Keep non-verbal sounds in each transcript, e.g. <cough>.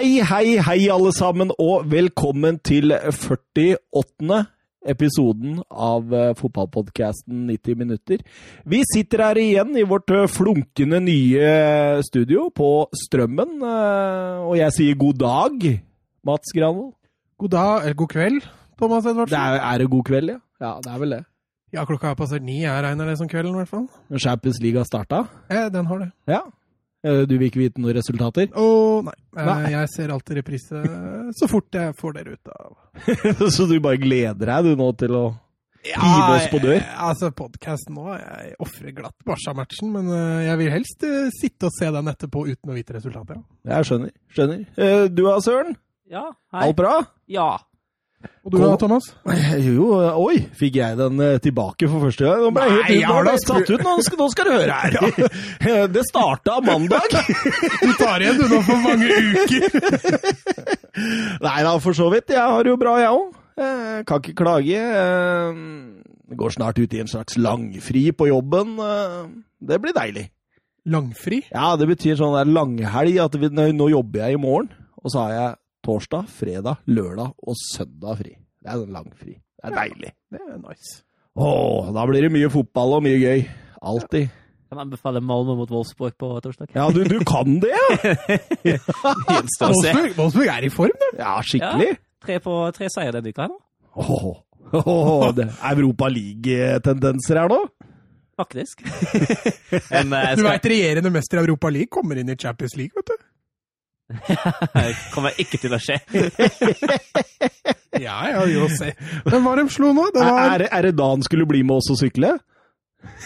Hei, hei, hei, alle sammen, og velkommen til 48. episoden av eh, fotballpodkasten 90 minutter. Vi sitter her igjen i vårt eh, flunkende nye studio på Strømmen, eh, og jeg sier god dag, Mats Granvold. God dag, eller god kveld, Thomas Det er, er det god kveld, ja? Ja, det er vel det. Ja, klokka har passert ni. Jeg regner det som kvelden, i hvert fall. Champions League har starta? Ja, den har det. Ja. Eh, Du vil ikke vite noen resultater? Å, nei. Eh, Nei. Jeg ser alltid reprise så fort jeg får dere ut av <laughs> Så du bare gleder deg du nå til å Hive oss på dør? jeg- Altså, podkasten nå Jeg ofrer glatt Barca-matchen, men eh, jeg vil helst eh, sitte og se den etterpå uten å vite resultatet. Ja. Jeg skjønner. skjønner. Eh, Du da, Søren? Ja, hei. Alt bra? Ja. Og du da, Thomas? Jo, <laughs> jo, oi, fikk jeg den eh, tilbake for første gang? Nå ble Nei, helt jeg har da satt ut, nå skal, nå skal du høre her. <laughs> Ja. <laughs> Det starta mandag. Du tar igjen du nå for mange uker! Nei da, for så vidt. Jeg har jo bra, jeg òg. Kan ikke klage. Eh, går snart ut i en slags langfri på jobben. Eh, Det blir deilig. Langfri? Ja, det betyr sånn der langhelg. At vi, nå jobber jeg i morgen, og så har jeg torsdag, fredag, lørdag og søndag fri. Det er sånn langfri. Det er deilig. Det er nice. Åh, da blir det mye fotball og mye gøy. Alltid. Kan anbefale Malmö mot Wolfsburg på torsdag. Ja, du, du kan det, ja? <laughs> Wolfsburg, Wolfsburg er i form, du. Ja, skikkelig. Tre på tre seier denne uka her nå, Åh, åh, det er Europa League-tendenser her nå? faktisk. <laughs> Men skal... jeg Du veit regjerende mester i Europa League kommer inn i Champions League, vet du. <laughs> kommer ikke til å skje. <laughs> Ja, ja, jo, se. Hvem var de slo nå? Det Er, var, er, er det da han skulle bli med oss og sykle?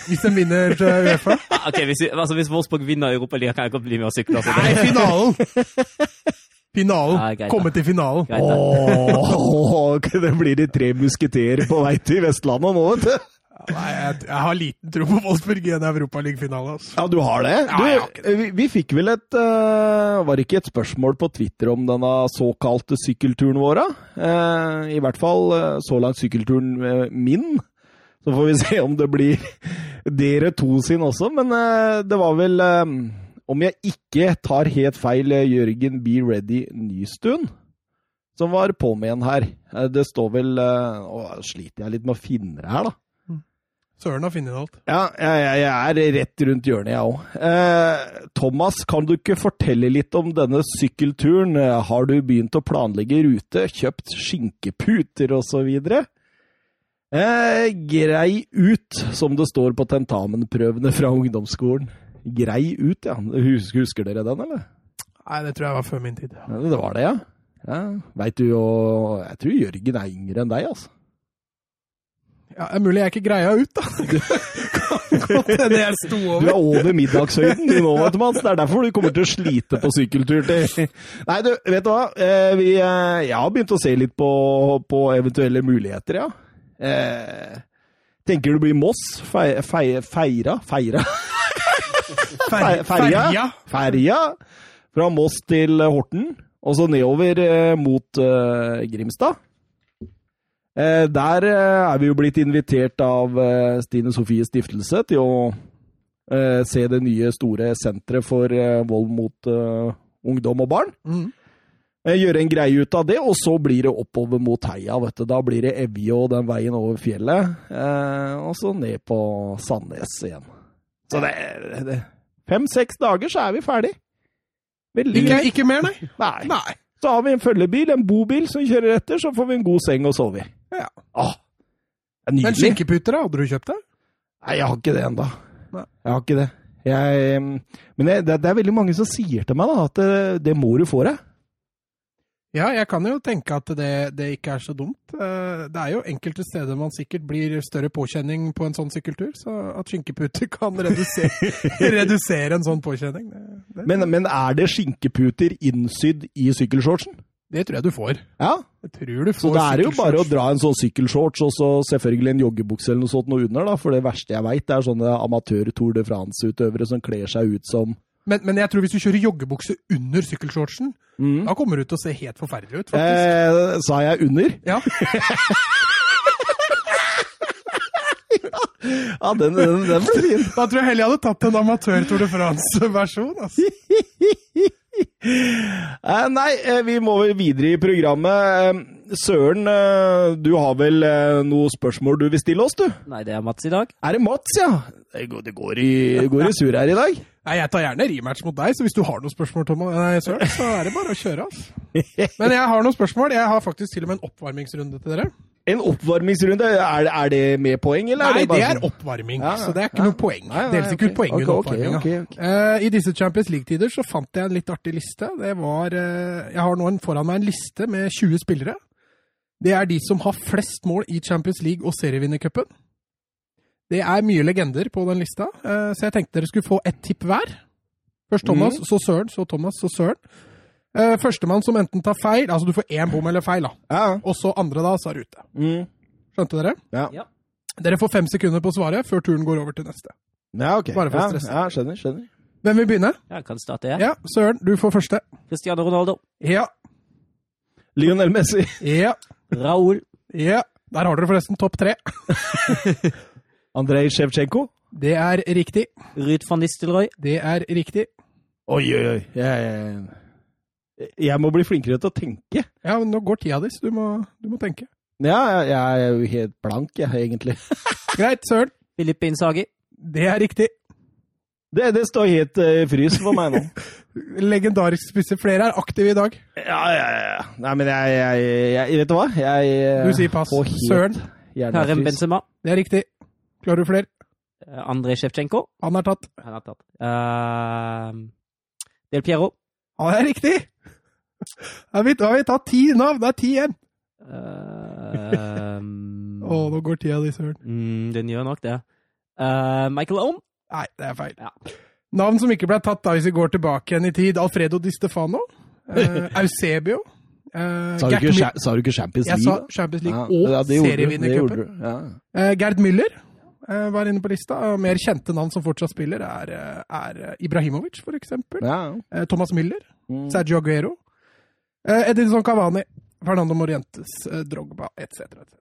hvis de vinner Uefa. <laughs> Ok, hvis, altså, hvis Wolfsburg vinner Europaligaen, kan jeg godt bli med og sykle. Altså. Nei, finalen! Finalen. Ja. Komme til finalen. Greit, oh, Åh, det blir de tre musketerer på vei til Vestlandet nå, vet du. Nei, jeg, jeg har liten tro på Wolfsburg i en Europaliga-finale. Altså. Ja, du har det? Du, har vi, vi fikk vel et uh, Var det ikke et spørsmål på Twitter om denne såkalte sykkelturen vår? Eh, I hvert fall uh, så langt sykkelturen min. Så får vi <laughs> se om det blir dere to sin også. Men det var vel Om jeg ikke tar helt feil, Jørgen Be Ready Nystuen som var på med en her. Det står vel Å, sliter jeg litt med å finne det her, da. Søren har funnet alt. Ja, jeg, jeg, er rett rundt hjørnet, jeg òg. Eh, Thomas, kan du ikke fortelle litt om denne sykkelturen? Eh, Har du begynt å planlegge rute, kjøpt skinkeputer osv.? Eh, grei ut, som det står på tentamenprøvene fra ungdomsskolen. Grei ut, ja. Husker, husker dere den, eller? Nei, det tror jeg var før min tid. Ja, det var det, ja. ja. Veit du jo Jeg tror Jørgen er yngre enn deg, altså. Ja, det er mulig jeg ikke greia ut, da. <laughs> Jeg sto Du er over middagshøyden du nå, vet du, Mats. Det er derfor du kommer til å slite på sykkeltur til Nei, du, vet du hva? Eh, Vi, eh, jeg har begynt å se litt på, på eventuelle muligheter, ja. Eh, tenker du blir Moss? Fei, fei, feira? Feira? Ferja? Ferja fra Moss til Horten, og så nedover mot eh, Grimstad. Eh, der eh, er vi jo blitt invitert av eh, Stine Sofies stiftelse til å se det nye store senteret for vold mot ungdom og barn. Mm. Gjøre en greie ut av det, og så blir det oppover mot heia. vet du. Da blir det Evje og den veien over fjellet, eh, og så ned på Sandnes igjen. Så det, det Fem-seks dager, så er vi ferdig. Veldig Ikke, ikke mer, nei? Nei. Nei. Så har vi en følgebil, en bobil som kjører etter, så får vi en god seng å sove i. Ja. Åh, det er Men nydelig. skinkeputer, da? Hadde du kjøpt det? Nei, jeg har ikke det ennå. Jeg har ikke det. Jeg, men det, det er veldig mange som sier til meg da, at det, det må du få deg. Ja, jeg kan jo tenke at det, det ikke er så dumt. Eh, Det er jo enkelte steder man sikkert blir større påkjenning på en sånn sykkeltur, så at skinkeputer kan redusere, <laughs> redusere en sånn påkjenning, Men, men er det skinkeputer innsydd i sykkelshortsen? Det tror jeg du får. Ja, Jeg tror du får så da er det jo bare å dra en sånn sykkelshorts og så selvfølgelig en joggebukse eller noe sånt noe under, da. For det verste jeg veit, er sånne amatør-Tour de France-utøvere som kler seg ut som men, men jeg tror hvis du kjører joggebukse under sykkelshortsen, mm. da kommer du til å se helt forferdelig ut, faktisk. eh, Sa jeg under? Ja. <laughs> Ja, den, den, den ble fin. Da tror jeg heller jeg hadde tatt en amatør Tour de France-versjon. Altså. <laughs> <laughs> Eh, Nei, eh, vi må vel videre i programmet. Eh, Søren, du har vel noen noe spørsmål du vil stille oss, du? Nei, det er Mats i dag. Er det Mats, ja? Det går, det går, i, det går i sur her i dag. Nei, Jeg tar gjerne rematch mot deg, så hvis du har noen spørsmål, Thomas, nei, Søren, så er det bare å kjøre. Altså. <laughs> Men jeg har noen spørsmål. Jeg har faktisk til og med en oppvarmingsrunde til dere. En oppvarmingsrunde, er, er det med poeng, eller? Nei, er det, bare det er sånn? oppvarming, Ja, så det er ikke ja. noe poeng. Nei, nei, Deles ikke okay. poeng okay, under ok, oppvarminga. ok, ok. Eh, I disse Champions League-tider så fant jeg en litt artig liste. Det var uh, Jeg har nå en, foran meg en liste med 20 spillere. Det er de som har flest mål i Champions League og serievinnercupen. Det er mye legender på den lista, eh, så jeg tenkte dere skulle få ett tipp hver. Først Thomas, mm. så Søren, så Thomas, så Søren. Eh, Førstemann som enten tar feil, altså du får én bom eller feil, da. Ja. Og så andre da, så er du ute. Mm. Skjønte dere? Ja. Ja. Dere får fem sekunder på å svare før turen går over til neste. ja, ok. Bare for å stresse. Ja, skjønner, skjønner. Hvem vil begynne? Jeg kan starte, jeg. Ja, Søren, du får første. Cristiano Ronaldo. Ja, Lionel Messi. ja, Raúl. ja. Der har dere forresten topp tre. <laughs> Andrej Sjevtsjenko. Det er riktig. Ruud van Nistelrooy. Det er riktig. Oi, oi, oi. Jeg, jeg, jeg må bli flinkere til å tenke. Ja, men nå går tida di, så du må, du må tenke. Ja, jeg, jeg er jo helt blank, jeg, egentlig. <laughs> Greit, Søren. Filip Inzaghi. Det er riktig. Det, det står helt uh, frys for meg nå. <laughs> Legendarisk spisser. Flere er aktive i dag. Ja, ja, ja. Nei, men jeg, jeg, jeg Vet du hva? Jeg eh, Du sier pass. Søren. Karim Benzema. Det er riktig. Klarer du flere? Eh, Andrej Sjevtsjenko. Han er tatt. Han har tatt. Uh, Del Piero. Han er riktig! Da har vi, da har vi tatt ti navn. Det er ti igjen. <laughs> Eh, Å, nå går tida di, Søren. mm, den gjør nok det. Uh, Michael Ohm. Nei, det er feil. Ja. Navn som ikke ble tatt da hvis vi går tilbake igjen i tid. Alfredo Di Stefano. Uh, <laughs> Eusebio. Uh, Sa du, ikke, sa du ikke Champions Jeg sa? Champions League Ja, og ja, det. Det serievinnercupen. Ja. Uh, Gerd Müller var inne på lista. Mer kjente navn som fortsatt spiller, er, eh, er eh, Ibrahimovic, for eksempel. Ja. Eh, Thomas Müller. Mm. Sergio Aguero. Eh, Edinson Cavani. Fernando Morientes. Eh, Drogba, etc. etc.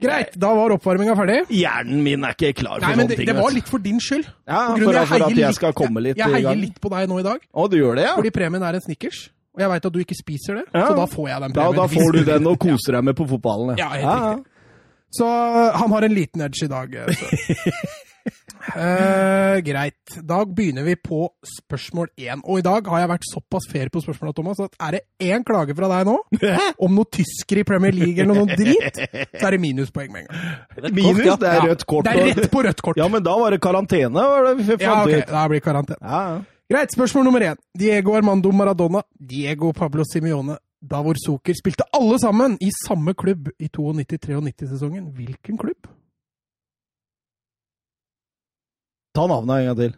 Greit, da var oppvarminga ferdig. Hjernen min er ikke klar for Nei, men det, ting. det var litt for din skyld. ja, for, at- for at jeg skal komme litt jeg, jeg i heier litt på deg nå i dag, Å, du gjør det, ja? fordi premien er en Snickers. Og jeg veit at du ikke spiser det, Ja. så da får jeg den premien. da da får du den og koser deg med på fotballen. Ja, helt riktig. Så uh, han har en liten edge i dag. eh, Så. <laughs> Eh, greit. Da begynner vi på spørsmål én. Og i dag har jeg vært såpass fair på spørsmåla, Thomas, at er det én klage fra deg nå <laughs> om noe tysker i Premier League eller noe drit, så er det minuspoeng med en gang. Minus, kort, ja. det er rødt kort. Det er rett på rødt kort. Ja, men da var det karantene. Var det Ja, ok, da blir karantene. Ja, ja. Greit, spørsmål nummer én. Diego Armando Maradona, Diego Pablo Simione, Davor Zucker spilte alle sammen i samme klubb i 92-93-sesongen. Hvilken klubb? Ta navnet en gang til.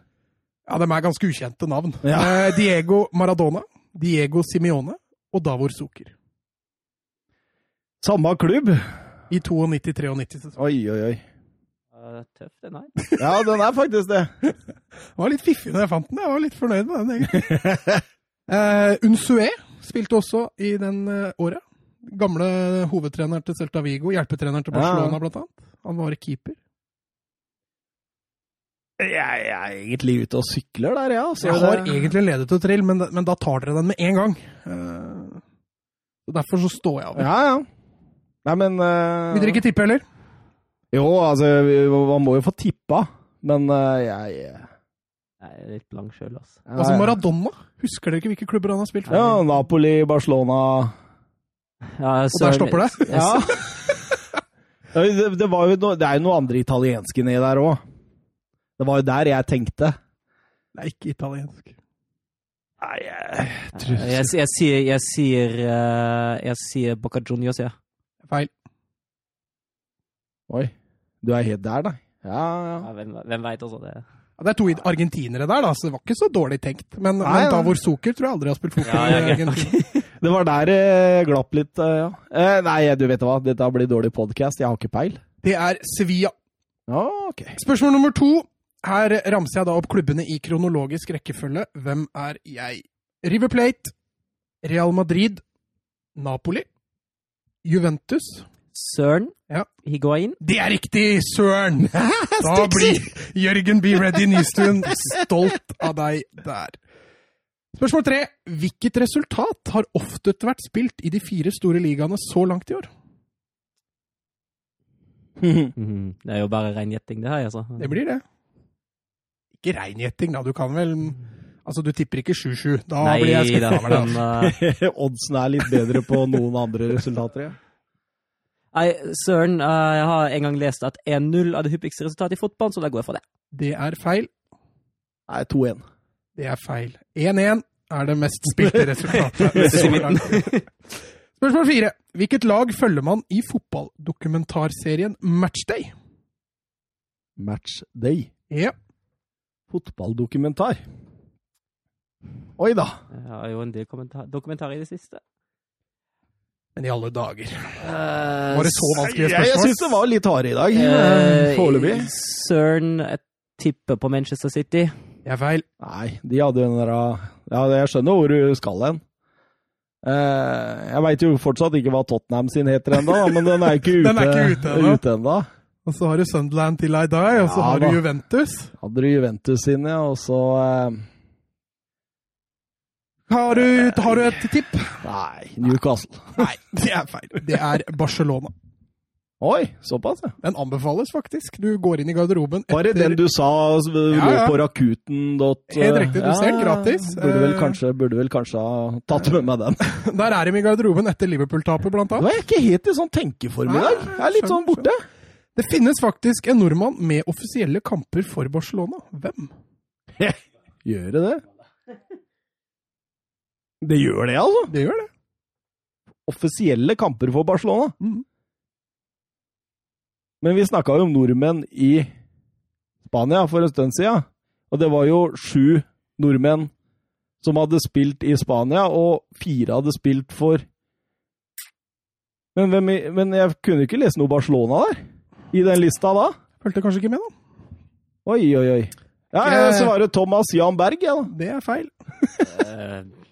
Ja, de er ganske ukjente navn. Ja. Eh, Diego Maradona, Diego Simione og Davor Zucker. Samme klubb. I 92-93-sesongen. Oi, oi, oi. Eh, Tøff, den her. Ja, den er faktisk det. <laughs> Det var litt fiffig når jeg fant den. Jeg var litt fornøyd med den. egentlig. uh, Unsue spilte også i den eh, året. Gamle hovedtreneren til Celta Vigo, hjelpetreneren til Ja. Barcelona blant annet. Han var keeper. Jeg, jeg er egentlig ute og sykler der, ja. Så Jeg har det- egentlig en ledetråd men, men da tar dere den med en gang. Uh, derfor så står jeg over. Ja, ja. Nei, men uh... Vil dere ikke tippe heller? Jo, altså, man må jo få tippa, men uh, jeg Jeg er litt blank sjøl, altså. Altså Maradona. Husker dere ikke hvilke klubber han har spilt for? Ja, Napoli, Barcelona Ja, Og der stopper det? <laughs> Ja. Det, det, var jo no, det er jo noen andre italienske nedi der òg. Det var jo der jeg tenkte. Det er ikke italiensk. Nei, jeg Jeg, jeg, jeg sier Jeg sier, eh, jeg sier Boca Juniors, ja. Feil. Oi. Du er helt der, da. Ja, ja. ja hvem hvem veit, altså. Det. Ja, det er to argentinere der, da, så det var ikke så dårlig tenkt. Men, Nei, men da hvor Zucker tror jeg aldri har spilt fotball Ja, ja, Argentina. Det var der det glapp litt, eh, ja. Eh, nei, du vet hva, dette blir dårlig podkast. Jeg har ikke peil. Det er Sevilla. Ja, ok. Spørsmål nummer to. Her ramser jeg da opp klubbene i kronologisk rekkefølge. Hvem er jeg? River Plate, Real Madrid, Napoli, Juventus Søren Ja. Higuain. Det er riktig, søren! <laughs> Da blir Jørgen B. Ready Nystuen stolt av deg der. Spørsmål tre. Hvilket resultat har oftest vært spilt i de fire store ligaene så langt i år? Mhm. Det er jo bare rein gjetting, det her, altså. Det blir det. Ikke rein gjetting, da. Du kan vel Altså, du tipper ikke 7-7. Da Nei, blir jeg skuffa over deg. men, <laughs> eh, <laughs> Oddsen er litt bedre på noen andre resultater, ja. Nei, søren, eh, jeg har en gang lest at 1-0 er det hyppigste resultatet i fotball, så da går jeg for det. Det er feil. Nei, 2-1. Det er feil. 1-1 er det mest spilte <laughs> resultatet. Spørsmål fire. Hvilket lag følger man i fotballdokumentarserien Matchday? Matchday? Ja. Fotballdokumentar. Oi da. Jeg har jo en del dokumentarer i det siste. Men i alle dager. Uh, Var det så vanskelige Jeg, jeg spørsmål? syns det var litt harde i dag. Uh, Foreløpig. Søren, jeg tipper på Manchester City. Det er feil. Nei, de hadde jo den der Ja, jeg skjønner hvor du skal hen. Uh, jeg veit jo fortsatt ikke hva Tottenham sin heter ennå, men den er ikke <laughs> ute Den ute ennå. Og så har du Sunderland til I Die, og så Ja, har du Juventus. Hadde du Juventus inne, og så eh, Har du, har du et tipp? Nei, Newcastle. Nei, det er feil. Det er Barcelona. Oi, såpass, ja. Den anbefales faktisk. Du går inn i garderoben Var det den du sa lå Ja, ja. på rakuten? Helt riktig, du ser, gratis. Burde vel, Eh. kanskje, burde vel kanskje ha tatt med meg den. <laughs> Der er de i garderoben etter Liverpool-tapet, blant Nå annet. er jeg ikke helt i sånn tenkeform i dag. Jeg er litt sånn borte. Det finnes faktisk en nordmann med offisielle kamper for Barcelona. Hvem? <laughs> Gjør det det? Det gjør det, altså. Det gjør det. Offisielle kamper for Barcelona. Mm. Men vi snakka jo om nordmenn i Spania for en stund siden. Og det var jo sju nordmenn som hadde spilt i Spania, og fire hadde spilt for Men, hvem, men jeg kunne ikke lese noe Barcelona der? I den lista da? Fulgte kanskje ikke med, da. Oi, oi, oi. Ja, jeg svarer Thomas Jan Berg, jeg, da. Det er feil. <laughs>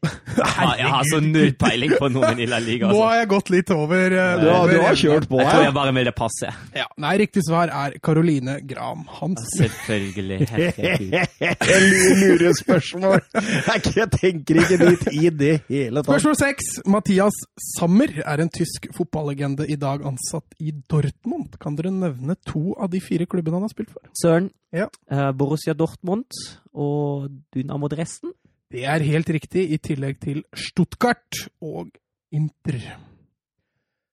Jeg har så null peiling på noen i La Liga. Nå Altså. har jeg gått litt over. Uh, Du har, du har kjørt på Jeg tror her. jeg bare ville passe. Ja. Nei, riktig svar er Caroline Graham Hansen. Selvfølgelig. <laughs> Lure spørsmål! Jeg tenker ikke dit i det hele tatt. Spørsmål seks. Mathias Sammer er en tysk fotballegende i dag ansatt i Dortmund. Kan dere nevne to av de fire klubbene han har spilt for? Søren, Ja. eh, Borussia Dortmund og Dynamo Dresden. Det er helt riktig, i tillegg til Stuttgart og Inter.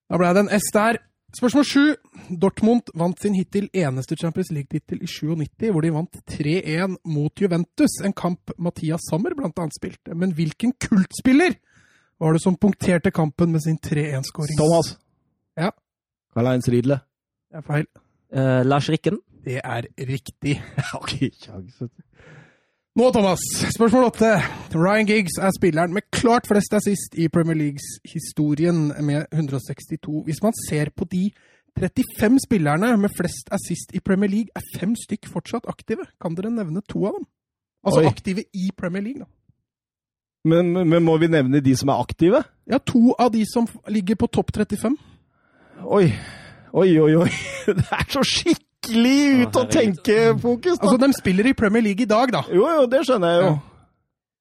Da ble det en S der. Spørsmål sju. Dortmund vant sin hittil eneste Champions League-tittel i 97, hvor de vant 3-1 mot Juventus, en kamp Mathias Sammer annet spilte. Men hvilken kultspiller var det som punkterte kampen med sin 3-1-skåring? Thomas. Ja. Karl-Heinz Riedle. Det er feil. Eh, Lars Rikken. Det er riktig. Jeg har ikke kjangs. Nå, Thomas. Spørsmål åtte. Ryan Giggs er spilleren med klart flest assist i Premier Leagues historien, med 162. Hvis man ser på de 35 spillerne med flest assist i Premier League, er fem stykk fortsatt aktive. Kan dere nevne to av dem? Altså Oi. aktive i Premier League, da. Men, men må vi nevne de som er aktive? Ja, to av de som ligger på topp 35. Oi. Oi, oi, oi. <laughs> Det er så skikkelig ut å tenke-fokus, da. Altså, de spiller i Premier League i dag, da. Jo, jo, det skjønner jeg jo. Ja.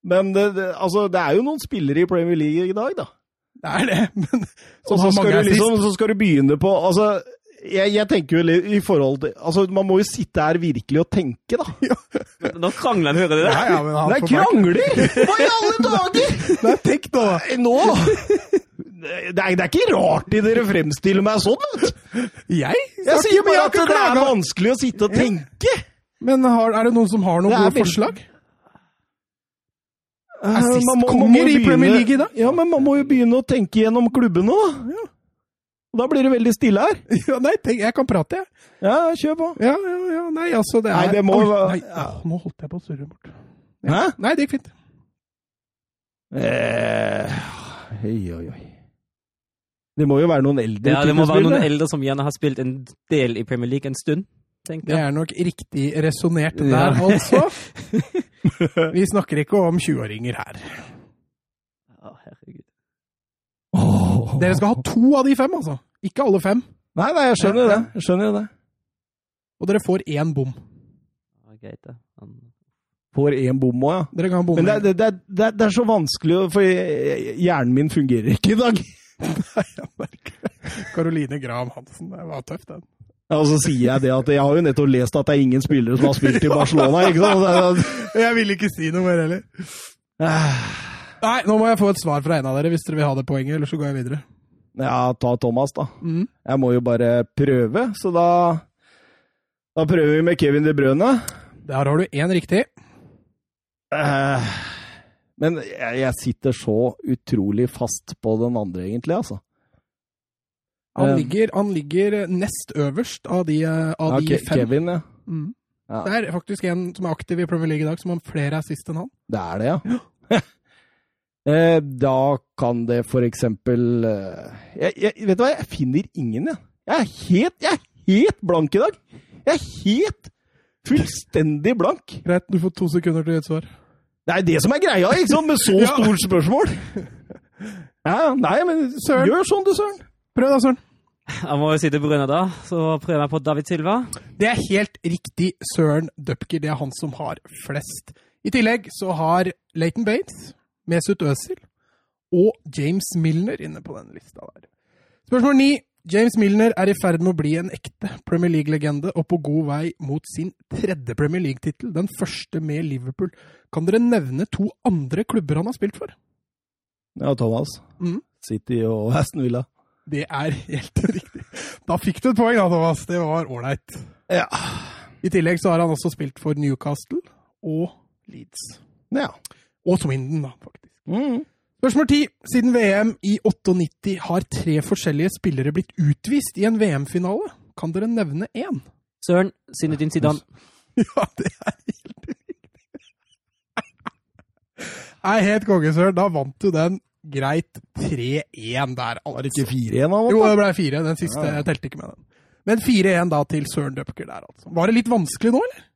Men det, det, altså, det er jo noen spillere i Premier League i dag, da. Det er det, <laughs> men så, så skal, du liksom, så skal du begynne på Altså, jeg, jeg tenker jo litt i forhold til Altså, man må jo sitte her virkelig og tenke, da. <laughs> Nå krangler han, hører du det? Nei, ja, men han Nei, krangler! <laughs> Hva i alle dager?! Nei, tenk nå, Nå! Det er, det er ikke rart de dere fremstiller meg sånn, vet du. Jeg? Jeg sier bare at det er vanskelig å sitte og tenke. Men har, er det noen som har noen gode forslag? Eh, Assistkonger i Premier League i dag. Ja, men man må jo begynne å tenke gjennom klubbene, da. Ja. Da blir det veldig stille her. <laughs> Ja, nei, tenk, jeg kan prate, jeg. Ja, kjør på. Ja, ja, ja, nei, altså, det er Nei, det må Oi, nei, ja. åh, Nå holdt jeg på å surre bort. Hæ? Nei, det gikk fint. Eh, oi, oi, oi. Det må jo være noen eldre Ja, det må være noen eldre som gjerne har spilt en del i Premier League en stund, tenker Det er nok riktig resonnert der, Ja. altså. <laughs> Vi snakker ikke om 20-åringer her. Å, herregud. Dere skal ha to av de fem, altså. Ikke alle fem. Nei, nei, jeg skjønner jo det. Jeg skjønner jo det. Og dere får én bom. Greit, det. Får én bom òg, ja. Dere kan bomme. Men det, det, det, det, det er så vanskelig, for hjernen min fungerer ikke i dag. <laughs> Nei, jeg merker det. Karoline Graham Hansen, det var tøft, den. Ja, Og så sier jeg det at jeg har jo nettopp lest at det er ingen spillere som har spilt i <laughs> Barcelona. ikke sant? <laughs> Jeg vil ikke si noe mer heller. Nei, nå må jeg få et svar fra en av dere hvis dere vil ha det poenget, eller så går jeg videre. Ja, ta Thomas, da. Mm. Jeg må jo bare prøve, så da Da prøver vi med Kevin De Brøne. Der har du én riktig. Eh, Men jeg, jeg sitter så utrolig fast på den andre, egentlig, altså. Han Eh. ligger, han ligger nest øverst av de, eh, av de fem. Kevin, ja. Mm. Ja. Det er faktisk en som er aktiv i Premier League i dag, som har flere assist enn han. Det er det, ja. <laughs> Eh, da kan det for eksempel jeg, jeg, Vet du hva, jeg finner ingen, jeg. Jeg er helt, jeg er helt blank i dag. Jeg er helt fullstendig blank. Greit, du får to sekunder til et svar. Det er det som er greia, ikke sant, med så Ja. stort spørsmål. Ja, nei, men Søren. gjør sånn, du, Søren. Prøv da, Søren. Jeg må jo si til Brune, da. Så prøver jeg på David Silva. Det er helt riktig, Søren Dupker. Det er han som har flest. I tillegg så har Leighton Bates, Mesut Özil og James Milner inne på den lista der. Spørsmål ni. James Milner er i ferd med å bli en ekte Premier League-legende og på god vei mot sin tredje Premier League-tittel, den første med Liverpool. Kan dere nevne to andre klubber han har spilt for? Ja, Thomas. Mm. City og <laughs> Aston Villa. Det er helt <laughs> riktig. Da fikk du et poeng, da, Thomas. Det var ålreit. Ja. I tillegg så har han også spilt for Newcastle og Leeds. ja. Og Swindon, da, faktisk. Mm. Spørsmål 10. Siden VM i 98 har tre forskjellige spillere blitt utvist i en VM-finale. Kan dere nevne én? Søren, Zinedine Zidane. <laughs> Ja, det er helt riktig. Nei, helt konge, Søren. Da vant du den greit 3-1 der, Var det altså. ikke fire igjen, han? Jo, det ble fire. Den siste Ja, ja. telte ikke med den. Men 4-1 da til Søren Dupker der, altså. Var det litt vanskelig nå, eller?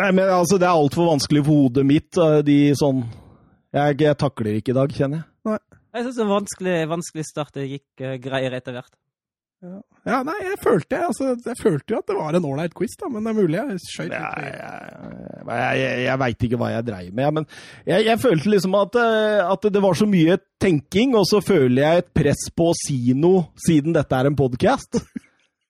Nei, men altså, det er altfor vanskelig for hodet mitt, eh, de sånn jeg, jeg takler ikke i dag, kjenner jeg. Jeg syns det var en vanskelig, vanskelig start. Det gikk uh, greiere etter hvert. Ja, nei, jeg følte, altså, jeg følte jo at det var en ålreit quiz, da, men det er mulig jeg skøyt litt. jeg, jeg, jeg, jeg veit ikke hva jeg dreier med, men jeg, jeg følte liksom at, eh, at det var så mye tenking, og så føler jeg et press på å si noe, siden dette er en podkast. <laughs>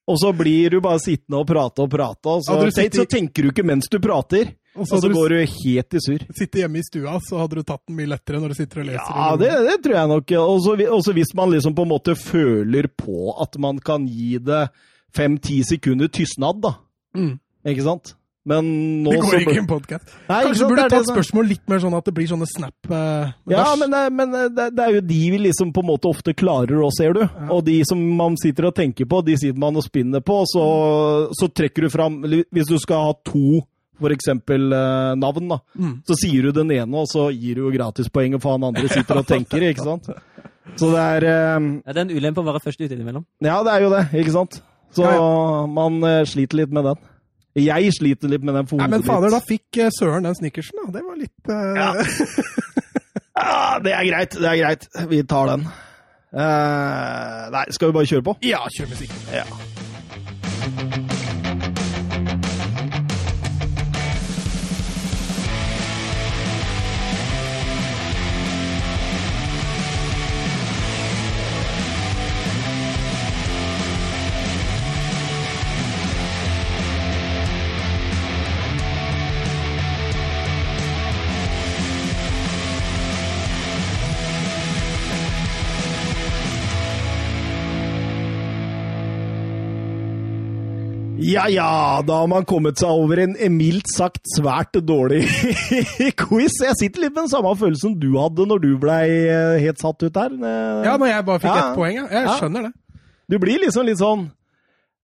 Og så blir du bare sittende og prate og prate, og så, sittet- så tenker du ikke mens du prater. Og Og så du... går du helt i surr. Sitte sitter hjemme i stua, så hadde du tatt den mye lettere når du sitter og leser. Ja, det, det tror jeg nok. Så- Og så hvis man liksom på en måte føler på at man kan gi det fem-ti sekunder tystnad, da. Mm. Ikke sant? Men nå Det går så ikke i en podkast. Kanskje burde du tatt spørsmål litt mer sånn at det blir sånne snap eh, Ja, men, det- men det, det er jo de vi liksom på en måte ofte klarer òg, ser du. Og de som man sitter og tenker på, de sitter man og spinner på. Så, så trekker du fram Hvis du skal ha to, eksempel eh, navn, da, Mm. så sier du den ene, og så gir du jo gratispoenget for han andre sitter og tenker, ikke sant? <laughs> Så det er eh, Ja, det er en ulempe å være først ute innimellom. Ja, det er jo det, ikke sant? Så Ja, man eh, sliter litt med den. Jeg sliter litt med den for Nei, men fader, da fikk eh, Søren den snickersen, da. Det var litt uh... Ja. <laughs> Ja, det er greit, det er greit. Vi tar den. Uh, nei, skal vi bare kjøre på? ja, kjør musikk. Ja. Ja ja, da har man kommet seg over en mildt sagt svært dårlig <laughs> quiz. Jeg sitter litt med den samme følelsen du hadde når du blei eh, helt satt ut der. Eh, Ja, når jeg bare fikk Ja. ett poeng, ja. Jeg Ja. skjønner det. Du blir liksom litt sånn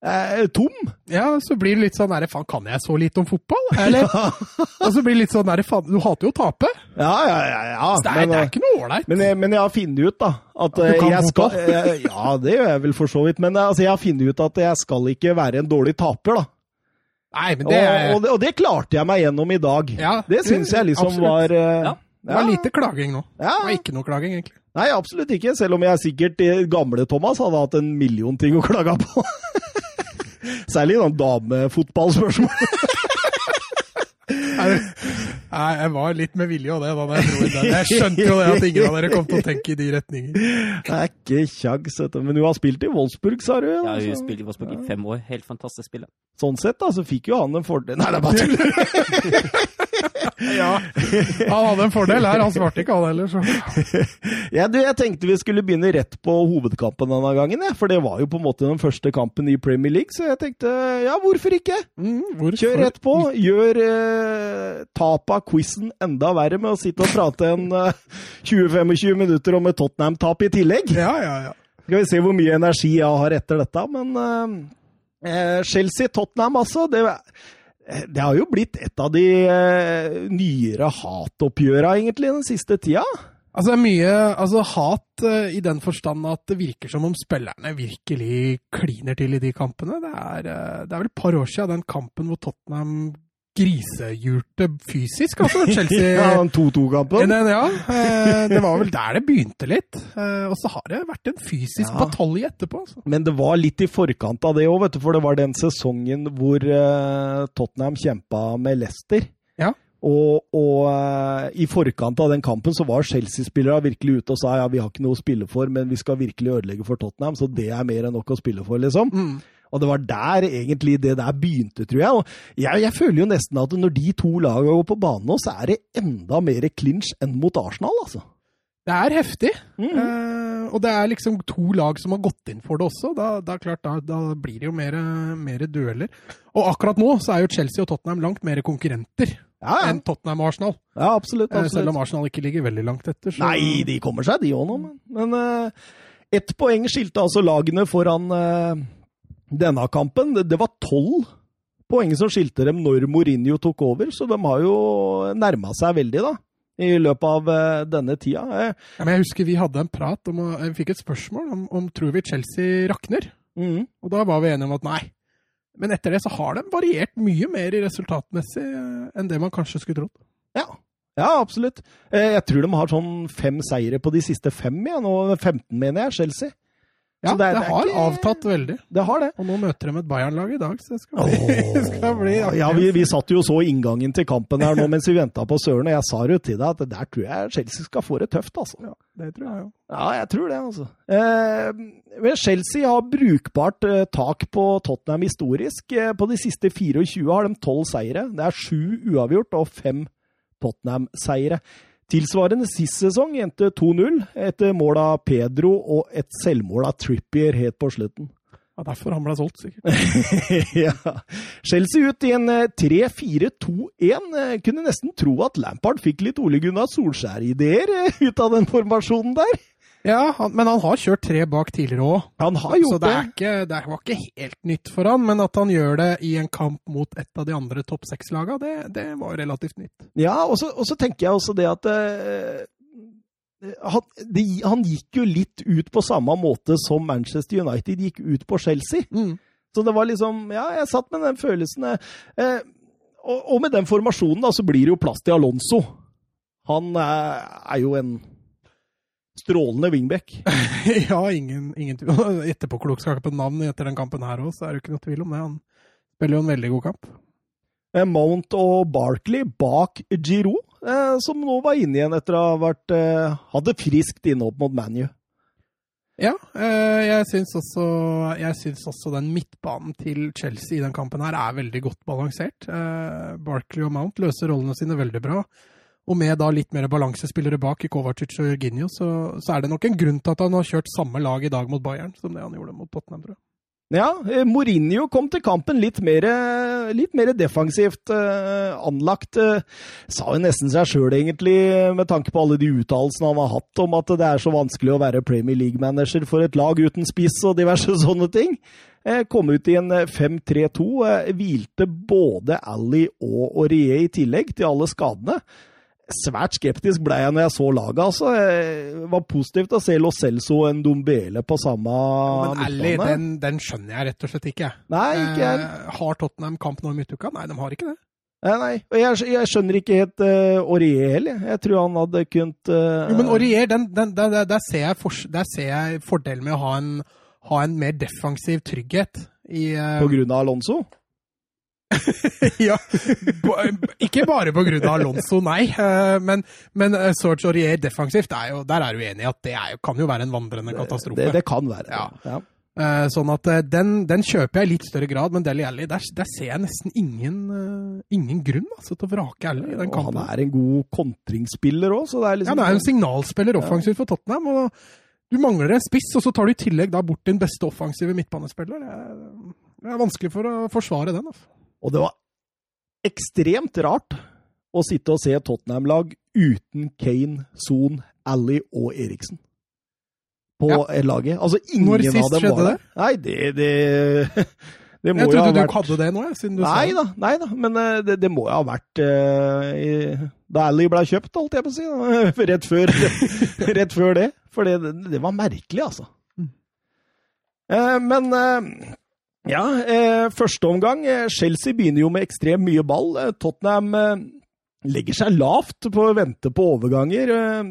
eh, tom. Ja, så blir det litt sånn derre faen, kan jeg så lite om fotball? Eller? <laughs> Og så blir det litt sånn derre faen, du hater jo å tape. Ja, ja, ja. ja. Så det er, men, det eh, er ikke noe ålreit. Men men jeg har funnet ut da, at du eh, jeg skal, eh, Ja, det gjør jeg vel for så vidt. Men eh, altså, jeg har funnet ut at jeg skal ikke være en dårlig taper, da. Nei, men det, og, det, og det klarte jeg meg gjennom i dag. Ja, det syns jeg liksom absolutt. var uh, Ja. det var lite klaging nå. Ja. Det var ikke noe klaging, egentlig. Nei, absolutt ikke. Selv om jeg sikkert eh, gamle Thomas hadde hatt en million ting å klage på. <laughs> Særlig sånn damefotballspørsmål. Nei, jeg var litt med vilje av det. da jeg dro inn den. Jeg skjønte jo det at ingen av dere kom til å tenke i de retninger. Det er ikke kjangs. Men du har spilt i Wolfsburg, sa du? Ja, altså. har spilte i Wolfsburg i fem år. Helt fantastisk spiller. Sånn sett, da, så fikk jo han en fordel Nei, det er bare tull! <laughs> <laughs> Ja, Han hadde en fordel her, han svarte ikke han heller. Så. <laughs> Ja, du, jeg tenkte vi skulle begynne rett på hovedkampen denne gangen, Ja. For det var jo på en måte den første kampen i Premier League, så jeg tenkte ja, hvorfor ikke? Mm, hvorfor? Kjør rett på. Gjør eh, tapet av quizen enda verre med å sitte og prate en eh, 20-25 minutter om et Tottenham-tap i tillegg. Ja, ja, ja. Skal vi se hvor mye energi jeg har etter dette. Men eh, eh, Chelsea-Tottenham, altså. Det, det har jo blitt et av de eh, nyere hatoppgjøra, egentlig, den siste tida. Altså, det er mye altså, hat eh, i den forstand at det virker som om spillerne virkelig kliner til i de kampene. Det er, eh, det er vel et par år siden den kampen hvor Tottenham grisehjulte fysisk, altså. <laughs> Chelsea Ja, den 2-2-kampen. Ja, eh, det var vel der det begynte litt. Eh, Og så har det vært en fysisk Ja. batalje etterpå. Altså. Men det var litt i forkant av det òg, for det var den sesongen hvor eh, Tottenham kjempa med Leicester. Ja. Og, og i forkant av den kampen så var Chelsea-spillere virkelig ute og sa ja, vi har ikke noe å spille for, men vi skal virkelig ødelegge for Tottenham, så det er mer enn nok å spille for, liksom. Mm. Og det var der egentlig det der begynte, tror jeg. Og jeg, jeg føler jo nesten at når de to lagene går på banen nå, så er det enda mer clinch enn mot Arsenal, altså. Det er heftig. Mm. Eh, og det er liksom to lag som har gått inn for det også. Da, da, klart, da, da blir det jo mer, mer dueller. Og akkurat nå så er jo Chelsea og Tottenham langt mer konkurrenter Ja, ja. enn Tottenham og Arsenal. ja absolutt. Eh, absolutt. selv om Arsenal ikke ligger veldig langt etter. Så... Nei, de kommer seg, de òg nå. Men, men eh, ett poeng skilte altså lagene foran eh, denne kampen. Det, det var tolv poeng som skilte dem når Mourinho tok over, så de har jo nærma seg veldig, da. I løpet av eh, denne tida. Eh, Ja, men jeg husker vi hadde en prat om, å- Vi fikk et spørsmål om, om tror vi Chelsea rakner. mm, Og da var vi enige om at nei. Men etter det så har de variert mye mer i resultatmessig eh, enn det man kanskje skulle trodd. ja. ja, absolutt. Eh, jeg tror de har sånn fem seire på de siste fem, ja. Nå 15, mener jeg, Chelsea. Ja, det, er- det har ikke- avtatt veldig. Det har det. Og nå møter de et Bayern-lag i dag, så det skal bli, oh. <laughs> skal bli ja, vi, vi satt jo så inngangen til kampen her nå mens vi venta på Søren, og jeg sa jo til deg at der tror jeg Chelsea skal få det tøft, altså. Ja, det tror jeg jo. Ja, jeg tror det, altså. Eh, men Chelsea har brukbart eh, tak på Tottenham historisk. Eh, på de siste 24 har de 12 seire. Det er sju uavgjort og fem Tottenham-seire. Tilsvarende sist sesong endte 2-0 etter mål av Pedro og et selvmål av Trippier helt på slutten. Ja, derfor han ble solgt, sikkert. <laughs> ja. Chelsea ut i en eh, 3-4-2-1. Eh, Kunne nesten tro at Lampard fikk litt Ole Gunnar Solskjær-ideer eh, ut av den formasjonen der. Ja, han, men han har kjørt tre bak tidligere òg. Han har Så gjort det, det. er ikke, det var ikke helt nytt for han, men at han gjør det i en kamp mot et av de andre topp seks-laga, det, det var relativt nytt. Ja, og så, så tenker jeg også det at uh, han, de, han gikk jo litt ut på samme måte som Manchester United gikk ut på Chelsea. Så det var liksom Ja, jeg satt med den følelsen. Uh, og, og med den formasjonen da, så blir det jo plass til Alonso. Han uh, er jo en strålende wingback. <laughs> ja, ingen, ingen tvil. Etterpåklokskap på navn etter den kampen her òg, så er det ikke noe tvil om det. Han spiller jo en veldig god kamp. Eh, Mount og Barkley bak Giroud, eh, som nå var inne igjen etter å ha vært eh, hadde friskt innhopp mot ManU. Ja, eh, jeg syns også, også den midtbanen til Chelsea i den kampen her er veldig godt balansert. Eh, Barkley og Mount løser rollene sine veldig bra. Og med da litt mer balansespillere bak i Kovacic og Jorginho, så, så er det nok en grunn til at han har kjørt samme lag i dag mot Bayern som det han gjorde mot Tottenham, tror jeg. Ja, eh, Mourinho kom til kampen litt mer, eh, litt mer defensivt eh, anlagt. eh, sa jo nesten seg sjøl, egentlig, med tanke på alle de uttalelsene han har hatt om at det er så vanskelig å være Premier League-manager for et lag uten spiss og diverse <laughs> sånne ting. Kom ut i en eh, 5-3-2. eh, hvilte både Ally og Aurier i tillegg til alle skadene. Svært skeptisk ble jeg når jeg så laget. altså. Det var positivt å se Lo Celso og en Dombele på samme Men Ally, den, den skjønner jeg rett og slett ikke. Nei, ikke jeg. Eh, har Tottenham kamp nå i midtuka? Nei, de har ikke det. Nei, nei. Og jeg, jeg skjønner ikke helt uh, Aurier heller. Jeg tror han hadde kunnet uh, Jo, men Aurier, den, den, der, der, ser jeg for, der ser jeg fordelen med å ha en, ha en mer defensiv trygghet i uh, På grunn av Alonso? <laughs> ja, Ikke bare av Alonso, nei. eh, Men, men Sorge Serge Aurier defensivt, er jo, der er du enig i at det er, kan jo være en vandrende katastrofe. Det, det kan være. Ja. ja. Eh, Sånn at eh, den, den kjøper jeg i litt større grad, men Deli Alli, der, der ser jeg nesten ingen, eh, ingen grunn altså, til å vrake Alli i den Og han er en god kontringsspiller òg, så det er Ja, han er jo en signalspiller offensivt for Tottenham. og Du mangler en spiss, og så tar du i tillegg bort din beste offensive midtbanespiller. Det er, det er vanskelig for å forsvare den. Altså. Og det var ekstremt rart å sitte og se Tottenham-lag uten Kane, Son, Ally og Eriksen på Ja. laget. Altså, ingen Når sist av dem skjedde var det? Nei, det, det, <laughs> det må Jeg jo ha trodde du vært hadde det nå, jeg, siden du Nei sa da, nei da, men eh, det, det må jo ha vært uh, i, da Ally ble kjøpt, holdt jeg på å si. Da. <laughs> Rett, før, <laughs> rett før det. For det, det var merkelig, altså. Mm. Uh, men eh, ja, eh, første omgang. eh, Chelsea begynner jo med ekstremt mye ball. Eh, Tottenham eh, legger seg lavt på å vente på overganger. Eh,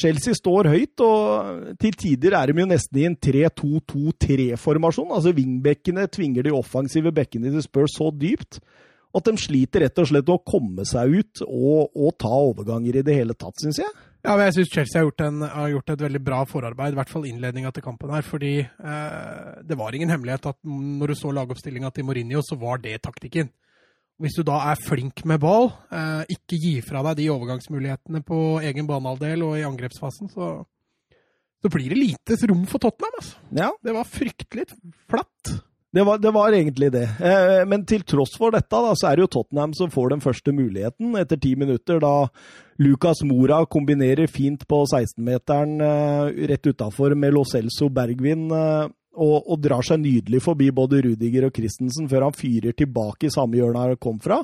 Chelsea står høyt, og til tider er de jo nesten i en 3-2-2-3-formasjon. Altså Wingbekkene tvinger de offensive bekkene til Spurs så dypt at de sliter rett og slett å komme seg ut og, og ta overganger i det hele tatt, syns jeg. Ja, men jeg syns Chelsea har gjort, en, har gjort et veldig bra forarbeid, i hvert fall innledninga til kampen her. Fordi eh, det var ingen hemmelighet at når du så lagoppstillinga til Mourinho, så var det taktikken. Hvis du da er flink med ball, eh, ikke gi fra deg de overgangsmulighetene på egen banehalvdel og i angrepsfasen, så, så blir det lite rom for Tottenham. Altså. Ja, Det var fryktelig flatt. Det var, det var egentlig det. Eh, men til tross for dette, da, så er det jo Tottenham som får den første muligheten etter ti minutter, da Lucas Mora kombinerer fint på 16-meteren eh, rett utafor med Lo Celso Bergvin. eh, og, og drar seg nydelig forbi både Rudiger og Christensen før han fyrer tilbake i samme hjørne han kom fra.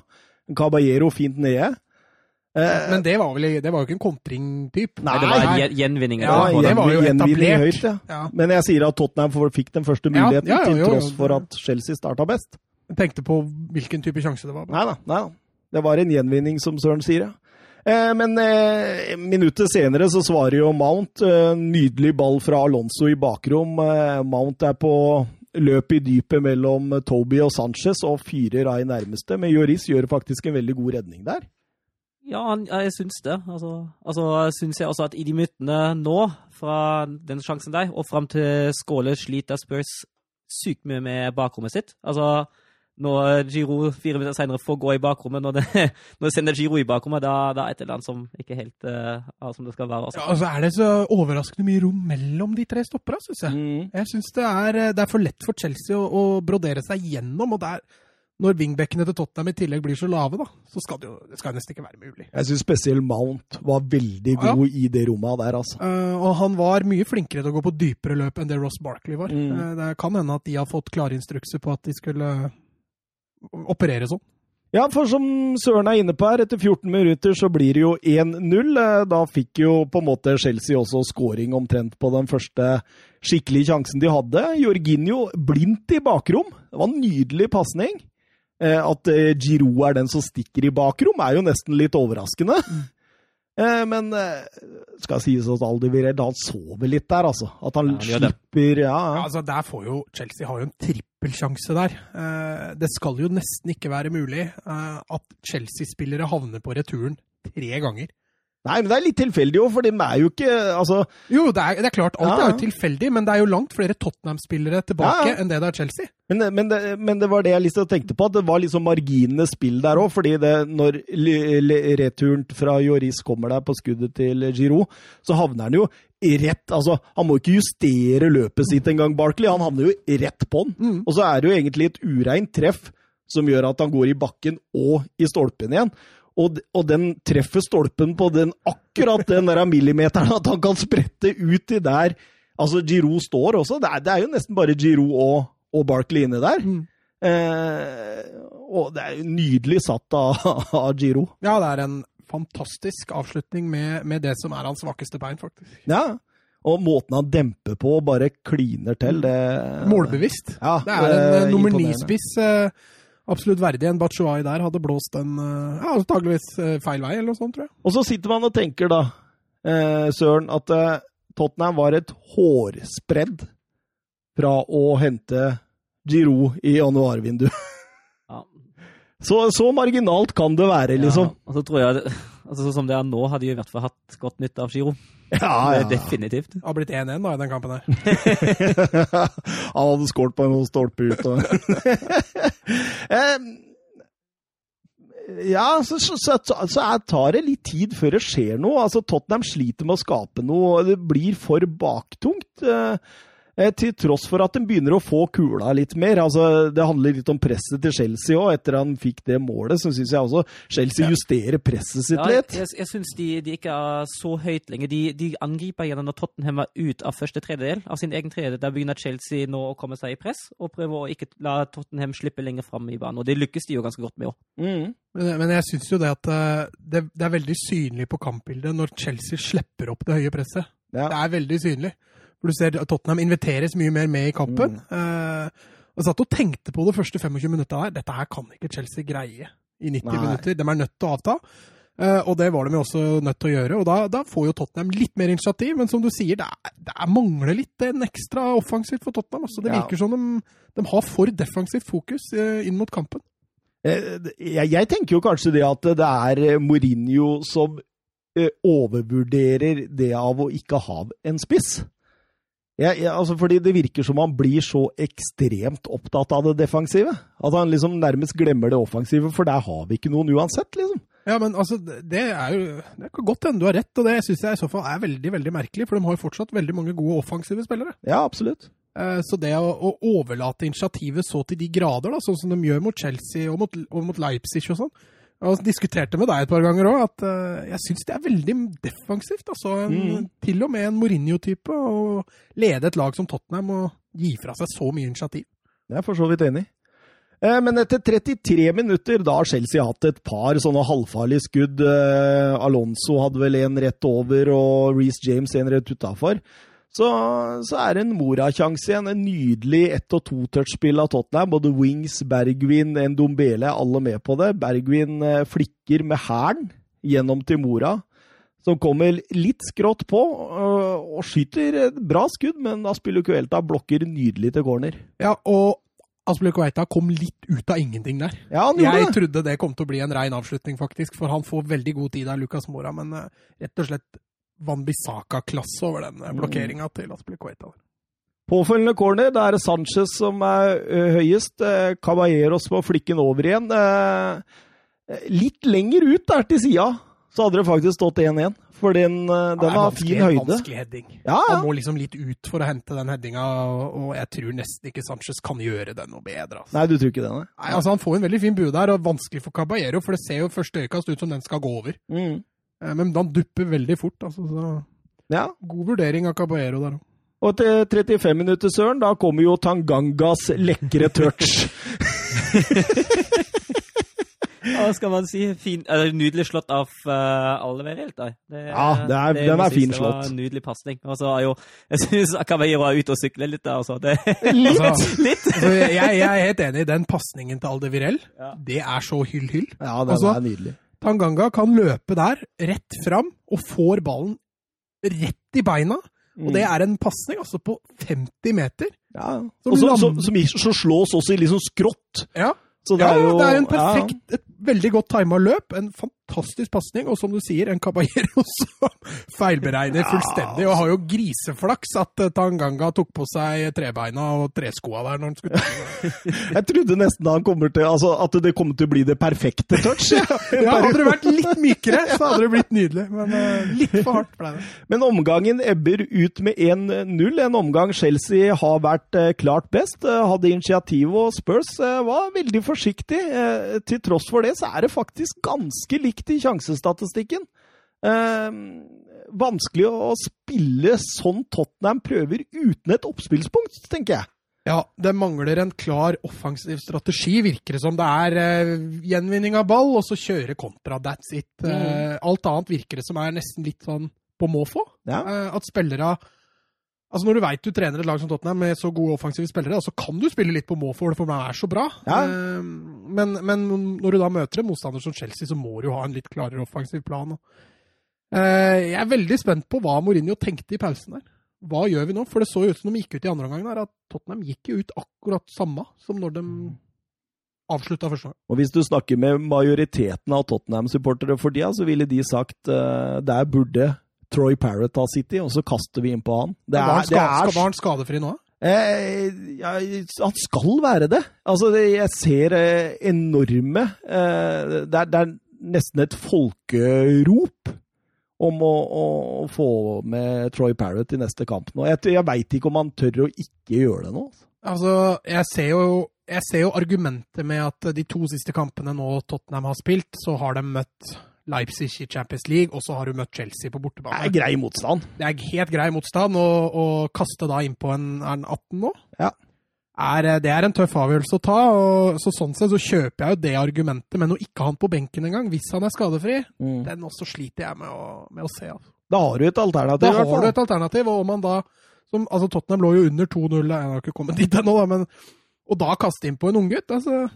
Caballero fint nede. Eh, Men det var, vel, det var jo ikke en kontringtype. Nei, Det var en gjenvinning. Ja, det var jo gjenvinning etablert. Høyt, ja. Ja. Men jeg sier at Tottenham fikk den første muligheten, ja, ja, til jo, jo. tross for at Chelsea starta best. Jeg tenkte på hvilken type sjanse det var. Nei da, nei da. Det var en gjenvinning, som Søren sier, ja. Eh, men eh, minuttet senere så svarer jo Mount. Eh, nydelig ball fra Alonso i bakrom. Eh, Mount er på løp i dypet mellom Toby og Sanchez og fyrer av i nærmeste. Men Joris gjør faktisk en veldig god redning der. Ja, jeg syns det. Altså, altså syns jeg også at i de minuttene nå, fra den sjansen der, og fram til Skåle sliter Spurs sykt mye med bakrommet sitt. Altså, når Giro fire minutter senere får gå i bakrommet, når det, <laughs> når det sender Giro i bakrommet, da, da er et eller annet som ikke helt uh, er som det skal være. Altså. Ja, altså er det så overraskende mye rom mellom de tre stoppera, syns jeg. Jeg syns det, er- det er for lett for Chelsea å, å brodere seg gjennom. og der, Når wingbackene til Tottenham i tillegg blir så lave, da, så skal det jo det skal nesten ikke være mulig. Jeg syns spesielt Mount var veldig Ja. god i det rommet der, altså. Uh, og han var mye flinkere til å gå på dypere løp enn det Ross Barkley var. Mm. Uh, det kan hende at de har fått klare instrukser på at de skulle operere sånn. Ja, for som Søren er inne på her, etter 14 minutter så blir det jo 1-0. Eh, Da fikk jo på en måte Chelsea også scoring omtrent på den første skikkelige sjansen de hadde. Jorginho blindt i bakrom. Det var en nydelig pasning. Eh, At Giro Giroud er den som stikker i bakrom, er jo nesten litt overraskende. Eh, Men eh, skal sies at Aldi Vireld han sover litt der, altså. At han Ja, slipper ja, Ja, altså der får jo Chelsea har jo en trippelsjanse der. Eh, det skal jo nesten ikke være mulig eh, at Chelsea-spillere havner på returen tre ganger. Nei, men det er litt tilfeldig òg, for de er jo ikke Altså, Jo, det er, det er klart, alt Ja, er jo tilfeldig, men det er jo langt flere Tottenham-spillere tilbake Ja, enn det det er Chelsea. Men, men, det, men det var det jeg liksom tenkte på, at det var liksom marginene spill der òg. fordi det, når returen fra Joris kommer der på skuddet til Giroud, så havner han jo rett altså Han må ikke justere løpet sitt engang, Barkley. Han havner jo rett på den. Mm. Og så er det jo egentlig et ureint treff som gjør at han går i bakken og i stolpen igjen. Og, og den treffer stolpen på den akkurat den der millimeteren at han kan sprette ut i der Altså, Giroud står også. Det er, det er jo nesten bare Giroud og, og Barkley inne der. Mm. Eh, og det er jo nydelig satt av, av Giro. Ja, det er en fantastisk avslutning med, med det som er hans svakeste bein, faktisk. Ja. Og måten han demper på og bare kliner til, det Målbevisst. Ja, Det er en det, nummer ni-spiss. eh, absolutt verdig. En Batshuayi der hadde blåst en eh, ja, antageligvis eh, feil vei, eller noe sånt, tror jeg. Og så sitter man og tenker, da, eh, Søren, at eh, Tottenham var et hårspredd fra å hente Giroud i januarvinduet. Ja. <laughs> Så, så marginalt kan det være, liksom. Ja, og så tror jeg, det- altså Sånn som det er nå, hadde de i hvert fall hatt godt nytte av Giro. Ja, ja. Definitivt. Det har blitt 1-1 da i den kampen her. <laughs> Han hadde skåret på noen stolper ut. Og... <laughs> Ja, så, så, så, så tar det litt tid før det skjer noe. Altså, Tottenham sliter med å skape noe, og det blir for baktungt. Eh, Til tross for at de begynner å få kula litt mer. Altså, det handler litt om presset til Chelsea òg. Etter han fikk det målet, så syns jeg også Chelsea justerer presset sitt Ja, jeg litt. jeg, jeg syns de, de ikke er så høyt lenger. De, de angriper igjen når Tottenham er ut av første tredjedel av sin egen tredjedel. Der begynner Chelsea nå å komme seg i press, og prøver å ikke la Tottenham slippe lenger fram i banen. Og det lykkes de jo ganske godt med òg. Mm. Men, men jeg syns jo det at eh, det, det er veldig synlig på kampbildet når Chelsea slipper opp det høye presset. Ja. Det er veldig synlig. For du ser Tottenham inviteres mye mer med i kampen. Eh, og satt og tenkte på det første 25 minutta her. Dette her kan ikke Chelsea greie i 90 Nei. minutter. De er nødt til å avta. Eh, og det var de jo også nødt til å gjøre. Og da, da får jo Tottenham litt mer initiativ. Men som du sier, det, er, det er mangler litt en ekstra offensivt for Tottenham. Altså, det Ja. virker som de, de har for defensivt fokus eh, inn mot kampen. Jeg, jeg tenker jo kanskje det at det er Mourinho som overvurderer det av å ikke ha en spiss. Jeg, jeg, altså fordi det virker som han blir så ekstremt opptatt av det defensive. At han liksom nærmest glemmer det offensive, for der har vi ikke noen uansett, liksom. Ja, men altså, det er jo Det kan godt hende du har rett, og det syns jeg i så fall er veldig veldig merkelig. For de har jo fortsatt veldig mange gode offensive spillere. Ja, absolutt. Eh, Så det å, å overlate initiativet så til de grader, da, sånn som de gjør mot Chelsea og mot, og mot Leipzig og sånn Jeg diskuterte med deg et par ganger òg, at uh, jeg syns det er veldig defensivt. altså en, Mm. Til og med en Mourinho-type å lede et lag som Tottenham og gi fra seg så mye initiativ. Det er for så vidt enig. Eh, Men etter 33 minutter, da har Chelsea hatt et par sånne halvfarlige skudd. Eh, Alonso hadde vel en rett over, og Reece James en rett utafor. Så, så er det en Mora-sjanse igjen. En nydelig ett- og to-touch-spill av Tottenham. Både Wings, Bergwin, Ndombele alle med på det. Bergwin eh, flikker med hælen gjennom til Mora. Som kommer litt skrått på, øh, og skyter bra skudd, men Aspilicuelta blokker nydelig til corner. Ja, og Aspelikueita kom litt ut av ingenting der. Ja, Jeg det. trodde det kom til å bli en rein avslutning, faktisk, for han får veldig god tid av Lucas Mora, men eh, rett og slett Wanbisaka-klasse over den Mm. blokkeringa til Aspilicueta. Påfølgende corner, da er det Sanchez som er høyest. Eh, Caballeros på flikken over igjen. Eh, litt lenger ut der til sida, så hadde det faktisk stått 1-1. For den, den ja, har fin høyde. Vanskelig heading. Ja, Han ja. må liksom litt ut for å hente den headinga, og jeg tror nesten ikke Sanchez kan gjøre det noe bedre. Altså. Nei, du tror ikke det? Nei, altså Han får en veldig fin bue der, og vanskelig for Caballero, for det ser jo første øyekast ut som den skal gå over. Mm. Eh, Men han dupper veldig fort. altså, så Ja. God vurdering av Caballero der òg. Og til 35 minutter, Søren, da kommer jo Tangangas lekre touch. <laughs> Hva skal man si? Fin, eller nydelig slått av uh, Oliver helt, da. Det, Ja, det er- den må er fin slått. det var en Nydelig pasning. Og så er jo <laughs> Jeg syns Caballero er ute og sykler litt der, altså. Det, <laughs> Litt! Altså, litt. altså, jeg, jeg er helt enig. Den pasningen til Aldevirell, Ja. det er så hyll-hyll. Ja, den Altså- er nydelig. Tanganga kan løpe der, rett fram, og får ballen rett i beina. Og det er en pasning altså på 50 meter. Ja. Som Og så, som, land- som slås også i litt sånn skrått. Ja, Så det ja, er jo det er en perfekt, et veldig godt tima løp. En fantastisk pasning, og som du sier, en Caballero <laughs> som feilberegner fullstendig. Og har jo griseflaks at eh, Tanganga tok på seg trebeina og treskoa der når han skulle <laughs> Jeg trodde nesten han kommer til, altså, at det kommer til å bli det perfekte touch. <laughs> Ja. Hadde det vært litt mykere, så hadde det blitt nydelig. Men uh, litt for hardt ble det. Men omgangen ebber ut med 1-0. En omgang Chelsea har vært uh, klart best. Uh, hadde initiativ, og Spurs var veldig forsiktig. Til tross for det så er det faktisk ganske likt i sjansestatistikken. Eh, vanskelig å spille sånn Tottenham prøver uten et oppspillspunkt, tenker jeg. Ja, det mangler en klar offensiv strategi, virker det som. Det er eh, gjenvinning av ball, og så kjøre kontra. That's it. Eh, alt annet virker det som er nesten litt sånn på måfå. Ja. Eh, at spillere Altså Når du veit du trener et lag som Tottenham med så gode offensive spillere, så kan du spille litt på må for de er så bra. Ja. Eh, men, men når du da møter en motstander som Chelsea, så må du jo ha en litt klarere offensiv plan. Eh, jeg er veldig spent på hva Mourinho tenkte i pausen der. Hva gjør vi nå? For det så jo ut som de gikk ut i andre omgang der, at Tottenham gikk jo ut akkurat samme som når de avslutta første gang. Og hvis du snakker med majoriteten av Tottenham-supportere for tida, så ville de sagt uh, der burde Troy Parrott av City, og så kaster vi inn på han. Det er, det er var han skadefri nå? Eh, ja, han skal være det. Altså, jeg ser eh, enorme eh, det, er, det, er, nesten et folkerop om å, å, å, få med Troy Parrott i neste kamp nå. Jeg, jeg veit ikke om han tør å ikke gjøre det nå. Altså, jeg ser jo jeg ser jo argumentet med at de to siste kampene nå Tottenham har spilt, så har de møtt Leipzig i Champions League, og så har du møtt Chelsea på bortebane. Det er grei motstand. Det er helt grei motstand, å kaste da innpå en, en 18 nå, ja. er, det er en tøff avgjørelse å ta. og så Sånn sett så kjøper jeg jo det argumentet, men å ikke ha han på benken engang, hvis han er skadefri, mm. den også sliter jeg med å, med å se. Altså. Da har du et alternativ. Da har du et alternativ, og om man da som, altså Tottenham lå jo under 2-0, jeg har ikke kommet dit ennå, men og da kaste inn på en unggutt, altså,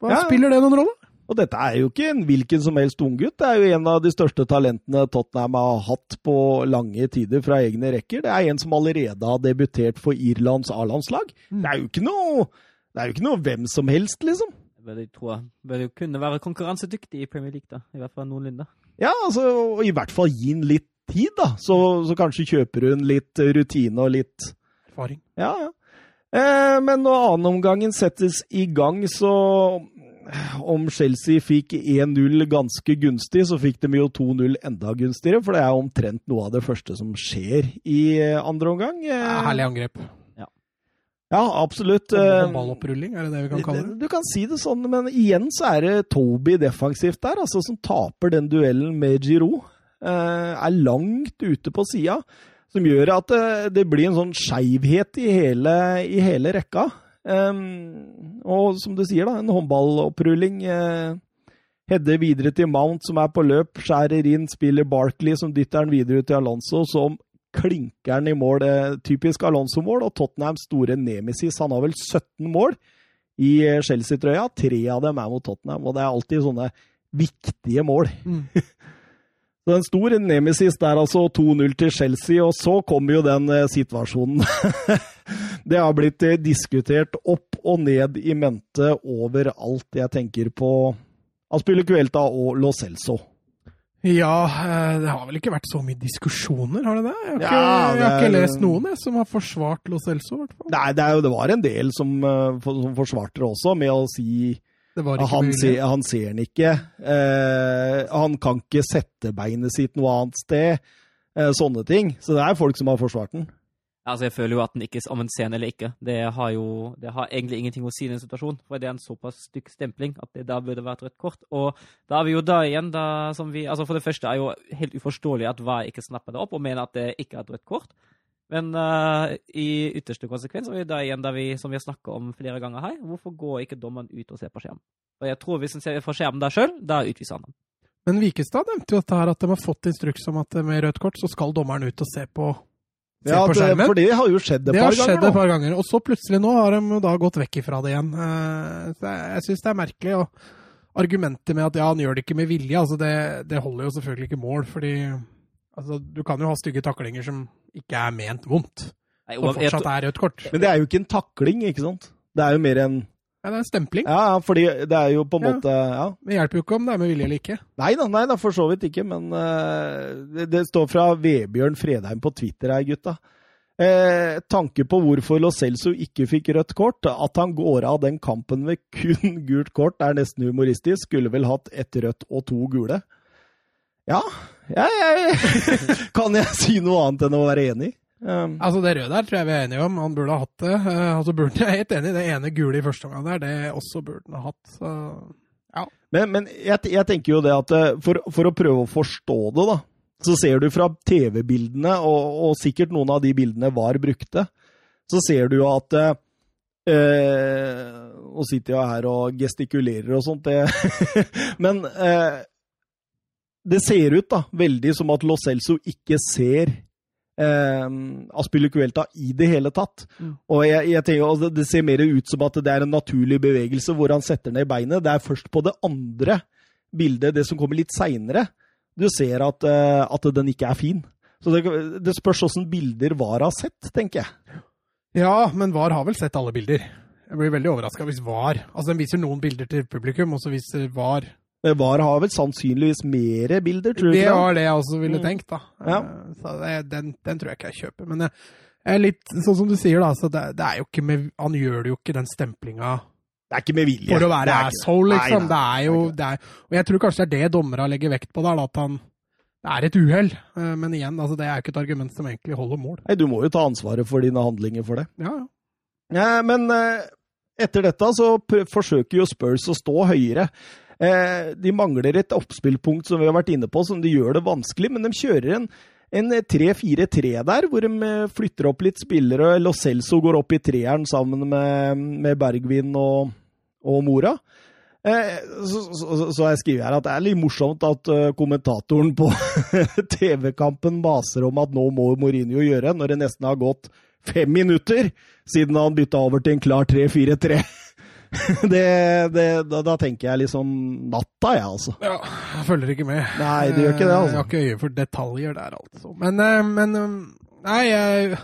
hva ja. spiller det noen rolle? Og dette er jo ikke en hvilken som helst unggutt. Det er jo en av de største talentene Tottenham har hatt på lange tider fra egne rekker. Det er en som allerede har debutert for Irlands A-landslag. Det er jo ikke noe det er jo ikke noe hvem som helst, liksom. Jeg tror jeg bør jo kunne være konkurransedyktig i Premier League, da. I hvert fall noenlunde. Ja, altså, og i hvert fall gi den litt tid, da. Så, så kanskje kjøper hun litt rutine og litt Erfaring. Ja, ja. Eh, men når annenomgangen settes i gang, så om Chelsea fikk 1-0 ganske gunstig, så fikk de jo 2-0 enda gunstigere. For det er omtrent noe av det første som skjer i eh, andre omgang. Ja, herlig angrep. Ja, ja absolutt. Ballopprulling, er det det vi kan kalle det? Du kan si det sånn, men igjen så er det Toby defensivt der, altså som taper den duellen med Giroud. Eh, er langt ute på sida som gjør at det, det blir en sånn skeivhet i, i, hele rekka. Um, og som du sier, da, en håndballopprulling. Uh, Hedder videre til Mount, som er på løp. Skjærer inn, spiller Barkley, som dytter den videre til Alonso, som klinker den i mål. Uh, typisk Alonso-mål, og Tottenhams store nemesis. Han har vel 17 mål i eh, Chelsea-trøya. Tre av dem er mot Tottenham, og det er alltid sånne viktige mål. Mm. <laughs> Så en stor nemesis der, altså 2-0 til Chelsea, og så kommer jo den eh, situasjonen. <laughs> det har blitt eh, diskutert opp og ned i mente overalt. Jeg tenker på Aspilicuelta og Lo Celso. Ja, eh, det har vel ikke vært så mye diskusjoner, har det det? Jeg har ikke, ja, det, jeg har ikke lest noen jeg, som har forsvart Lo Celso, i hvert fall. Nei, det, jo, det, var en del som, som forsvarte det også, med å si han, sier han ser den ikke. Eh, han kan ikke sette beinet sitt noe annet sted. Eh, sånne ting. Så det er folk som har forsvart den. Altså, Jeg føler jo at den ikke om en scene eller ikke, det har jo det har egentlig ingenting å si i den situasjonen. For det er en såpass stykk stempling at det da burde vært rødt kort. Og da er vi jo da igjen, da som vi Altså, for det første er jo helt uforståelig at VAR ikke snapper det opp og mener at det ikke er et rødt kort. Men uh, i ytterste konsekvens, og da igjen der vi, som vi har snakka om flere ganger her, hvorfor går ikke dommeren ut og ser på skjermen? Og jeg tror Hvis han ser på skjermen der sjøl, da utviser han ham. Men Vikestad nevnte jo dette her, at de har fått instruks om at med rødt kort så skal dommeren ut og se på, se ja, på skjermen. For det har jo skjedd et det par ganger. Det har skjedd et par ganger, Og så plutselig nå har de da gått vekk ifra det igjen. Uh, jeg jeg syns det er merkelig. og Argumentet med at ja, han gjør det ikke med vilje, altså det, det holder jo selvfølgelig ikke mål. fordi altså, du kan jo ha stygge taklinger som ikke er ment vondt. Nei, og fortsatt er rødt kort. Men det er jo ikke en takling, ikke sant? Det er jo mer en Ja, det er en stempling. Ja, fordi det er jo på en ja. måte ja. Det hjelper jo ikke om det er med vilje eller ikke. Nei da, nei da for så vidt ikke. Men uh, det, det, står fra Vebjørn Fredheim på Twitter her, gutta. Eh, tanke på hvorfor Lo Celso ikke fikk rødt kort. At han går av den kampen med kun <laughs> gult kort, er nesten humoristisk. Skulle vel hatt ett rødt og to gule. Ja, jeg, <laughs> kan jeg si noe annet enn å være enig? Um, altså Det røde der tror jeg vi er enige om. Han burde ha hatt det. Uh, altså burde, Jeg er helt enig. Det ene gule i første omgang der, det også burde han ha hatt. Så, ja. Men, men jeg, jeg, tenker jo det at eh, for, for, å prøve å forstå det, da, så ser du fra TV-bildene, og, og, sikkert noen av de bildene var brukte, så ser du jo at uh, Nå sitter jeg her og gestikulerer og sånt, det <laughs> Men uh, det ser ut da, veldig som at Lo Celso ikke ser eh, Aspilicuelta i det hele tatt. Mm. Og jeg, jeg tenker, altså, Det ser mer ut som at det er en naturlig bevegelse hvor han setter ned beinet. Det er først på det andre bildet, det som kommer litt seinere, du ser at, eh, at, den ikke er fin. Så det, det spørs åssen bilder VAR har sett, tenker jeg. Ja, men VAR har vel sett alle bilder. Jeg blir veldig overraska hvis VAR Altså, den viser noen bilder til publikum, og så viser VAR VAR har vel sannsynligvis mere bilder, tror du Det ikke det? var det jeg også ville Mm. tenkt, da. Ja. Eh, Så den, den tror jeg ikke jeg kjøper. Men jeg, jeg er litt sånn som du sier, da. Så det, det er jo ikke med Han gjør det jo ikke den stemplinga Det er ikke med vilje. for å være asshole, liksom. Nei, nei, det er jo det er, Og jeg tror kanskje det er det dommerne legger vekt på der, at han Det er et uhell. Eh, Men igjen, altså, det er jo ikke et argument som egentlig holder mål. Nei, du må jo ta ansvaret for dine handlinger for det. Ja, ja. Ja, men eh, etter dette så forsøker jo Spurs å stå høyere. Eh, de mangler et oppspillpunkt som vi har vært inne på, som de gjør det vanskelig, men de kjører en, en 3-4-3 der, hvor de eh, flytter opp litt spillere. Lo Celso går opp i treeren sammen med, med Bergvin og, og Mora. Eh, så, så, så jeg skriver her at det er litt morsomt at eh, kommentatoren på <laughs> TV-kampen maser om at nå må Mourinho gjøre, når det nesten har gått fem minutter siden han bytta over til en klar 3-4-3. <laughs> det, det, da, da tenker jeg liksom natta, jeg, altså. ja. Jeg følger ikke med. Nei, du gjør ikke det, altså. Jeg har ikke øye for detaljer der, altså. Men, eh, men eh, Nei, jeg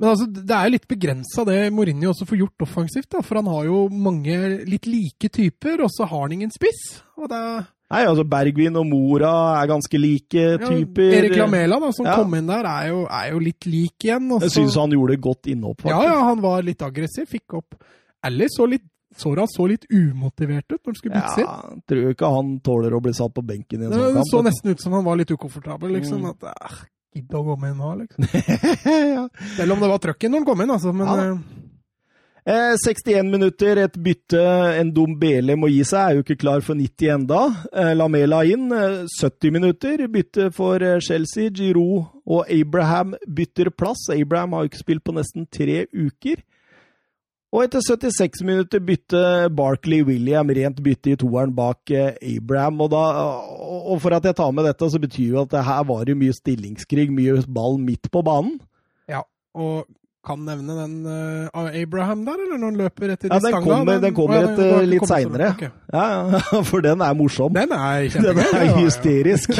men altså, det er jo litt begrensa det Mourinho også får gjort offensivt. da, For han har jo mange litt like typer, og så har han ingen spiss. og det er... Nei, altså Bergvin og Mora er ganske like typer. Ja, Erik Lamela, da, som Ja. kom inn der, er jo, er jo litt lik igjen. Også. Jeg syns han gjorde godt innhopp, ja, ja, han var litt aggressiv, fikk opp Alice så litt så han så litt umotivert ut når han skulle byttes inn. Ja, tror ikke han tåler å bli satt på benken i en Det sånn kamp. så nesten ut som han var litt ukomfortabel. liksom, Mm. at eh, Gidd å gå med nå, liksom. <laughs> ja. Selv om det var trøkken når han kom inn, altså. Men Ja. eh, Eh, 61 minutter, et bytte en Dombele må gi seg, er jo ikke klar for 90 enda. Eh, Lamela inn, eh, 70 minutter, bytte for eh, Chelsea. Giroud og Abraham bytter plass. Abraham har jo ikke spilt på nesten tre uker. Og etter 76 minutter bytte Barkley William rent bytte i toeren bak eh, Abraham. Og, da, og for at jeg tar med dette, så betyr jo at det her var det mye stillingskrig, mye ball midt på banen. ja. Og kan nevne den uh, Abraham der, eller når han løper etter Ja, de den stanga? kommer- den kommer etter ja, den litt seinere. Okay. Ja, ja, <laughs> for den er morsom. Den er <laughs> Den er hysterisk.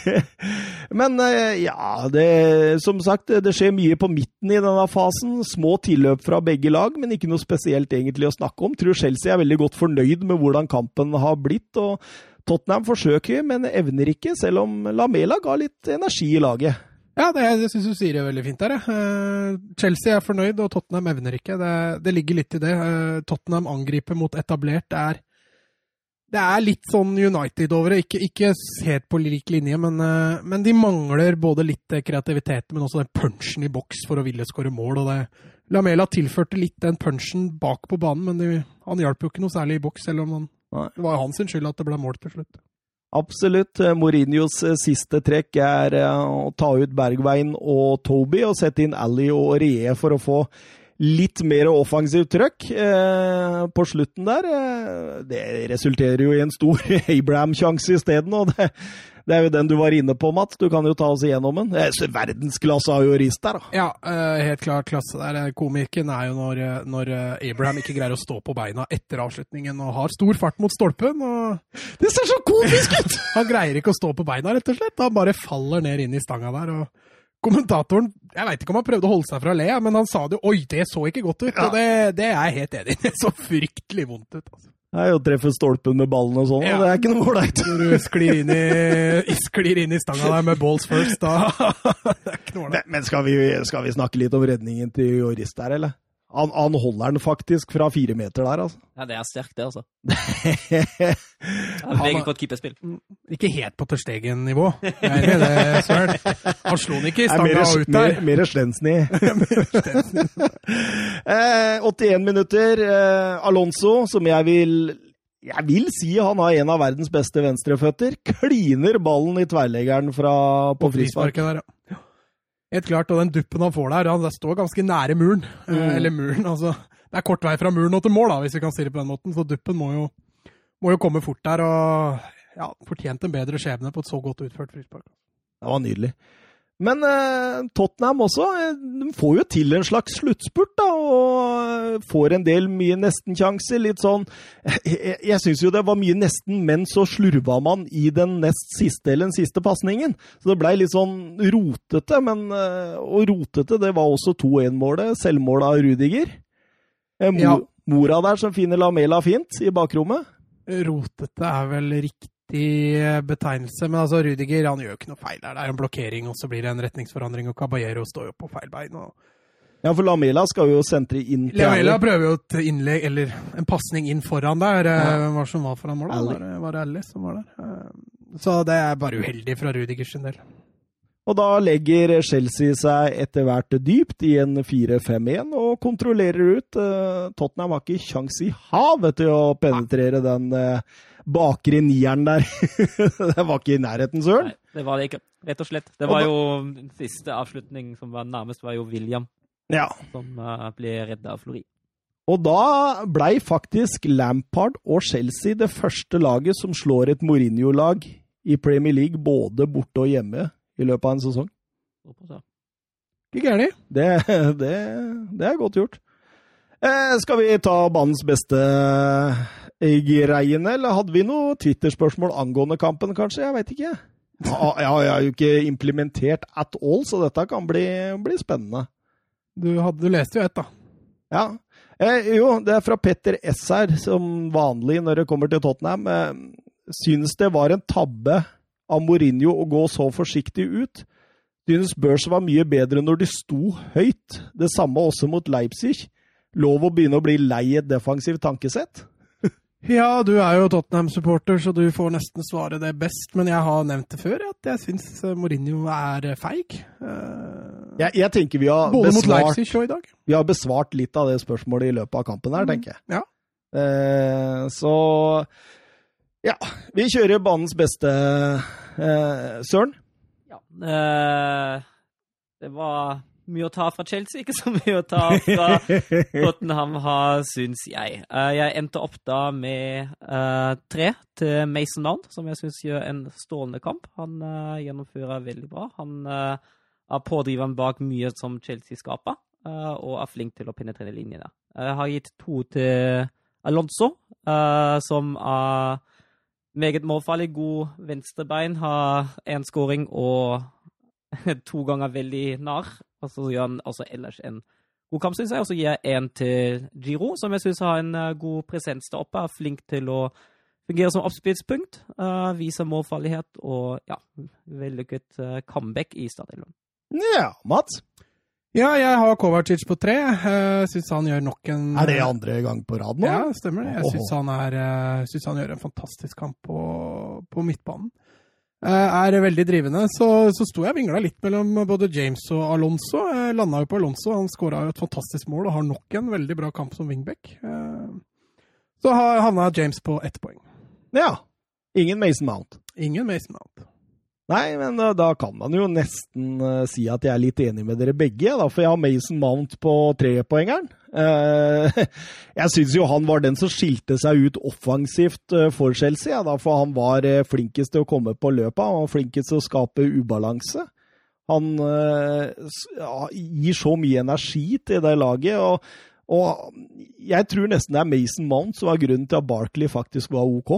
<laughs> Men eh, ja, det, som sagt, det skjer mye på midten i denne fasen. Små tilløp fra begge lag, men ikke noe spesielt egentlig å snakke om. Tror Chelsea er veldig godt fornøyd med hvordan kampen har blitt. og Tottenham forsøker, men evner ikke, selv om Lamela ga litt energi i laget. Ja, det, jeg syns du sier det veldig fint der. jeg. Eh, Chelsea er fornøyd, og Tottenham evner ikke. Det, det ligger litt i det. Eh, Tottenham angriper mot etablert. Det er, det er litt sånn United over det. Ikke, ikke helt på lik linje, men, eh, men de mangler både litt kreativitet, men også den punchen i boks for å ville skåre mål. og det Lamela tilførte litt den punchen bak på banen, men de, han hjalp jo ikke noe særlig i boks, selv om han, det var hans skyld at det ble mål til slutt. Absolutt. Mourinhos eh, siste trekk er eh, å ta ut Bergveien og Toby og sette inn Ali og Rie for å få litt mer offensivt trøkk eh, på slutten der. Eh, det resulterer jo i en stor <laughs> Abraham-sjanse isteden, og det, det er jo den du var inne på, Mats. Du kan jo ta oss igjennom den. Eh, Verdensklasse av jurist der, da. Ja, eh, helt klart klasse der. Komikken er jo når, eh, når eh, Abraham ikke greier å stå på beina etter avslutningen og har stor fart mot stolpen. og Det ser så komisk ut! <laughs> Han greier ikke å stå på beina, rett og slett. Han bare faller ned inn i stanga der. og Kommentatoren jeg veit ikke om han prøvde å holde seg fra å le, men han sa det jo Oi, det så ikke godt ut! Ja. Og det, det er jeg helt enig i. <laughs> Det så fryktelig vondt ut. altså. Det er jo å treffe stolpen med ballen og sånn, Ja. og det er ikke noe ålreit. Når du sklir inn i, sklir inn i stanga der med balls first, da <laughs> Det er ikke noe ålreit. Men, men skal, vi, skal vi snakke litt om redningen til Joris der, eller? Han, han holder den faktisk fra fire meter der, altså. Ja, det er sterkt, det, altså. <laughs> Han Meget på godt keeperspill. Ikke helt på Søren. Han slo den ikke i stanga mer, ut der. mer, mer Slensny. <laughs> eh, 81 minutter. Eh, Alonso, som jeg vil jeg vil si han har en av verdens beste venstreføtter. Kliner ballen i tverrleggeren fra, på På frispark. frisparket der, ja. Helt klart, og den duppen han får der, han står ganske nære muren. Eh, Mm. Eller muren, altså. Det er kort vei fra muren og til mål, da, hvis vi kan si det på den måten. Så duppen må jo, må jo komme fort der, og ja, fortjent en bedre skjebne på et så godt utført frispark. Det var nydelig. Men eh, Tottenham også eh, de får jo til en slags sluttspurt, da, og eh, får en del mye nesten-sjanser. Litt sånn Jeg, jeg, syns jo det var mye nesten, men så slurva man i den nest siste eller den siste pasningen. Så det blei litt sånn rotete, men eh, Og rotete, det var også 2-1-målet. Selvmål av Rudiger. Eh, Mo Ja, Mora der som finner Lamela fint i bakrommet. Rotete er vel riktig betegnelse, men altså Rudiger han gjør ikke noe feil der. Det er en blokkering, og så blir det en retningsforandring, og Caballero står jo på feil bein. og Ja, for Lamela skal jo sentre inn til Lamela prøver jo et innlegg, eller en pasning inn foran der. Ja. Eh, Hvem var som var foran målet? Var det, var det Alli som var der? Eh, Så det er bare uheldig fra Rudigers sin del. Og da legger Chelsea seg etter hvert dypt i en 4-5-1 og kontrollerer ut. Eh, Tottenham har ikke kjangs i havet til å penetrere den eh, bakre nieren der. <laughs> det var ikke i nærheten, søren. Nei, det var det ikke. Rett og slett. Det var jo den siste avslutning som var nærmest, var jo William Ja. som eh, ble redda av Flori. Og da blei faktisk Lampard og Chelsea det første laget som slår et Mourinho-lag i Premier League både borte og hjemme i løpet av en sesong. Ikke gærent. Det, det, det er godt gjort. Eh, skal vi ta banens beste greiene, eller hadde vi noe Twitter-spørsmål angående kampen, kanskje? Jeg veit ikke. Ja, jeg har jo ikke implementert at all, så dette kan bli, bli spennende. Du, hadde, du leste jo ett, da. Ja. Eh, jo, det er fra Petter S her, som vanlig når det kommer til Tottenham. Eh, syns det var en tabbe av Mourinho å gå så forsiktig ut. Synes Børs var mye bedre når de sto høyt. Det samme også mot Leipzig. Lov å begynne å bli lei et defensivt tankesett? Ja, du er jo Tottenham-supporter, så du får nesten svare det best. Men jeg har nevnt det før, at jeg syns Mourinho er feig. Uh, Jeg, jeg tenker vi har, Både mot besvart, Leipzig i dag. vi har besvart litt av det spørsmålet i løpet av kampen her, tenker jeg. Ja. Uh, så ja, vi kjører banens beste, uh, Søren. Ja. eh, det var mye å ta fra Chelsea, ikke så mye å ta fra <laughs> Tottenham, har, syns jeg. Eh, jeg endte opp da med uh, tre til Mason Mount, som jeg syns gjør en strålende kamp. Han uh, gjennomfører veldig bra. Han uh, er pådriveren bak mye som Chelsea skaper, og er flink til å penetrere linjene. Jeg har gitt to til Alonso, som er meget målfarlig, god venstrebein, har én scoring og <laughs> to ganger veldig nær. Og så gjør han også ellers en god kamp, syns jeg. Og så gir jeg én til Giro, som jeg syns har en eh, god presens der oppe. Er flink til å fungere som oppspillspunkt. Uh, viser målfarlighet og ja, vellykket uh, comeback i startelveren. Ja, Mats. Ja, jeg har Kovacic på tre. Uh, syns han gjør nok en Er det andre gang på rad nå? Ja, stemmer det. Jeg syns han, er, synes han gjør en fantastisk kamp på, på midtbanen. Eh, Er veldig drivende. Så, så sto jeg og vingla litt mellom både James og Alonso. Jeg landa jo på Alonso. Han skåra jo et fantastisk mål og har nok en veldig bra kamp som wingback. Eh, Så havna James på ett poeng. Ja. Ingen Mason Mount. Ingen Mason Mount. Nei, men da, da kan man jo nesten uh, si at jeg er litt enig med dere begge, da, for jeg har Mason Mount på trepoengeren. Uh, <laughs> jeg syns jo han var den som skilte seg ut offensivt uh, for Chelsea, ja, da, for han var flinkest til å komme på løpet, han var flinkest til å skape ubalanse. Han ja, gir så mye energi til det laget, og, og jeg tror nesten det er Mason Mount som var grunnen til at Barkley faktisk var OK.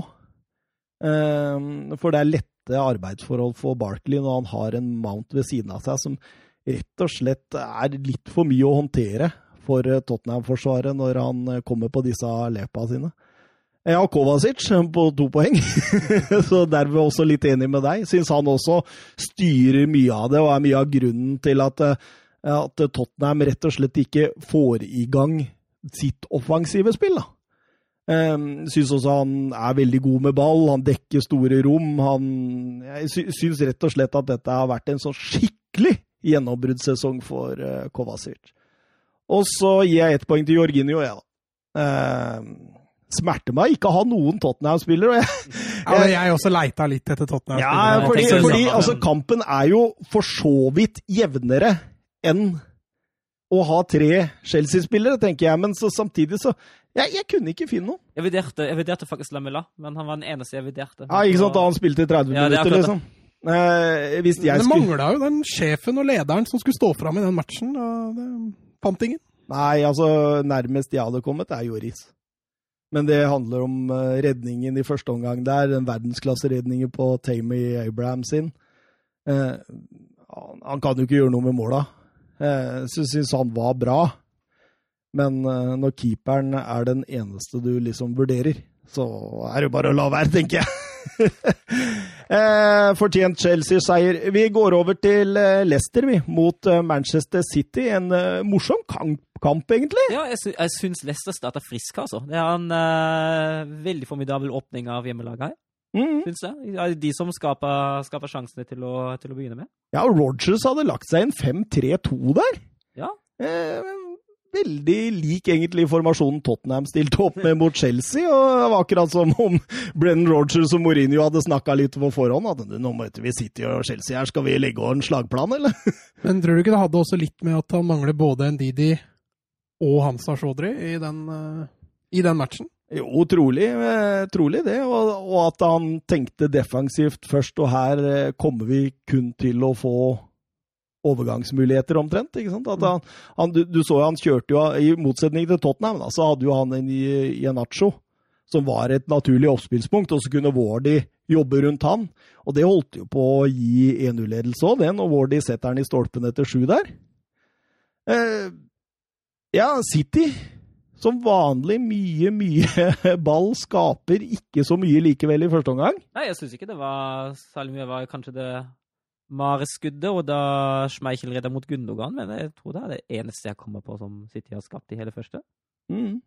For det er lette arbeidsforhold for Barkley når han har en Mount ved siden av seg som rett og slett er litt for mye å håndtere for eh, Tottenham-forsvaret når han eh, kommer på disse lepa sine. Jeg har Kovacic på to poeng, <laughs> så derved også litt enig med deg. Syns han også styrer mye av det, og er mye av grunnen til at, eh, at Tottenham rett og slett ikke får i gang sitt offensive spill. da. Um, syns også han er veldig god med ball, han dekker store rom. Han, jeg sy syns rett og slett at dette har vært en sånn skikkelig gjennombruddssesong for uh, Kovacic. Og så gir jeg ett poeng til Jorginho, jeg, da. Um, smerter meg ikke å ha noen Tottenham-spiller. jeg- <laughs> Ja, men jeg også leita litt etter Tottenham. Ja, fordi, fordi altså, kampen er jo for så vidt jevnere enn å ha tre Chelsea-spillere, tenker jeg. Men så, samtidig så jeg, jeg kunne ikke finne noen. Jeg vurderte, jeg vurderte faktisk Lamela, men han var den eneste jeg vurderte. Ja, ikke sant? Da han spilte i 30 Ja, det er minutter, ja, liksom. Eh, hvis jeg det skulle mangla jo den sjefen og lederen som skulle stå fram i den matchen. Og det fant ingen. Nei, altså, nærmest jeg hadde kommet, er Joris. Men det handler om eh, redningen i første omgang der. Den verdensklasseredningen på Tamy Abraham sin. Eh, han, han kan jo ikke gjøre noe med måla. Eh, så syns han var bra. Men eh, når keeperen er den eneste du liksom vurderer, så er det bare å la være, tenker jeg. <laughs> eh, fortjent Chelsea-seier. Vi går over til Leicester, vi, mot Manchester City. En morsom kamp, egentlig. Ja, jeg, sy syns Leicester starter frisk, altså. Det er en uh, veldig formidabel åpning av hjemmelaget her. Mm. Syns jeg. De som skaper, sjansene til å, til å begynne med. Ja, og Rogers hadde lagt seg en 5-3-2 der. Ja. Eh, veldig lik egentlig formasjonen Tottenham stilte opp med mot Chelsea. og Det var akkurat som om Brennan Rogers og Mourinho hadde snakka litt på forhånd. at Nå møter vi City og Chelsea her, skal vi legge over en slagplan, eller? <laughs> Men tror du ikke det hadde også litt med at han mangler både Ndidi og Hansa Shodri i den, eh, i den matchen? Jo, trolig, eh, trolig det. Og, og at han tenkte defensivt først, og her eh, kommer vi kun til å få overgangsmuligheter, omtrent. ikke sant? At han, han, du, du så jo han kjørte jo, I motsetning til Tottenham, da, så hadde jo han en i, en nacho som var et naturlig oppspillspunkt, og så kunne Wardy jobbe rundt han. Og det holdt jo på å gi 1-0-ledelse òg, det, når Wardy setter han i stolpen etter sju der. Eh, ja, City som vanlig mye, mye <laughs> ball. Skaper ikke så mye likevel i første omgang. Nei, jeg syns ikke det var særlig mye. Det var kanskje det Mare-skuddet, og da Schmeichel redda mot Gundogan, men jeg tror det er det eneste jeg kommer på som City har skapt i hele første. Mm.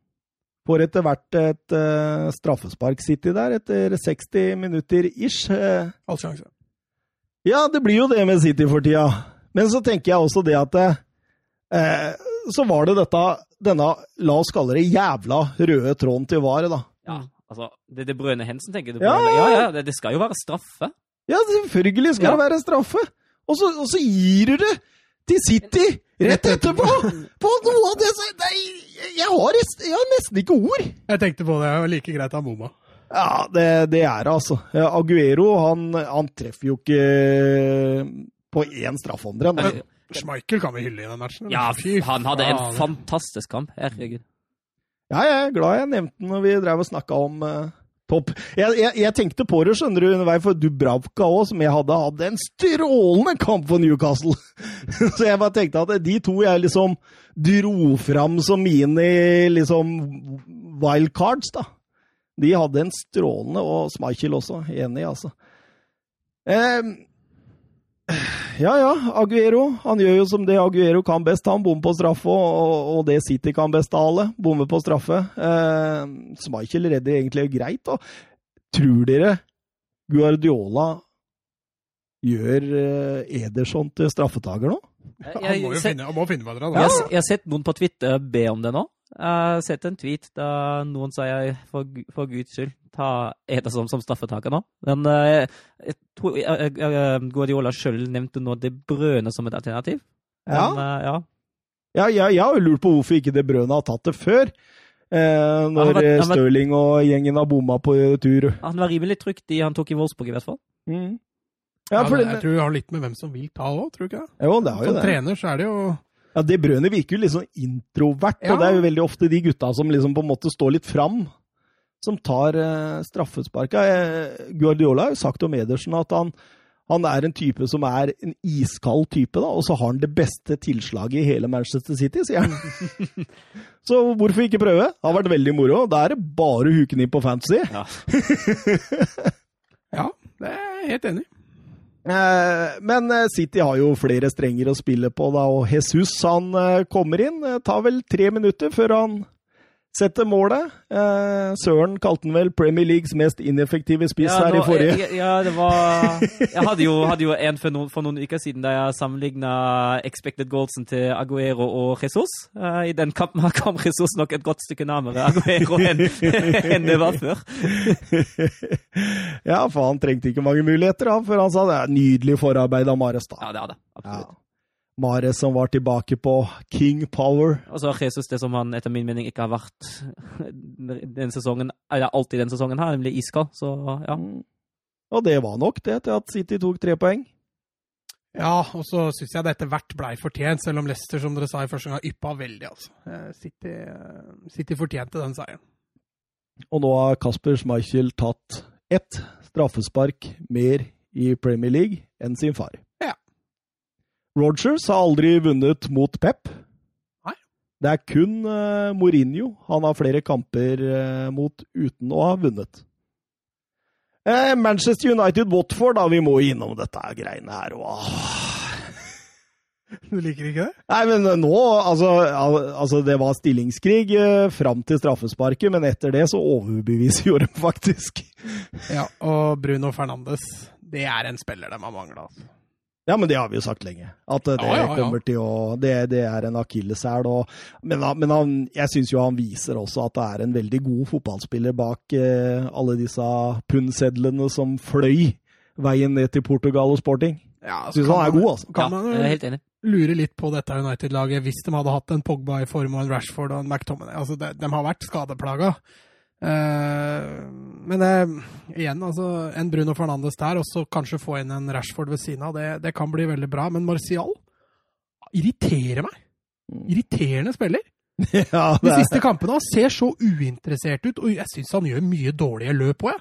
Får etter hvert et uh, straffespark City der, etter 60 minutter ish. Uh, All sjanse. Ja, det blir jo det med City for tida. Men så tenker jeg også det at uh, Så var det dette denne, la oss kalle det jævla røde tråden til VAR, da. Ja, altså, det, det Brøne Hensen, tenker du på? Ja, ja, ja det, det, skal jo være straffe. Ja, selvfølgelig skal Ja. det være straffe! Og så, og så gir du det til City rett etterpå! På noe av det som Nei, jeg har, jeg har nesten ikke ord! Jeg tenkte på det, og like greit av Moma. Ja, det, det er det, altså. Aguero, han, han treffer jo ikke på én straffeomdrein. Nei, Schmeichel kan vi hylle i den matchen. Ja, Fy han hadde en fantastisk kamp. Herregud. Ja, jeg er glad jeg nevnte den når vi drev og snakka om uh, topp. Jeg, jeg, jeg tenkte på det, skjønner du, underveis, for Dubravka òg, som jeg hadde, hadde en strålende kamp for Newcastle. <laughs> Så jeg bare tenkte at de to jeg liksom dro fram som mine liksom wildcards, da. De hadde en strålende, og Schmeichel også. Enig, altså. Eh, ja, ja. Aguero. Han gjør jo som det Aguero kan best. Han bommer på straffe, og, og det City kan best av alle. Bommer på straffe. Eh, Schmeichel redder egentlig greit. Og tror dere Guardiola gjør eh, Ederson til straffetaker nå? Han må jo finne, han må finne hverandre. Jeg, da. jeg har sett noen på Twitter be om det nå. Jeg har sett en tweet da noen sier for, for guds skyld, ta Ederson som straffetaker nå. Men eh, jeg tror jeg, jeg, jeg, Guardiola sjøl nevnte nå De Brøne som et alternativ. Ja. Men, eh, ja. Ja, jeg, jeg har jo lurt på hvorfor ikke De Brøne har tatt det før. Eh, når eh, vært- Stirling og gjengen har bomma på tur. Han var rimelig trygt i han tok i Wolfsburg, i hvert fall. Mm. Ja, Ja, jeg tror det har litt med hvem som vil ta òg, tror du ikke det? jo, det har jo Som det. trener så er det jo Ja, Det brødet virker jo litt sånn introvert, Ja. og det er jo veldig ofte de gutta som liksom på en måte står litt fram, som tar eh, straffesparka. Eh, Guardiola har jo sagt om Edersen at han, han er en type som er en iskald type, da, og så har han det beste tilslaget i hele Manchester City, sier han. <laughs> så hvorfor ikke prøve? Det har vært veldig moro. Da er det bare å huke den inn på fantasy. Ja. <laughs> Ja, det er jeg helt enig i. Eh, Men eh, City har jo flere strenger å spille på, da, og Jesus han eh, kommer inn. Tar vel tre minutter før han setter målet. Eh, Søren kalte han vel Premier Leagues mest ineffektive spiss her nå- i forrige. Ja, ja, det var Jeg hadde jo, hadde jo en for noen, for noen uker siden da jeg sammenligna expected goalsen til Aguero og Jesus. Eh, I den kampen her kom Jesus nok et godt stykke nærmere Aguero enn <laughs> en det var før. <laughs> ja, for han trengte ikke mange muligheter da, før han sa det er nydelig forarbeid av Mares. da. Ja, det er det. Absolutt. Ja. Mares som var tilbake på King Power. Og så har Jesus det som han etter min mening ikke har vært den sesongen, eller alltid den sesongen her, nemlig iskald. Så ja. Mm. Og det var nok det til at City tok tre poeng. Ja, og så syns jeg det etter hvert blei fortjent, selv om Leicester, som dere sa i første gang, yppa veldig, altså. Eh, City, eh, City fortjente den seieren. Og nå har Kasper Schmeichel tatt ett straffespark mer i Premier League enn sin far. Rogers har aldri vunnet mot Pep. Nei. Det er kun uh, Mourinho han har flere kamper uh, mot uten å ha vunnet. Uh, Manchester United-Watford, da. Vi må innom dette greiene her. Åh. <laughs> Du liker ikke det? Nei, men nå Altså, altså det var stillingskrig fram til straffesparket, men etter det så overbeviser jo dem faktisk. Ja, og Bruno Fernandes, det er en spiller de har mangla. Altså. Ja, men det har vi jo sagt lenge. At det ja, ja, ja. kommer til å Det, det er en akilleshæl. Men, men han, jeg syns jo han viser også at det er en veldig god fotballspiller bak eh, alle disse pundsedlene som fløy veien ned til Portugal og sporting. Ja, altså, syns han er god, altså. Kan man, jeg er helt enig. Lure litt på dette United-laget hvis de hadde hatt en Pogba i form og en Rashford og en McTominay. Altså, de, de har vært skadeplaga. Uh, men det, igjen, altså, en Bruno Fernandes der, og så kanskje få inn en Rashford ved siden av, det, det kan bli veldig bra. Men Martial irriterer meg. Mm. Irriterende spiller. <laughs> Ja, De siste kampene han ser så uinteressert ut, og jeg syns han gjør mye dårlige løp òg.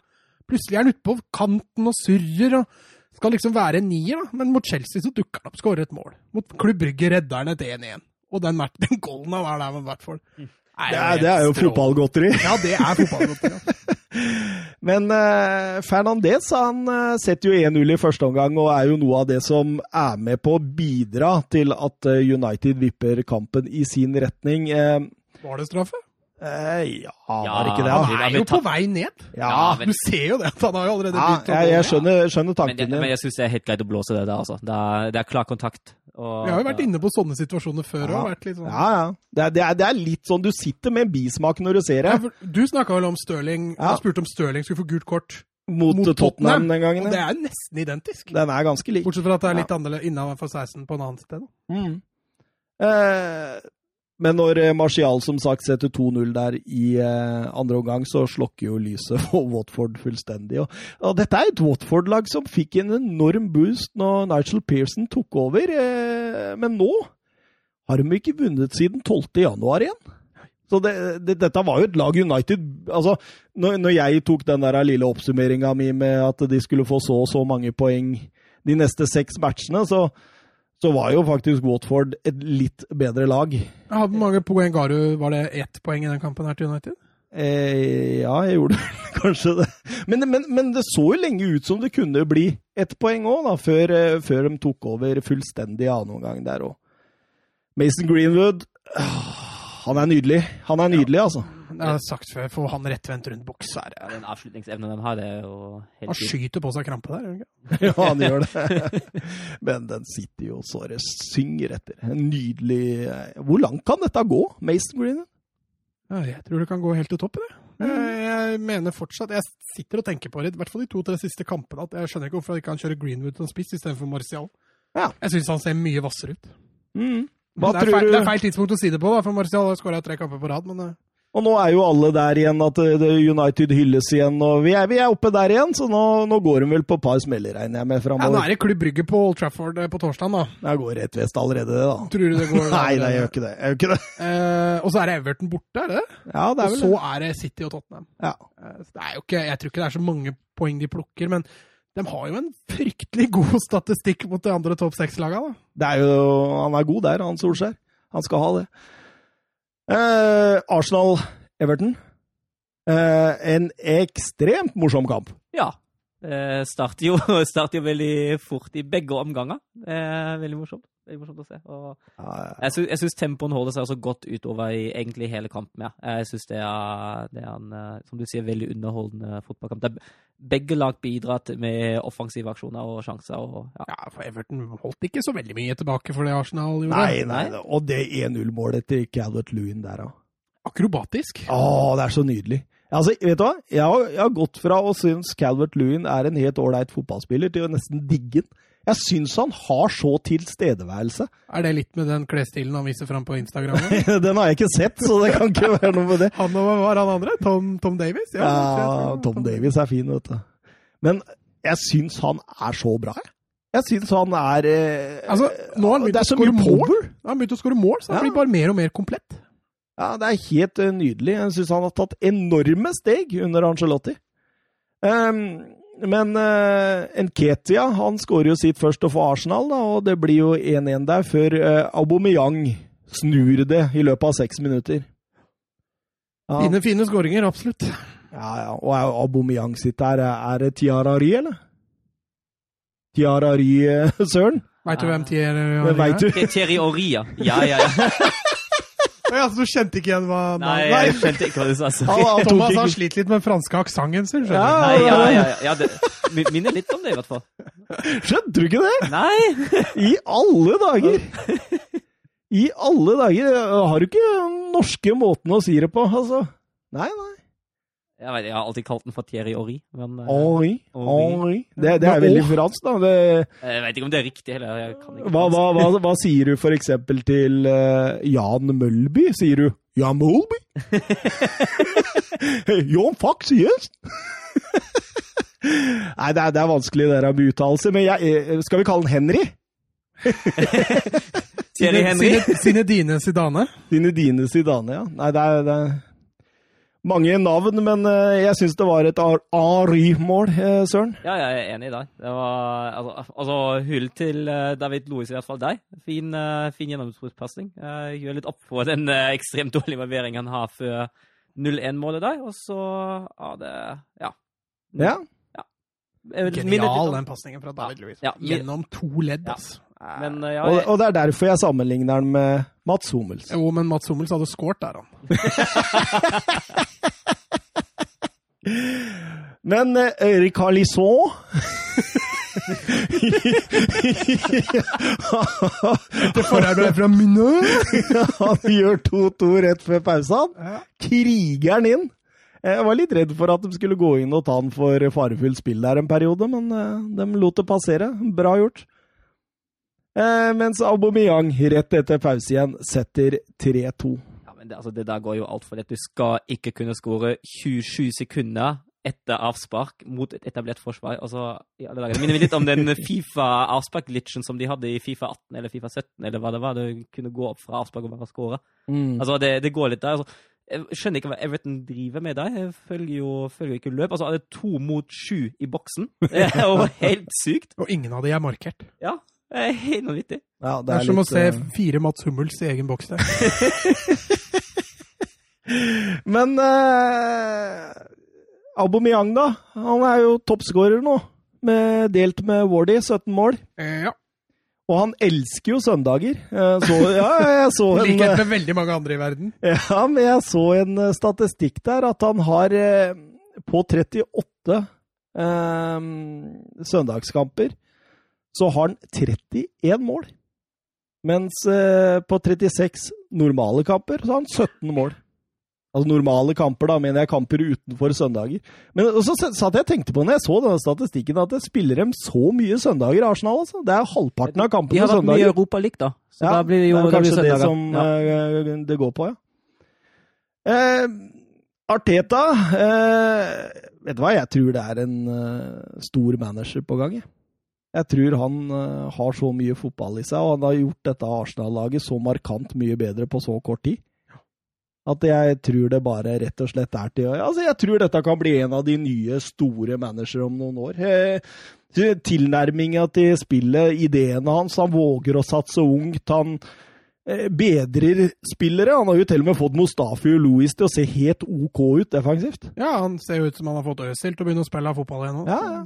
Plutselig er han ute på kanten og surrer. og Skal liksom være en nier, da. men mot Chelsea så dukker han opp, skårer et mål. Mot Klubb Brygge redder han et 1-1. Og den, <laughs> den goalen han er der med hvert Mm. Det er, det er jo fotballgodteri. Ja, det er fotballgodteri. <laughs> Men uh, Fernandez han uh, setter jo 1-0 i første omgang, og er jo noe av det som er med på å bidra til at uh, United vipper kampen i sin retning. Var det straffe? ja, var ikke det? Han er jo på vei ned. Ja. Du ser jo det. Han har jo allerede begynt å gå. Jeg, skjønner, skjønner tanken din. Men, men, jeg syns det er helt greit å blåse det der, altså. Det er, det er klar kontakt. Og, vi har jo vært inne på sånne situasjoner før ja. Sånn. Ja, ja. Det er, det, er, det er, litt sånn du sitter med bismak når du ser det. Ja, du snakka vel om Stirling, ja. spurte om Stirling skulle få gult kort. Mot, mot Tottenham, Tottenham, den gangen. Og det er nesten identisk. Den er ganske lik. Bortsett fra at det er litt ja. annerledes innenfor 16 på en annen sted. Mm. Eh, men når eh, Martial som sagt setter 2-0 der i eh, andre omgang, så slokker jo lyset <laughs> for Watford fullstendig. Og, og dette er et Watford-lag som fikk en enorm boost når Nigel Pearson tok over, eh, men nå har de ikke vunnet siden 12. januar igjen. Så det, det, dette var jo et lag United altså, når, når jeg tok den der lille oppsummeringa mi med at de skulle få så og så mange poeng de neste seks matchene, så så var jo faktisk Watford et litt bedre lag. Jeg hadde mange poeng ga du? Var det ett poeng i den kampen her til United? Eh, ja, jeg gjorde <laughs> kanskje det. Men, men, men, det så jo lenge ut som det kunne bli ett poeng òg, før, eh, før, de tok over fullstendig annen omgang der òg. Mason Greenwood Han er nydelig. Han er nydelig, ja. altså jeg har sagt før, få han rettvendt rundt boks her. Ja, den avslutningsevnen de har, det er jo helt Han skyter på seg krampe der, gjør <laughs> ja, han gjør det. <laughs> Men den sitter jo så det synger etter. En nydelig eh, Hvor langt kan dette gå, Mason Green? Ja, jeg tror det kan gå helt til toppen, jeg. Mm. Jeg mener fortsatt Jeg sitter og tenker på det, i hvert fall de to-tre siste kampene, at jeg skjønner ikke hvorfor han ikke kan kjøre Greenwood som spiss istedenfor Martial. Ja. Jeg syns han ser mye hvassere ut. Mm. Det er, feil, det, er feil, tidspunkt å si det på, da, for Martial har skåra tre kamper på rad. men... Eh, og nå er jo alle der igjen, at eh, United hylles igjen. og Vi er, vi er oppe der igjen, så nå, nå, går de vel på et par smeller, regner jeg med. fremover. Ja, Nå er det Klubb Brygge på Old Trafford eh, på torsdag, da. Det går rett vest allerede, det, da. Tror du det går <laughs> Nei, nei, jeg gjør ikke det. Jeg gjør ikke det. <laughs> Eh, og så er det Everton borte, er det? Ja, det er vel Og så er det City og Tottenham. Ja. Det er jo ikke, jeg tror ikke det er så mange poeng de plukker, men de har jo en fryktelig god statistikk mot de andre topp seks-lagene. Han er god der, han Solskjær. Han skal ha det. Eh, Arsenal Everton. Eh, en ekstremt morsom kamp. Ja. Det starter jo, <laughs> starter jo veldig fort i begge omganger. Eh, veldig morsomt. Veldig morsomt å se. Og jeg syns tempoen holder seg også godt utover i egentlig hele kampen. Ja. Jeg syns det, det, er en, eh, som du sier, veldig underholdende fotballkamp. Der begge lag bidrar med offensive aksjoner og sjanser. Og, ja. ja. for Everton holdt ikke så veldig mye tilbake for det Arsenal gjorde. Nei, nei, og det 1-0-målet til Calvert Lewin der, da akrobatisk. Å, det er så nydelig. Altså, vet du hva? Jeg har, jeg har gått fra å synes Calvert Lewin er en helt ålreit fotballspiller, til å nesten digge den. Jeg syns han har så tilstedeværelse. <laughs> Er det litt med den klesstilen han viser fram på Instagram? <laughs> den har jeg ikke sett, så det kan ikke være noe med det. Han og var han andre? Tom, Tom Davies? Ja, ja Tom Davies er fin, vet du. Men jeg syns han er så bra, jeg. Jeg syns han er eh, Altså, nå har han begynt å skåre mål. Han begynt å skåre mål, så han ja. blir bare mer og mer komplett. Ja, det er helt uh, nydelig. Jeg syns han har tatt enorme steg under Angelotti. Um, men uh, Nketia han skårer jo sitt først for Arsenal, da, og det blir jo 1-1 der før uh, Aubameyang snur det i løpet av seks minutter. Ja, Fine, fine skåringer, absolutt. ja, ja. Og er Aubameyang sitt der, er det Tiarari, eller? Tiarari, <laughs> Søren? Veit du hvem Thierry Det er? Thierry Oria. Ja, ja, ja. Ja, <laughs> så du kjente ikke igjen hva Nei, jeg skjønte ikke hva du sa. Sorry. Thomas har slitt litt med den franske aksenten sin, skjønner Ja. du. Nei, ja, ja, ja, ja det minner litt om det, i hvert fall. Skjønte du ikke det? Nei! I alle dager! I alle dager! Har du ikke den norske måten å si det på, altså? Nei, nei. Jeg, vet, jeg har alltid kalt den for Thierry Ori, men eh, Henri. Henri. Henri. Det, det er veldig fransk, da. Det, jeg vet ikke om det er riktig heller. Jeg kan ikke hva, hva, hva, hva sier du for eksempel til uh, Jan Mølby? Sier du Jan Mølby? Jan Fax, yes! Nei, det er, det er vanskelig det der med uttalelse, men jeg, eh, skal vi kalle den Henry? <laughs> Thierry Henry. Sine, sine dine Sidane? Sine dine Sidane, ja. Nei, det er, det er mange navn, men eh, jeg syns det var et Ari-mål, eh, Søren. Ja, jeg er enig i deg. Det var altså, altså hyll til eh, David Louis, i hvert fall deg. Fin, fin gjennomtruspasning. Uh, gjør litt opp for den ekstremt dårlige involveringen han har før 0-1-målet der. Og så ja, det Ja. Ja. Litt Genial, den pasningen fra David Louis. Ja, Gjennom to ledd, Ja. altså. Men ja, jeg... Og, og det er derfor jeg sammenligner den med Mats Hummels. Jo, men Mats Hummels hadde skåret der, han. <laughs> Men Eirik Erik Harlisson Det forarbeidet fra munnen? Han gjør 2-2 rett før pausen. Krigeren Kriger han inn. Jeg var litt redd for at de skulle gå inn og ta han for farefullt spill der en periode, men eh, de lot det passere. Bra gjort. Eh, mens Aubameyang rett etter pause igjen setter 3-2. Men det, altså, det der går jo altfor lett. Du skal ikke kunne skåre 27 sekunder etter avspark mot et etablert forsvar. Altså, i alle dager. Det minner meg litt om den <laughs> Fifa-avspark-glitchen som de hadde i Fifa 18 eller Fifa 17, eller hva det var. Det kunne gå opp fra avspark og bare skåre. Altså, det, det går litt der. Altså, jeg skjønner ikke hva Everton driver med der. Jeg følger jo, følger ikke løp. Altså, det er to mot sju i boksen. <laughs> Det er jo helt sykt. Og ingen av de er markert. Ja, det er helt vanvittig. Ja, Det er, som å se eh, fire Mats Hummels i egen boks der. <laughs> Men eh, Aubameyang, da? Han er jo toppskårer nå. Med, delt med Wardy, 17 mål. Ja. Og han elsker jo søndager. Så, ja, jeg så en, likhet med veldig mange andre i verden. <laughs> ja, men jeg så en eh, statistikk der at han har eh, på 38 eh, søndagskamper så har han 31 mål. Mens eh, på 36 normale kamper så har han 17 mål. Altså normale kamper, da, mener jeg kamper utenfor søndager. Men så satt jeg og tenkte på når jeg så denne statistikken, at det spiller dem så mye søndager, Arsenal. altså. Det er halvparten av De har vært mye søndager. Europaliga, da. Så Ja, da blir det jo det er kanskje det det som ja. eh, det går på, ja. Eh, Arteta eh, Vet du hva, jeg tror det er en uh, stor manager på gang. Jeg, jeg tror han uh, har så mye fotball i seg, og han har gjort dette Arsenal-laget så markant mye bedre på så kort tid. At jeg tror det bare rett og slett er til Altså, jeg tror dette kan bli en av de nye store managere om noen år. Eh, tilnærminga til spillet, ideene hans, han våger å satse ungt. Han eh, bedrer spillere. Han har jo til og med fått Mustafi og Louis til å se helt OK ut defensivt. Ja, han ser jo ut som han har fått Øzil til å begynne å spille fotball igjen Også. Ja, ja.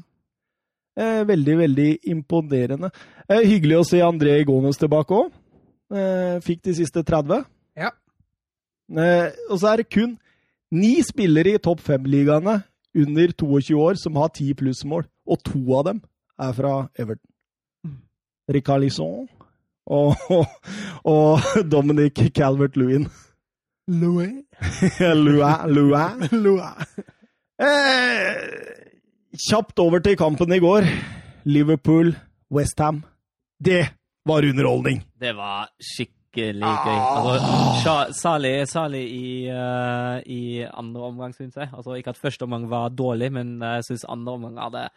Eh, veldig, veldig imponerende. Eh, hyggelig å se André Gånes tilbake òg. Eh, fikk de siste 30. Eh, og så er det kun ni spillere i topp fem-ligaene under 22 år som har 10 pluss-mål, og to av dem er fra Everton. Mm. Ricarlison og, og, <laughs> og Dominic Calvert-Lewin. Louis. <laughs> Lua, Lua. Louis. Eh, kjapt over til kampen i går. Liverpool-Westham. Det var underholdning! Det var skikkelig gøy. Altså, sja- salig, salig i, uh, i andre omgang, syns jeg. Altså, ikke at første omgang var dårlig, men jeg syns andre omgang hadde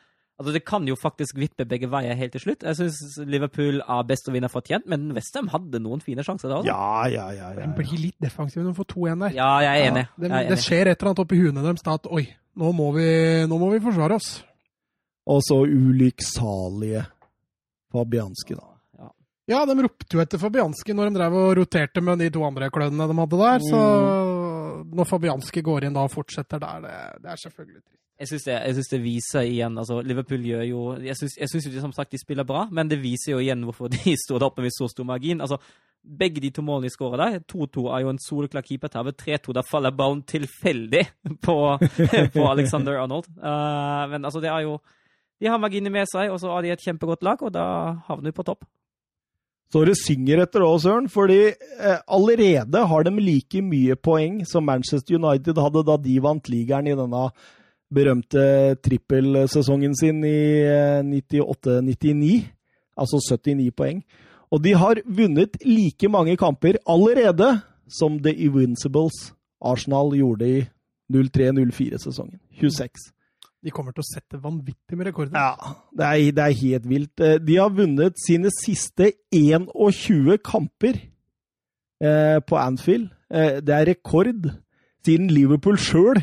Altså, Det kan jo faktisk vippe begge veier helt til slutt. Jeg syns Liverpool er best å vinne fortjent, men Westham hadde noen fine sjanser da også. Ja, ja, ja. ja, De blir litt defensiv når de får 2-1 der. Ja, jeg er enig. Det, er det skjer et eller annet oppi huene deres da at oi, nå må vi, nå må vi forsvare oss. Og så ulykksalige Fabianski, da. Ja. De ropte jo etter Fabianski når de drev og roterte med de to andre klønene de hadde der. Så når Fabianski går inn da og fortsetter der, det, det er selvfølgelig trist. Jeg syns det, det viser igjen altså Liverpool gjør jo Jeg syns, jo de som sagt de spiller bra, men det viser jo igjen hvorfor de <laughs> står der oppe med så stor margin. Altså, Begge de to målene de skårer der, 2-2 er jo en soleklar keepertabbe. 3-2 da faller ballen tilfeldig <laughs> på, <laughs> på Alexander Arnold. Uh, men altså, det er jo De har marginer med seg, og så har de et kjempegodt lag, og da havner vi på topp. Så du synger etter òg, Søren, fordi eh, allerede har de like mye poeng som Manchester United hadde da de vant ligaen i denne berømte trippelsesongen sin i 98-99. Eh, altså 79 poeng. Og de har vunnet like mange kamper allerede som The Invincibles Arsenal gjorde i 03-04-sesongen. 26. De kommer til å sette vanvittig med rekorder. Ja, det er, det er, helt vilt. Eh, de har vunnet sine siste 21 kamper eh, på Anfield. Eh, det er rekord siden Liverpool sjøl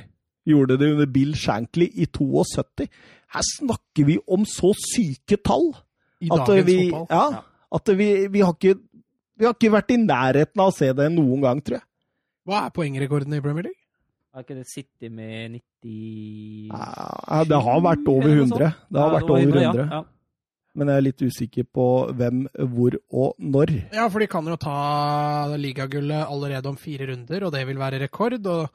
gjorde det under Bill Shankly i 72. Her snakker vi om så syke tall! I dagens vi, fotball. Ja, at vi, vi, har ikke, vi, har ikke, vært i nærheten av å se det noen gang, tror jeg. Hva er poengrekorden i Premier League? Har ikke det sittet med 90 ja, Det har vært over 100. Det har vært over 100. Ja. Men jeg er litt usikker på hvem, hvor og når. Ja, for de kan jo ta ligagullet allerede om fire runder, og det vil være rekord. og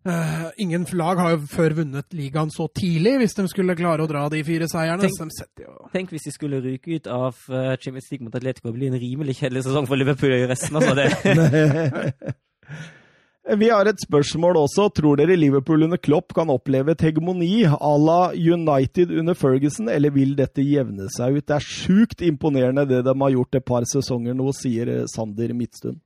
Uh, ingen lag har jo før vunnet ligaen så tidlig, hvis de skulle klare å dra de fire seierne. Tenk, de jo... tenk hvis de skulle ryke ut av uh, Champions League mot Atletico Det blir en rimelig kjedelig sesong for Liverpool i resten. Altså det. <laughs> <laughs> <laughs> Vi har et spørsmål også. Tror dere Liverpool under Klopp kan oppleve et hegemoni à la United under Ferguson, eller vil dette jevne seg ut? Det er sjukt imponerende det de har gjort et par sesonger nå, sier Sander Midtstund.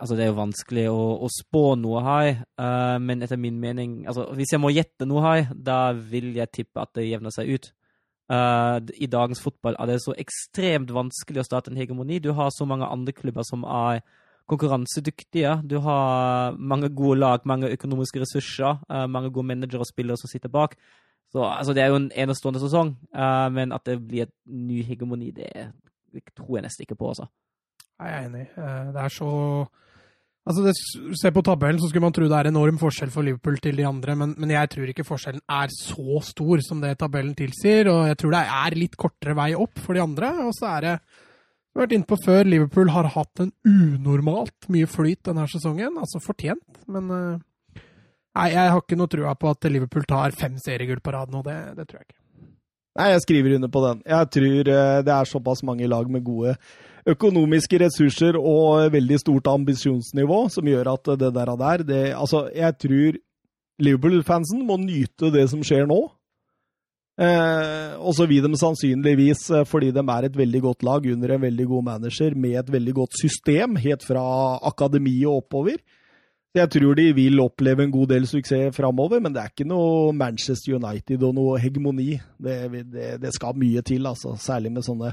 Altså, det er jo vanskelig å, å spå noe her, uh, men etter min mening altså, Hvis jeg må gjette noe her, da vil jeg tippe at det jevner seg ut. Uh, I dagens fotball er det så ekstremt vanskelig å starte en hegemoni. Du har så mange andre klubber som er konkurransedyktige. Du har mange gode lag, mange økonomiske ressurser, uh, mange gode managere og spillere som sitter bak. Så altså, Det er jo en enestående sesong, men at det blir et ny hegemoni, det, tror jeg nesten ikke på. altså. Jeg er enig. Eh, det er så Altså, det, Se på tabellen, så skulle man tro det er enorm forskjell for Liverpool til de andre, men, men, jeg tror ikke forskjellen er så stor som det tabellen tilsier. Og jeg tror det er litt kortere vei opp for de andre. Og så er det, vi har vært inne på før, Liverpool har hatt en unormalt mye flyt denne sesongen. Altså fortjent, men eh, Nei, jeg har ikke noe trua på at Liverpool tar fem seriegull på rad nå. Det, det tror jeg ikke. Nei, jeg skriver under på den. Jeg tror eh, det er såpass mange lag med gode økonomiske ressurser og veldig stort ambisjonsnivå som gjør at det der, og der det, Altså, jeg tror Liverpool-fansen må nyte det som skjer nå. Eh, og så vil de sannsynligvis, eh, fordi de er et veldig godt lag under en veldig god manager med et veldig godt system, helt fra akademiet og oppover. Jeg tror de vil oppleve en god del suksess framover, men det er ikke noe Manchester United og noe hegemoni. Det, det, det skal mye til, altså. Særlig med sånne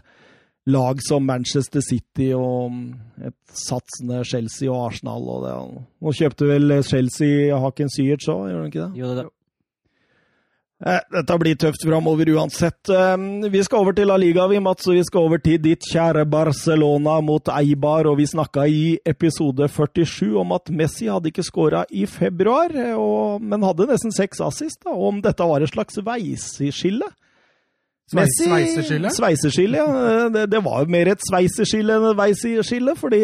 lag som Manchester City og et satsende Chelsea og Arsenal. Og det. Nå kjøpte vel Chelsea Haken Syerts òg, gjør de ikke det? Jo, det. Eh, dette blir tøft framover uansett. Eh, vi skal over til La Liga, vi, Mats. Og vi skal over til ditt kjære Barcelona mot Eibar. Og vi snakka i episode 47 om at Messi hadde ikke skåra i februar, eh, og, men hadde nesten seks assist. Da, og om dette var et slags veiskille. Sveiseskille? Sveiseskille, ja. Det, det var jo mer et sveiseskille enn et veiseskille, fordi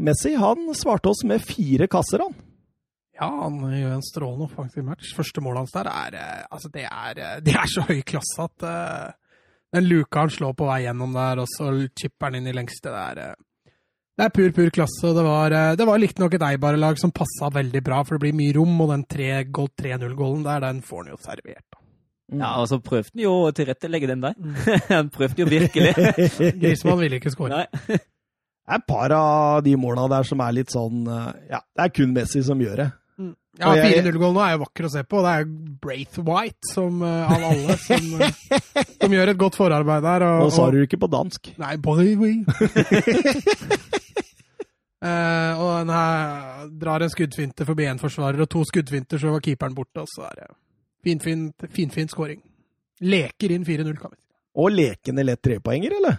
Messi han svarte oss med fire kasser, han. Ja, han gjør en strålende offensiv match. Første målet hans der er eh, Altså, det er, eh, <laughs> det er så høy klasse at uh, den luka han slår på vei gjennom der, og så chipper han inn i lengste, det er uh, det er pur, pur klasse. Det var, det var riktignok et Eibar-lag som passa veldig bra, for det blir mye rom, og den 3-0-gålen der, den får han jo servert. da. Ja, og så prøvde han jo å tilrettelegge den der. <laughs> han prøvde jo virkelig. <laughs> Grismann ville ikke skåre. Det er et par av de måla der som er litt sånn Ja, det er kun Messi som gjør det. Ja, 4-0-gålen nå er jo vakker å se på. Det er Braithwaite som uh, av alle <laughs> som, uh, som, gjør et godt forarbeid der. Og, nå sa du ikke på dansk. Nei, boy, uh, <laughs> og den her drar en skuddfinte forbi én forsvarer, og to skuddfinter, så var keeperen borte, og så er det Finfin fin, fin scoring. Leker inn 4-0, kan vi si. Og lekende lett trepoenger, eller?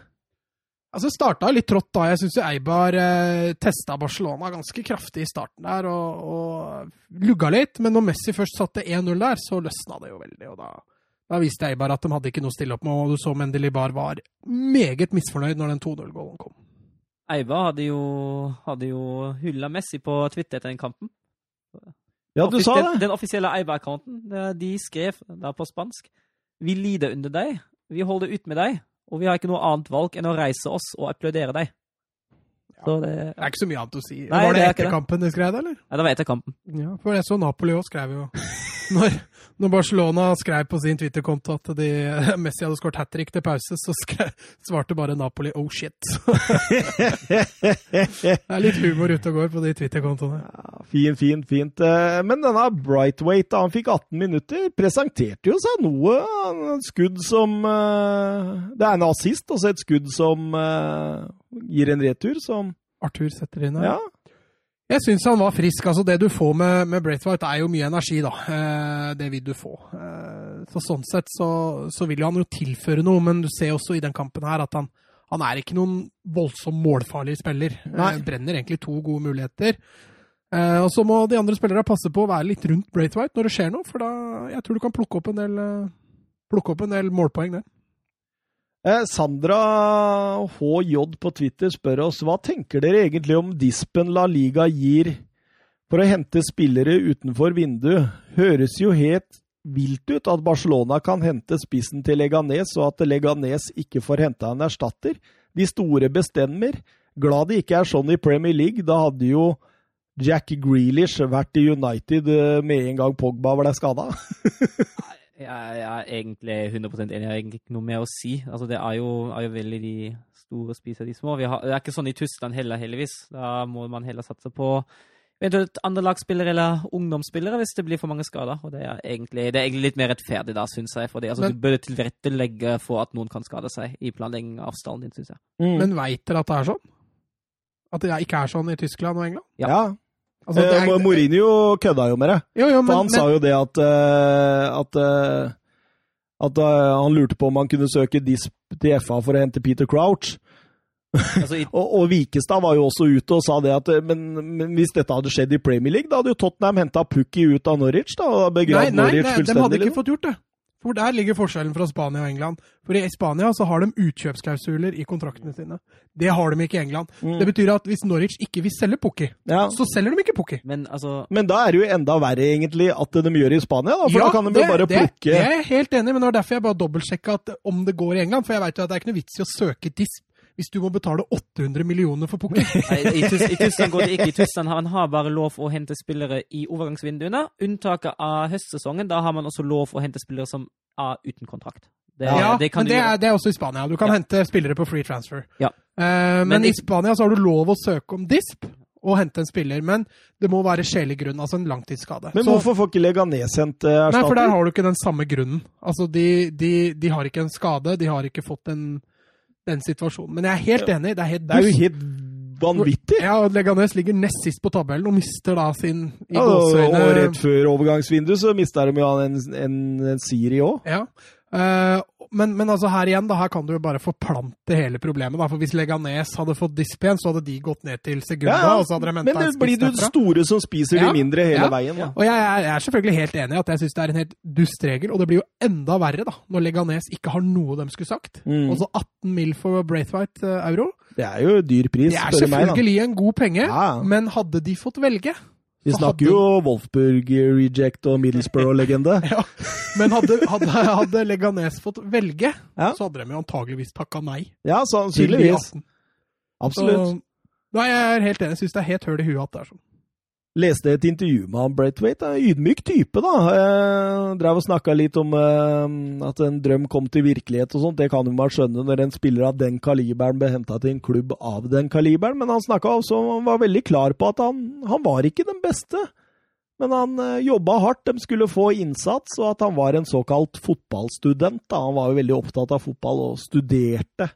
Altså, Det starta litt trått da. Jeg syns Eibar eh, testa Barcelona ganske kraftig i starten der og, og lugga litt. Men når Messi først satte 1-0 der, så løsna det jo veldig. og da, da viste Eibar at de hadde ikke noe å stille opp med, og du så Mendelibar var meget misfornøyd når den 2-0-gålen kom. Eibar hadde jo, hadde jo hylla Messi på Twitter etter den kampen. Ja, du Offis- sa det. Den offisielle Eibar-accounten, de skrev der på spansk Vi lider under deg, vi holder ut med deg, og vi har ikke noe annet valg enn å reise oss og applaudere deg. Så det, Det er ikke så mye annet å si. Nei, var det det er etter det. kampen de skrev det, eller? ja, det var etter kampen. Ja, for jeg så Napoli òg skrev jo når, når Barcelona skrev på sin Twitter-konto at de, <laughs> Messi hadde skåret hat trick til pause, så skrev, svarte bare Napoli 'oh shit'. <laughs> det er litt humor ute og går på de Twitter-kontoene. Ja, Fint, fint, fint. Eh, Men denne Brightweight, han fikk 18 minutter, presenterte jo seg noe. Skudd som eh, Det er en assist, og så et skudd som eh, gir en retur, som Arthur setter inn her. Ja. Jeg syns han var frisk. altså Det du får med, med Braithwaite, er jo mye energi, da. Eh, det vil du få. Eh, så Sånn sett så, så vil jo han jo tilføre noe, men du ser også i den kampen her at han, han er ikke noen voldsom målfarlig spiller. Nei. Han brenner egentlig to gode muligheter. Eh, og så må de andre spillerne passe på å være litt rundt Braithwaite når det skjer noe, for da jeg tror du kan plukke opp en del, eh, plukke opp en del målpoeng der. Eh, Sandra HJ på Twitter spør oss hva tenker dere egentlig om dispen La Liga gir for å hente spillere utenfor vinduet? Høres jo helt vilt ut at Barcelona kan hente spissen til Leganes, og at Leganes ikke får henta en erstatter. De store bestemmer. Glad det ikke er sånn i Premier League. Da hadde jo Jack Grealish vært i United eh, med en gang Pogba ble skada. <laughs> Jeg, er egentlig 100% enig. Jeg har egentlig ikke noe mer å si. Altså, det er jo, er jo veldig de store spiser de små. Vi har, det er ikke sånn i Tyskland heller, heldigvis. Da må man heller satse på eventuelt andrelagsspillere eller ungdomsspillere hvis det blir for mange skader. Og det er egentlig, det er egentlig litt mer rettferdig da, syns jeg. Fordi altså, Men- du bør tilrettelegge for at noen kan skade seg i planlegging av stallen din, syns jeg. Mm. Men veit dere at det er sånn? At det ikke er sånn i Tyskland og England? Ja. ja. Altså, det Eh, er- Mourinho kødda jo med det. Jo, jo, For men, han sa jo det at eh, at, eh, at han lurte på om han kunne søke disp til FA for å hente Peter Crouch. Altså, i, <laughs> Og, og Vikestad var jo også ute og sa det at men, men hvis dette hadde skjedd i Premier League, da hadde jo Tottenham henta Pukki ut av Norwich da, og nei, begravd nei, fullstendig. nei, de hadde ikke fått gjort det. For der ligger forskjellen fra Spania og England. For i Spania så har de utkjøpsklausuler i kontraktene sine. Det har de ikke i England. Mm. Det betyr at hvis Norwich ikke vil selge Pukki, Ja. så selger de ikke Pukki. men altså Men da er det jo enda verre egentlig at de gjør det i Spania, da, for da kan de jo bare det, plukke det er jeg helt enig i, men det var derfor jeg bare dobbeltsjekka om det går i England. For jeg veit jo at det er ikke noe vits i å søke disp hvis du må betale 800 millioner for Pukki. <laughs> Nei, I, I Tyskland går det ikke. I Tyskland har man har bare lov å hente spillere i overgangsvinduene. Unntaket av høstsesongen, da har man også lov å hente spillere som er uten kontrakt. Det, Ja, det kan men du det er, det er også i Spania. Du kan Ja. hente spillere på free transfer. Ja. Uh, men, Men i Spania så har du lov å søke om disp og hente en spiller, men det må være skjellig grunn, altså en langtidsskade. Men Så- hvorfor får ikke Leganes hente Nei, for der har du ikke den samme grunnen. Altså, de, de, de har ikke en skade, de har ikke fått en, den situasjonen. Men jeg er helt enig, det er helt Det er jo helt vanvittig! Ja, og Leganes ligger nest sist på tabellen og mister da sin i Ja, og rett før overgangsvinduet så mista de jo en, en, en Siri òg. Ja. Eh, men, men altså her igjen, da, her kan du jo bare forplante hele problemet. Da. For hvis Leganes hadde fått disp igjen, så hadde de gått ned til Segunda. Ja, og så hadde de Men det blir du den store som spiser Ja, de mindre hele ja, veien. Da. Og jeg jeg er selvfølgelig helt enig i at jeg syns det er en helt dust regel, og det blir jo enda verre da, når Leganes ikke har noe de skulle sagt. Mm. Og så 18 mil for Braithwaite eh, euro. Det er jo dyr pris, Det er spør du meg. selvfølgelig en god penge, men hadde de fått velge Vi snakker hadde- jo Wolfburg Reject og Middlesbrough-legende. <laughs> ja. Men hadde, hadde, hadde Leganes fått velge, Ja. så hadde de jo antageligvis takka nei. Ja, sannsynligvis. Absolutt. Så, nei, jeg er helt enig. Jeg syns det er helt høl i huet at det er sånn. Leste et intervju med han Braithwaite. Ydmyk type, da. Eh, drev og snakka litt om eh, at en drøm kom til virkelighet og sånt. Det kan jo man skjønne når en spiller av den kaliberen ble henta til en klubb av den kaliberen. Men han snakka også Han var veldig klar på at han, han var ikke den beste. Men han eh, jobba hardt, de skulle få innsats, og at han var en såkalt fotballstudent. Da. Han var jo veldig opptatt av fotball og studerte.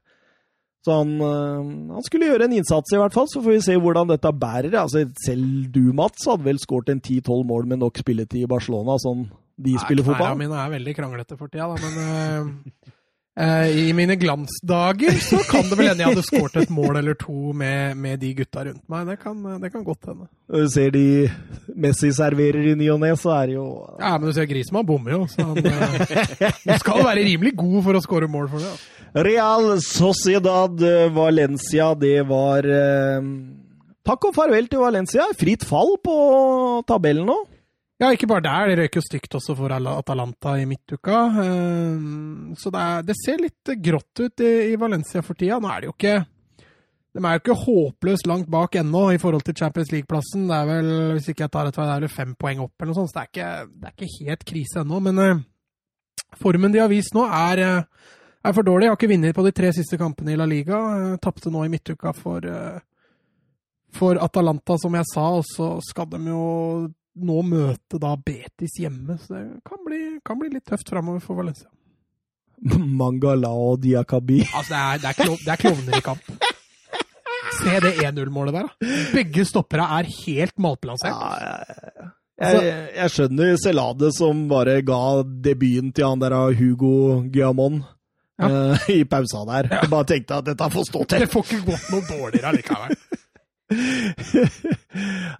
Så han, øh, han skulle gjøre en innsats, i hvert fall. Så får vi se hvordan dette bærer. Altså, selv du, Mats, hadde vel skåret en 10-12 mål med nok spilletid i Barcelona, sånn de spiller fotball. Knærne mine er veldig kranglete for tida, da, men uh, Eh, I mine glansdager så kan det vel hende jeg hadde skåret et mål eller to med, med de gutta rundt meg. Det kan, det kan godt hende. Når du ser de Messi serverer i ny og ne, så er det jo Ja, men du ser Grismann bommer jo, så han uh, Du skal være rimelig god for å skåre mål for det. Altså. Real Sociedad eh, Valencia, det var eh, Takk og farvel til Valencia. Fritt fall på tabellen nå. Ja, ikke bare der. Det røyk jo stygt også for Atalanta i midtuka. Eh, så det, er, det ser litt grått ut i, i, Valencia for tida. Nå er det jo ikke De er jo ikke håpløst langt bak ennå i forhold til Champions League-plassen. Det er vel, hvis ikke jeg tar rett, det er vel fem poeng opp eller noe sånt, så det er ikke, det er ikke helt krise ennå. Men formen de har vist nå, er, er for dårlig. Jeg har ikke vunnet på de tre siste kampene i La Liga. Tapte nå i midtuka for, uh, for Atalanta, som jeg sa, og så skal de jo nå møte da Betis hjemme, så det kan bli, kan bli litt tøft framover for Valencia. <laughs> Mangalao Diakabi. Altså, det er, det er, klov, det er klovner i kamp. Se det 1-0-målet der, da. Begge stoppere er helt malplassert. Ja, jeg, jeg, skjønner Celade som bare ga debuten til han der av Hugo Guillamon ja. uh, i pausa der. Jeg bare tenkte at dette får stå til. Det får ikke gått noe dårligere allikevel. <laughs>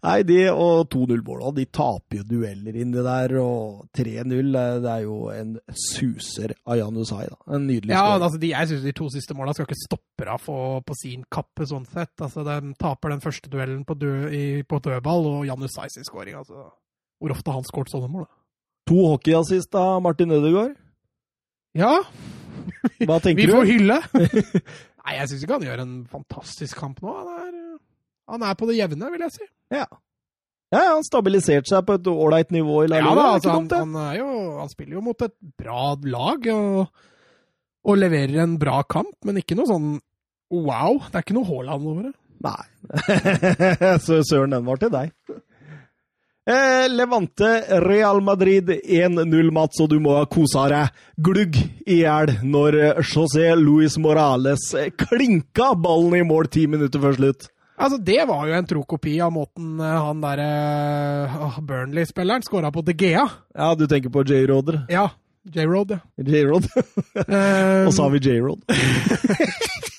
Nei, de og 2-0-måla, de taper jo dueller inni der, og 3-0 det er jo en suser av Jan Usai, da. En nydelig ja, altså de, jeg syns de to siste måla skal ikke stoppe av på sin kappe, sånn sett. Altså, De taper den første duellen på, dø, i, på dødball, og Jan Usai sin skåring, Altså, hvor ofte har han skåret sånne mål? Da? To hockeyassist av Martin Ødegaard. Ja. Hva <laughs> tenker du? Vi får hylle. <laughs> Nei, jeg syns ikke han gjør en fantastisk kamp nå. Han er han er på det jevne, vil jeg si. Ja. Ja, Han stabiliserte seg på et ålreit nivå i La Liga. Ja, da, altså, han, han, jo, han, spiller jo mot et bra lag og, og, leverer en bra kamp, men ikke noe sånn wow. Det er ikke noe Haaland over det. Nei. <laughs> Så søren, den var til deg. Eh, Levante Real Madrid 1-0, Mats, og du må ha kosa deg glugg i hjel når José Luis Morales klinka ballen i mål ti minutter før slutt. Altså, Det var jo en tro kopi av måten eh, han derre uh, Burnley-spilleren skåra på De Gea. Ja, du tenker på J-Roder? Ja. J-Rod, ja. J-Rod. <laughs> Og så har vi J-Rod. <laughs>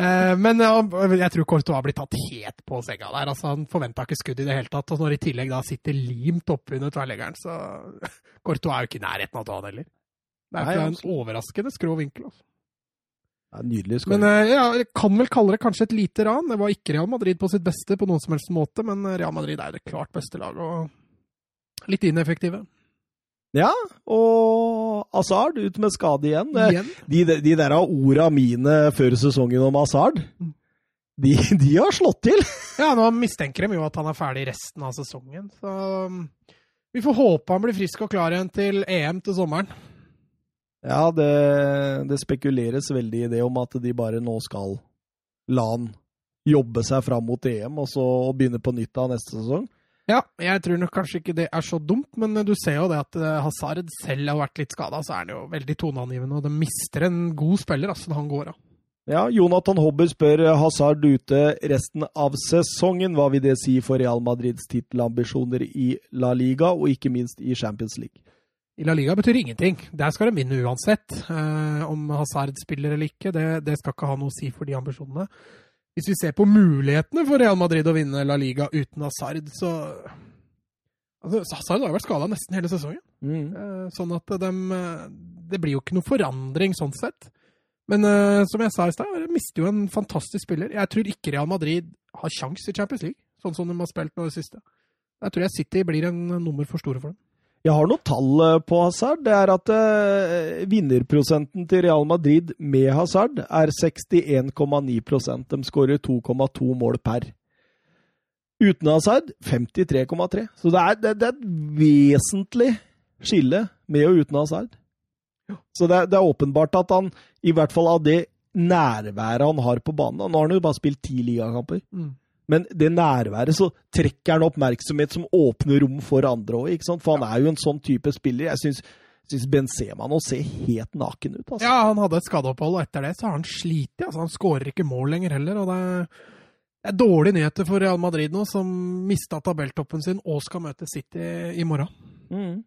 uh, men uh, jeg tror Courtois blir tatt helt på senga der. altså Han forventa ikke skudd i det hele tatt. Og når i tillegg da sitter limt oppunder tverrleggeren, så <laughs> Courtois er jo ikke i nærheten av å ta han heller. Det er Nei, en overraskende skrå vinkel. altså. Ja, nydelig skåring. Men eh, ja, jeg kan vel kalle det kanskje et lite ran. Det var ikke Real Madrid på sitt beste på noen som helst måte, men eh, Real Madrid er jo det klart beste laget, og litt ineffektive. Ja, og Hazard ut med skade igjen. igjen? De, de der orda mine før sesongen om Hazard, mm. de, de, har slått til! <laughs> ja, nå mistenker de jo at han er ferdig resten av sesongen, så um, vi får håpe han blir frisk og klar igjen til EM til sommeren. Ja, det, det, spekuleres veldig i det om at de bare nå skal la han jobbe seg fram mot EM, og så begynne på nytt av neste sesong. Ja, jeg tror nok kanskje ikke det er så dumt, men du ser jo det at eh, Hazard selv har vært litt skada, så er han jo veldig toneangivende, og de mister en god spiller altså, når han går av. Ja, Jonathan Hobber spør Hazard ute resten av sesongen. Hva vil det si for Real Madrids tittelambisjoner i La Liga, og ikke minst i Champions League? i La Liga betyr ingenting. Der skal de vinne uansett. Eh, om Hazard spiller eller ikke, det, det, skal ikke ha noe å si for de ambisjonene. Hvis vi ser på mulighetene for Real Madrid å vinne La Liga uten Hazard, så altså, Hazard har jo vært skada nesten hele sesongen. Mm. Eh, sånn at de, Det blir jo ikke noe forandring sånn sett. Men eh, som jeg sa i stad, de mister jo en fantastisk spiller. Jeg tror ikke Real Madrid har sjans i Champions League, sånn som de har spilt nå i det siste. Jeg tror jeg City blir en nummer for store for dem. Jeg har noen tall eh, på Hazard. Det er at uh, vinnerprosenten til Real Madrid med Hazard er 61,9% De skårer 2,2 mål per. Uten Hazard 53,3. Så det er, det, det er, et vesentlig skille med og uten Hazard. Så det det er, åpenbart at han, i hvert fall av det nærværet han har på banen Nå har han jo bare spilt ti ligakamper. Mm. Men det nærværet så trekker han oppmerksomhet som åpner rom for andre òg, for han er jo en sånn type spiller. Jeg syns, syns Benzema nå ser helt naken ut. Altså. Ja, han hadde et skadeopphold, og etter det så har han slitt. Altså, han skårer ikke mål lenger heller. og det er dårlige nyheter for Real Madrid nå, som mista tabelltoppen sin og skal møte City i morgen. Mm.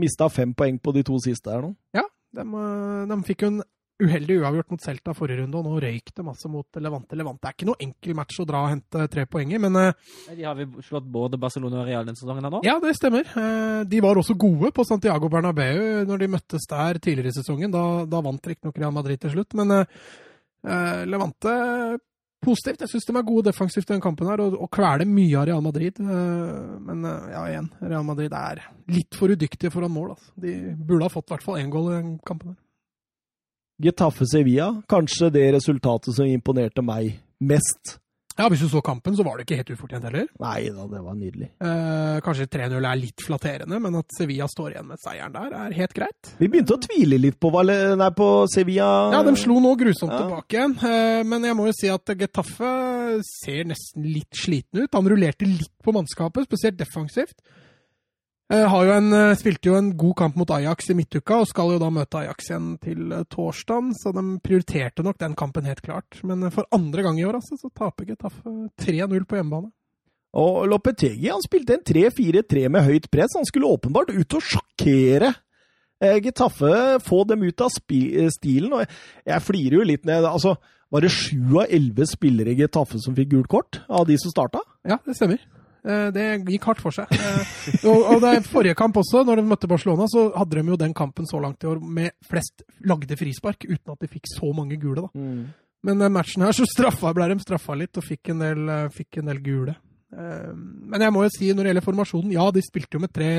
Mista fem poeng på de to siste her nå. Ja, de, de fikk jo en uheldig uavgjort mot Celta forrige runde, og nå røyk det masse mot Levante. Levante er ikke noe enkel match å dra og hente tre poeng i, men eh, De har vi slått både Barcelona og Real den sesongen her nå. ja, det stemmer. Eh, De var også gode på Santiago Bernabeu når de møttes der tidligere i sesongen. Da, da vant riktignok Real Madrid til slutt, men eh, Levante positivt. Jeg syns de er gode defensivt i den kampen her, og, og kveler mye av Real Madrid. Men ja, igjen, Real Madrid er litt for udyktige foran mål. Altså. De burde ha fått i hvert fall én goal i den kampen. her. Getafe Sevilla, kanskje det resultatet som imponerte meg mest. Ja, Hvis du så kampen, så var det ikke helt ufortjent heller. Nei da, det var nydelig. Eh, kanskje 3-0 er litt flatterende, men at Sevilla står igjen med seieren der, er helt greit. Vi begynte å tvile litt på, nei, på Sevilla. Ja, de slo nå grusomt Ja. tilbake igjen, eh, men jeg må jo si at Getafe ser nesten litt sliten ut. Han rullerte litt på mannskapet, spesielt defensivt. Eh, Har jo en, eh, spilte jo en god kamp mot Ajax i midtuka, og skal jo da møte Ajax igjen til torsdag. torsdagen, så de prioriterte nok den kampen helt klart. Men eh, for andre gang i år altså, så taper Getafe 3-0 på hjemmebane. Og Lopetegi han spilte en 3-4-3 med høyt press. Han skulle åpenbart ut og sjokkere eh, Getafe, få dem ut av eh, stilen. Og jeg, jeg flirer jo litt ned. altså, Var det sju av elleve spillere i Getafe som fikk gult kort, av de som starta? Ja, det stemmer. Eh, Det gikk hardt for seg. Eh, Og, og det forrige kamp også, når de møtte Barcelona, så hadde de jo den kampen så langt i år med flest lagde frispark, uten at de fikk så mange gule. da. Men den matchen her så straffa, ble de straffa litt og fikk en del, eh, fikk en del gule. Men jeg må jo si, når det gjelder formasjonen, ja, de spilte jo med tre,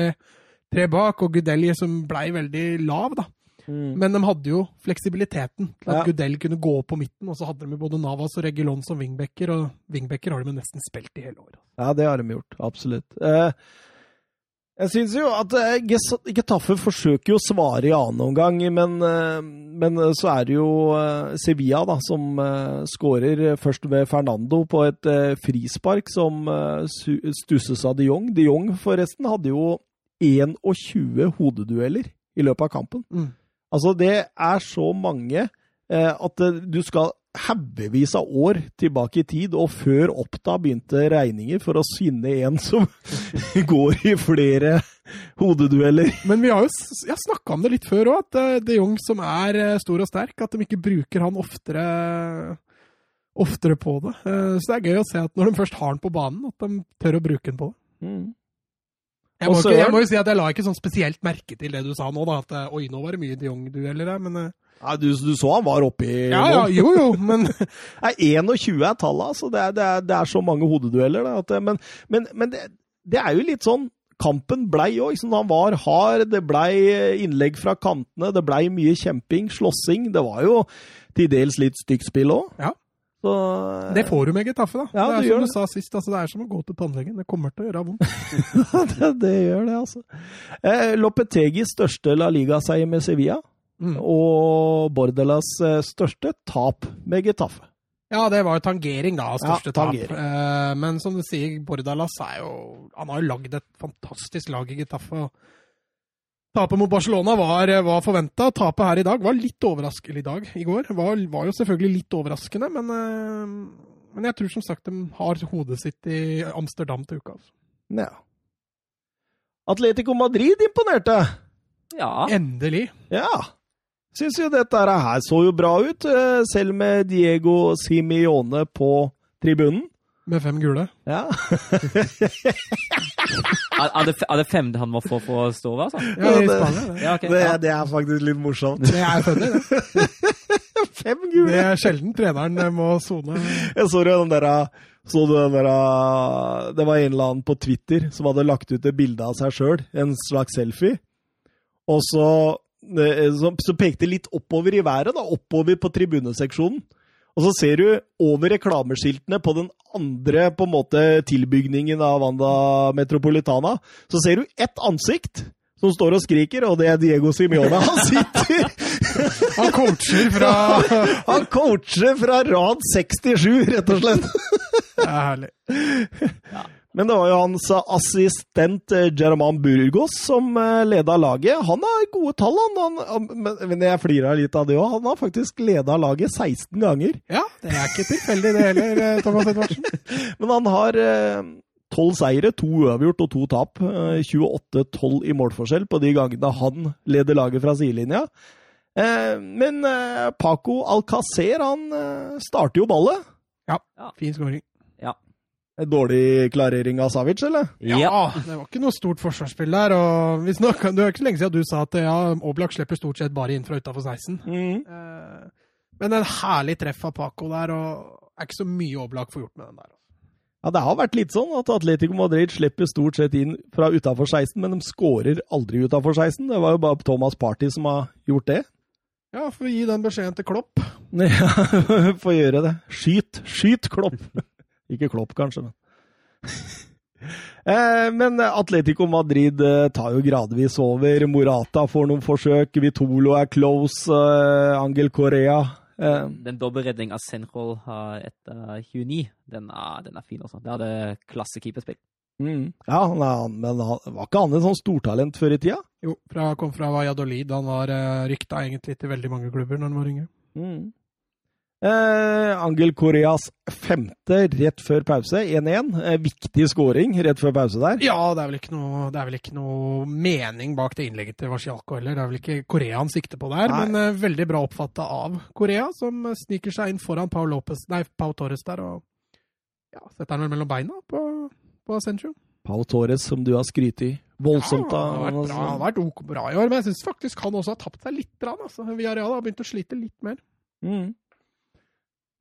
tre bak, og Gudelli som blei veldig lav, da. Men de hadde jo fleksibiliteten til at Ja. Gudell kunne gå på midten, og så hadde de både Navas og Regulon som wingbacker, og wingbacker har de nesten spilt i hele året. Ja, det har de gjort. Absolutt. Eh, jeg syns jo at eh, Getafe forsøker jo å svare i annen omgang, men, eh, men så er det jo eh, Sevilla da, som skårer først med Fernando på et frispark som stusses av de Jong. De Jong forresten hadde jo 21 hodedueller i løpet av kampen. Mm. Altså, det er så mange eh, at eh, du skal haugevis av år tilbake i tid, og før Oppda begynte regninger for å finne en som <laughs> går i flere hodedueller. Men vi har jo jeg snakka om det litt før òg, at eh, de Jong som er stor og sterk, at de ikke bruker han oftere, oftere på det. Så det er gøy å se at når de først har han på banen, at de tør å bruke han på det. Jeg må, ikke, jeg må jo si at jeg la ikke sånn spesielt merke til det du sa nå, da. At eh, oi, nå var det mye de Jong-dueller her, men Nei, du, du så han var oppi Ja ja, jo jo, men <laughs> Nei, 21 er tallet, altså. Det er, det, er, det er så mange hodedueller. Da, at men men, men det, det er jo litt sånn Kampen blei òg. Han var hard, det blei innlegg fra kantene, det blei mye kjemping, slåssing. Det var jo til dels litt stygt spill òg. Ja. Så det får du med Getafe, da. Ja, det er som det. du sa sist, altså, det er som å gå til tannlegen. Det kommer til å gjøre vondt. <laughs> det, det gjør det, altså. Eh, Lopetegis største La Liga-seier med Sevilla, Mm. og Bordelas eh, største tap med Getafe. Ja, det var jo tangering, da, største Ja, tap. Eh, men som du sier, Bordalas er jo Han har jo lagd et fantastisk lag i Getafe. og Tapet mot Barcelona var, var forventa. Tapet her i dag var litt overraskende i dag. I går var, var jo selvfølgelig litt overraskende, men, eh, men jeg tror som sagt de har hodet sitt i Amsterdam til uka. Altså. Ja. Atletico Madrid imponerte. Ja. Endelig. Ja. Syns jo dette her så jo bra ut, eh, selv med Diego Simione på tribunen. Med fem gule. Ja. <laughs> Er, det, er det fem han må få for å stå over, altså? Ja, det-. Det, Ja, okay, Det, Ja. det er faktisk litt morsomt. det er funny, det. <laughs> Fem Det er sjelden treneren må sone. Jeg så den der så du den der, Det var en eller annen på Twitter som hadde lagt ut et bilde av seg sjøl, en slags selfie. Og så, eh, så, så pekte litt oppover i været, da, oppover på tribuneseksjonen. Og så ser du over reklameskiltene på den andre på en måte tilbygningen av Wanda Metropolitana, så ser du ett ansikt som står og skriker, og det er Diego Simione. Han sitter <laughs> Han coacher fra <laughs> Han coacher fra rad 67, rett og slett. Det er herlig. <laughs> Men det var jo hans assistent eh, German Burgos som eh, leda laget. Han har gode tall, han. han men, jeg flirer litt av det òg. Han har faktisk leda laget 16 ganger. Ja, det er ikke tilfeldig det heller, eh, Thomas Edvardsen. <laughs> Men han har tolv seire, to uavgjort og to tap. Eh, 28-12 i målforskjell på de gangene han leder laget fra sidelinja. Eh, men eh, Paco Alcacer, han eh, starter jo ballet. Ja, Fin skåring. Dårlig klarering av Savic, eller? Ja, det var ikke noe stort forsvarsspill der. og vi snakket, Det er ikke så lenge siden du sa at ja, Oblak slipper stort sett bare inn fra utafor 16. Mm. Eh, Men en herlig treff av Paco der, og er ikke så mye Oblak får gjort med den der. Ja, Det har vært litt sånn at Atletico Madrid slipper stort sett inn fra utafor 16, men de skårer aldri utafor 16. Det var jo bare Thomas Party som har gjort det. Ja, får vi gi den beskjeden til Klopp. <laughs> Ja, <laughs> får gjøre det. Skyt! Skyt Klopp! Ikke Klopp, kanskje, men <laughs> Eh, Men Atletico Madrid eh, tar jo gradvis over. Morata får noen forsøk. Vitolo er close. eh, Angel Correa eh, Den dobbeltredning av Senrol etter 29, den er, den er fin også. Det hadde klasse keeperspill. mm. Ja, han men han, var ikke han en sånn stortalent før i tida? Jo, fra, kom fra Valladolid. Han var rykta egentlig til veldig mange klubber når han var yngre. Mm. Eh, Angel Koreas femte rett før pause, 1-1. Eh, viktig scoring rett før pause der. Ja, det er vel ikke noe, det er vel ikke noe mening bak det innlegget til Vashialko heller. Det er vel ikke Korea han sikter på der, Nei. men eh, veldig bra oppfatta av Korea, som eh, sniker seg inn foran Pau, Lopez, nei, Pau Torres der og ja, setter han vel mellom beina på, på Asensio. Pau Torres, som du har skrytt i voldsomt Ja, av. han har vært bra, han har vært ok bra i år, men jeg syns faktisk han også har tapt seg litt. grann, Altså. Villarreal har begynt å slite litt mer. Mm.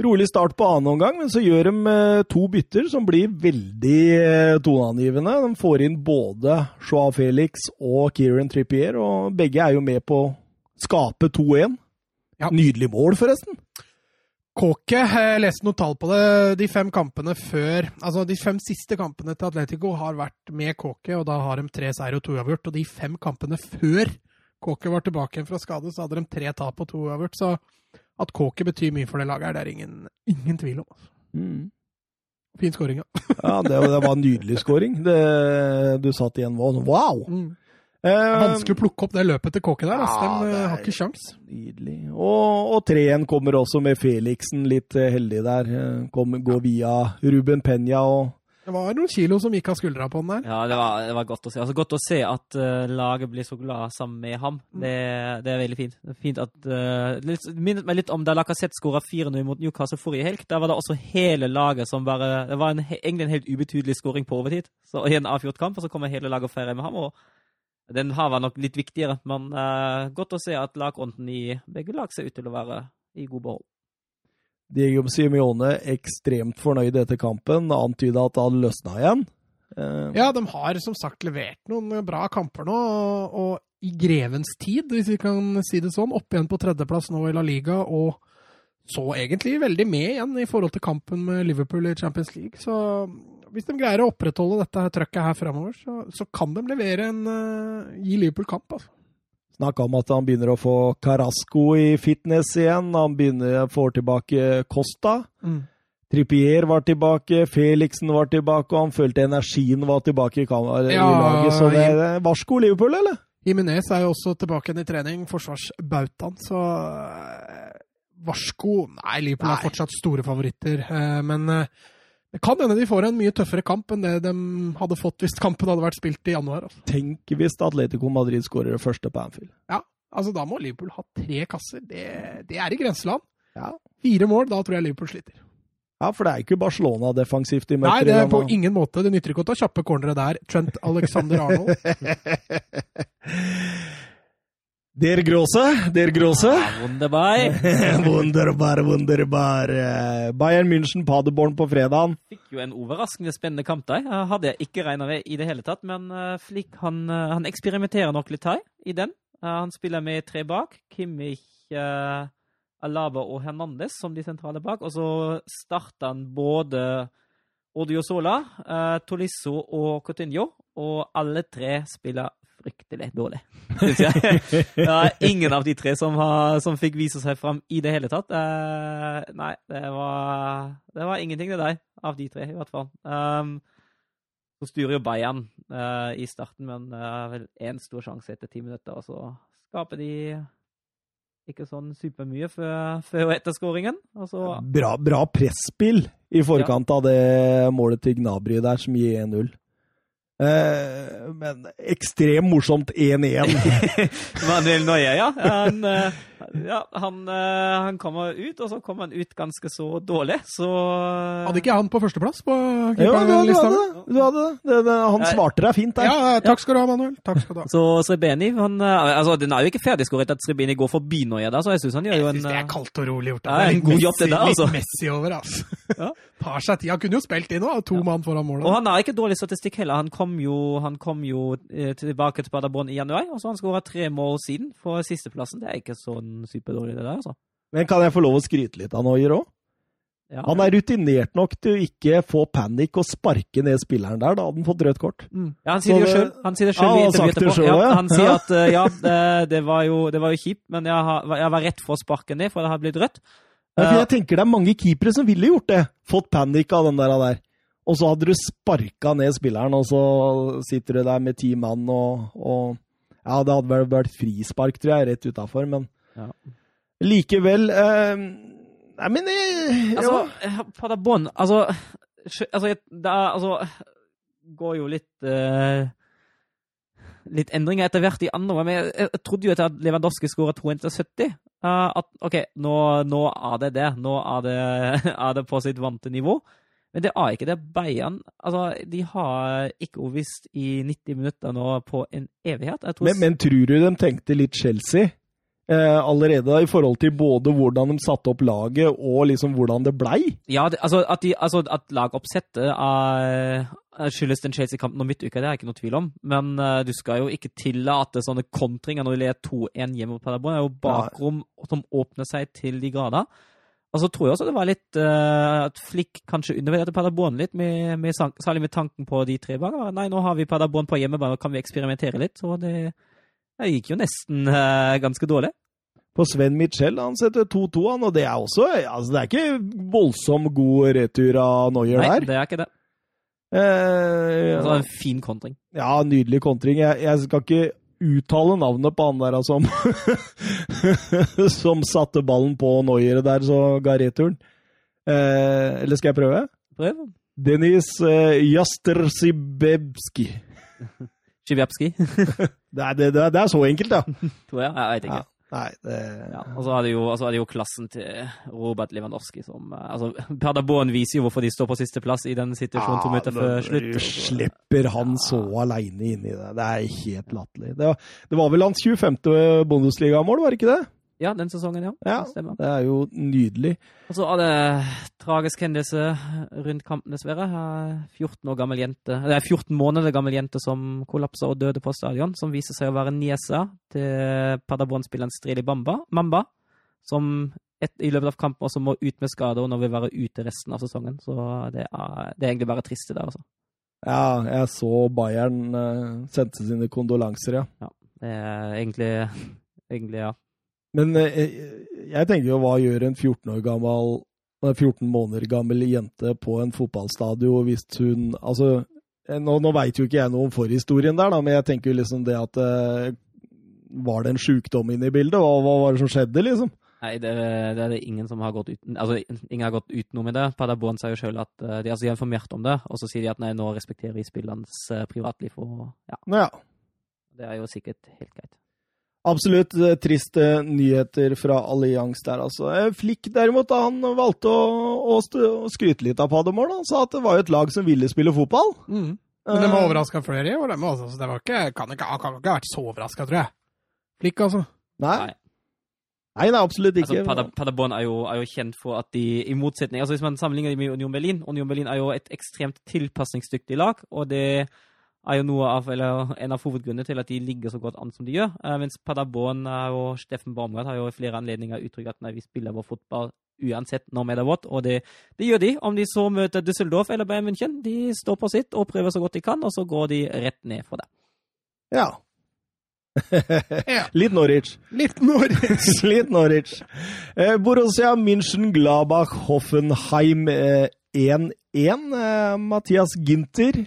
Rolig start på annen omgang, men så gjør de eh, to bytter som blir veldig eh, toneangivende. De får inn både Joao Felix og Kieran Trippier, og begge er jo med på å skape 2-1. Ja. Nydelig mål, forresten. Kåke, jeg leste noen tall på det. De fem kampene før Altså, de fem siste kampene til Atletico har vært med Kåke, og da har de tre seier og to uavgjort. Og de fem kampene før Kåke var tilbake igjen fra skade, så hadde de tre tap og to uavgjort. Så at Kåke betyr mye for det laget, det er ingen, ingen tvil om. Altså. Mm. Fin skåring, ja. <laughs> Ja, det, det var en nydelig scoring. Du satt igjen og sånn Wow! Mm. Det Eh, vanskelig å plukke opp det løpet til Kåke der. Altså. Ja, De det eh, har ikke sjans. Nydelig. Og, og 3-1 kommer også med Felixen, litt eh, heldig der. Eh, Kom, går via Ruben Penya og Det var noen kilo som gikk av skuldra på den der. Ja, det var, det var godt å se. Altså, godt å se at uh, laget blir så glad sammen med ham. Det, det er veldig fint. Det er fint at uh, litt, Minnet meg litt om da Lacassette skåra 4-0 mot Newcastle forrige helg. Der var det også hele laget som bare Det var en, egentlig en helt ubetydelig skåring på overtid. Så I en avgjort kamp, og så kommer hele laget og feirer med ham. og Den her var nok litt viktigere, men uh, godt å se at lagånden i begge lag ser ut til å være i god behold. Diego Simione ekstremt fornøyd etter kampen. Antyda at det hadde løsna igjen. Eh, Ja, de har som sagt levert noen bra kamper nå, og, i grevens tid, hvis vi kan si det sånn, opp igjen på tredjeplass nå i La Liga, og så egentlig veldig med igjen i forhold til kampen med Liverpool i Champions League. Så hvis de greier å opprettholde dette trøkket her framover, så, så kan de levere en uh, gi Liverpool kamp. Altså. Snakka om at han begynner å få Carasco i fitness igjen. Han begynner får tilbake Costa. Trippier var tilbake, Felixen var tilbake, og han følte energien var tilbake i Ja, laget. Så det er varsko Liverpool, eller? Jimenez er jo også tilbake igjen i trening, forsvarsbautaen, så eh, varsko Nei, Liverpool er fortsatt store favoritter, eh, men eh, det kan hende de får en mye tøffere kamp enn det de hadde fått hvis kampen hadde vært spilt i januar. Altså. Tenk hvis Atletico Madrid skårer det første på Anfield. Ja, Altså, da må Liverpool ha tre kasser. Det, det er i grenseland. Ja. Fire mål, da tror jeg Liverpool sliter. Ja, for det er ikke Barcelona defensivt de møter. Nei, det er på ingen måte. Det nytter ikke å ta kjappe cornere der. Trent Alexander Arnold. <laughs> Der Große, der Große. Ja, wunderbar. <laughs> wunderbar, wunderbar. Eh, Bayern München, Paderborn på fredagen. fikk jo en overraskende spennende kamp der. Hadde jeg ikke regna med i det hele tatt, men Flik han, eh, han eksperimenterer nok litt her i den. Eh, han spiller med tre bak. Kimmich, eh, Alaba og Hernandez som de sentrale bak. Og så starter han både Odiosola, Sola, Tolisso og Coutinho, og alle tre spiller fryktelig dårlig, syns jeg. <laughs> Det var ingen av de tre som, har, som fikk vise seg fram i det hele tatt. Uh, nei, det var, det var ingenting, det deg, Av de tre, i hvert fall. Um, så styrer jo Bayern uh, i starten, men uh, vel én stor sjanse etter ti minutter, og så skaper de ikke sånn supermye før, før og etter skåringen. Så Bra, bra presspill i forkant av det målet til Gnabry der, som gir 1-0. Eh, men ekstremt morsomt 1-1. <laughs> Manuel Noye, ja. Han, eh, ja, han, eh, han kommer ut, og så kommer han ut ganske så dårlig, så Hadde ikke han på førsteplass på jo, du, hadde keeperlista? det. Du hadde det. det, det han svarte deg fint der. Ja, takk skal du ha, Manuel. Takk skal du ha. Så Srebeni han, eh, altså, Den er jo ikke ferdigskåret at Srebeni går forbi Noye da, så jeg syns han gjør jo Jeg syns det er eh, kaldt og rolig gjort. Ja, en god jobb det der, altså. Litt Messi over, altså. Ja. Tar seg tid. Han kunne jo spilt inn nå, to mann foran målet. Og han har ikke dårlig statistikk heller. Han kom jo, han kom jo eh, tilbake til Paderborn i januar, og så har han skåra tre mål siden for sisteplassen. Det er ikke sånn superdårlig, det der, altså. Men kan jeg få lov å skryte litt av Noyer òg? Ja. Han er rutinert nok til å ikke få panikk og sparke ned spilleren der. Da hadde han fått rødt kort. Mm. Ja, han sier det jo sjøl. Han sier det Ja, sjøl han i har intervjuet etterpå. Ja, ja. han sier at eh, ja, det, var jo, det var jo kjipt, men jeg, har, jeg var rett for å sparke ned, for det hadde blitt rødt. Ja, Eh, jeg tenker det er mange keepere som ville gjort det. Fått panikk av den der. der. Og så hadde du sparka ned spilleren, og så sitter du der med ti mann og, og Ja, det hadde vel vært frispark, tror jeg, rett utafor, men Ja. likevel eh, Nei, men eh, Altså, ja. eh, Paderborn Altså, altså det er, altså, går jo litt eh, Litt endringer etter hvert i andre, men jeg, jeg, jeg trodde jo at Lewandowski skåret 270. Uh, at OK, nå, nå er det det. Nå er det, <laughs> er det på sitt vante nivå. Men det er ikke det. Bayern altså, de har ikke visst i 90 minutter nå på en evighet. Jeg tror men, men tror du de tenkte litt Chelsea? Eh, allerede da, i forhold til både hvordan de satte opp laget og liksom hvordan det blei? Ja, det, altså, at, de, altså at lagoppsettet er, er skyldes den Chelsea-kampen om midtuka, det er ikke noe tvil om. Men uh, du skal jo ikke tillate sånne kontringer når du leder 2-1 hjemme på Paderborn. Det er jo bakrom som åpner seg til de grader. Og så tror jeg også det var litt uh, at Flick kanskje undervurderte Paderborn litt, med, med, særlig med tanken på de tre bakene. Nei, nå har vi Paderborn på hjemmebane, kan vi eksperimentere litt? Så det, det gikk jo nesten uh, ganske dårlig. På Sven Michel han setter 2-2, han, og det er også altså Det er ikke voldsom god retur av Neuer Nei, det er ikke det. Eh, Altså, en fin kontring. ja, nydelig kontring. Jeg, jeg skal ikke uttale navnet på han der som <laughs> Som satte ballen på Neuer der, så ga returen. Eh, eller skal jeg prøve? Prøv. Denis eh, Jastersibebski. Sjibjapski, <laughs> <laughs> Det, det, det, er- så enkelt, ja. tror jeg. Jeg vet ikke. ja. Nei, det Ja, og så er det jo, altså er det jo klassen til Robert Lewandowski som eh, altså, Paderborn viser jo hvorfor de står på sisteplass i den situasjonen to minutter før slutt. Du Slipper han så aleine inn i det? Det er helt latterlig. Det, var- det var vel hans 25. Bundesligamål, var det ikke det? Ja, den sesongen, ja. Ja, Det stemmer. det er jo nydelig. Og så er det tragisk hendelse rundt kampen, dessverre. Eh, 14 år gammel jente, det er 14 måneder gammel jente som kollapsa og døde på stadion, som viser seg å være niesa til Paderborn-spilleren Strili Bamba, Mamba, som et, i løpet av kampen også må ut med skade og nå vil være ute resten av sesongen. Så det er, det er egentlig bare trist, det der, altså. Ja, jeg så Bayern eh, sendte sine kondolanser, ja. Det er egentlig, egentlig ja. Men eh, jeg tenker jo, hva gjør en 14 år gammel eh, 14 måneder gammel jente på en fotballstadion hvis hun Altså, eh, nå, nå veit jo ikke jeg noe om forhistorien der, da, men jeg tenker jo liksom det at eh, Var det en sjukdom inne i bildet? Hva, hva var det som skjedde, liksom? Nei, det, det er det ingen som har gått uten Altså, ingen har gått utenom i det. Paderborn sier jo sjøl at eh, de, altså, de har informert om det, og så sier de at nei, nå respekterer vi spillerens eh, privatliv, og ja, ja. det er jo sikkert helt greit. Absolutt eh, triste nyheter fra Allianz der, altså. Flikk Flick derimot, da, han valgte å, å, å skryte litt av Paderborn. Han sa at det var jo et lag som ville spille fotball. Mm. Men de var Eh, overraska flere i år, dem også. Så det var ikke, kan ikke, kan ikke ha vært så overraska, tror jeg. Flikk, altså. Nei. Nei, nei, absolutt ikke. Altså, Pader, Paderborn er jo, er jo kjent for at de, i motsetning altså Hvis man sammenligner dem med Union Berlin Union Berlin er jo et ekstremt tilpasningsdyktig lag, og det er jo noe av, eller en av hovedgrunnene til at de ligger så godt an som de gjør. Eh, mens Paderborn og Steffen Baumgart har jo i flere anledninger uttrykt at nei, vi spiller vår fotball uansett når med er vått, og det, det gjør de. Om de så møter Düsseldorf eller Bayern München, de står på sitt og prøver så godt de kan, og så går de rett ned for det. Ja. Ja. <laughs> Litt Norwich. Litt Norwich. <laughs> Litt Norwich. Eh, Borussia München, Glabach, Hoffenheim eh, 1-1. Eh, Mathias Ginter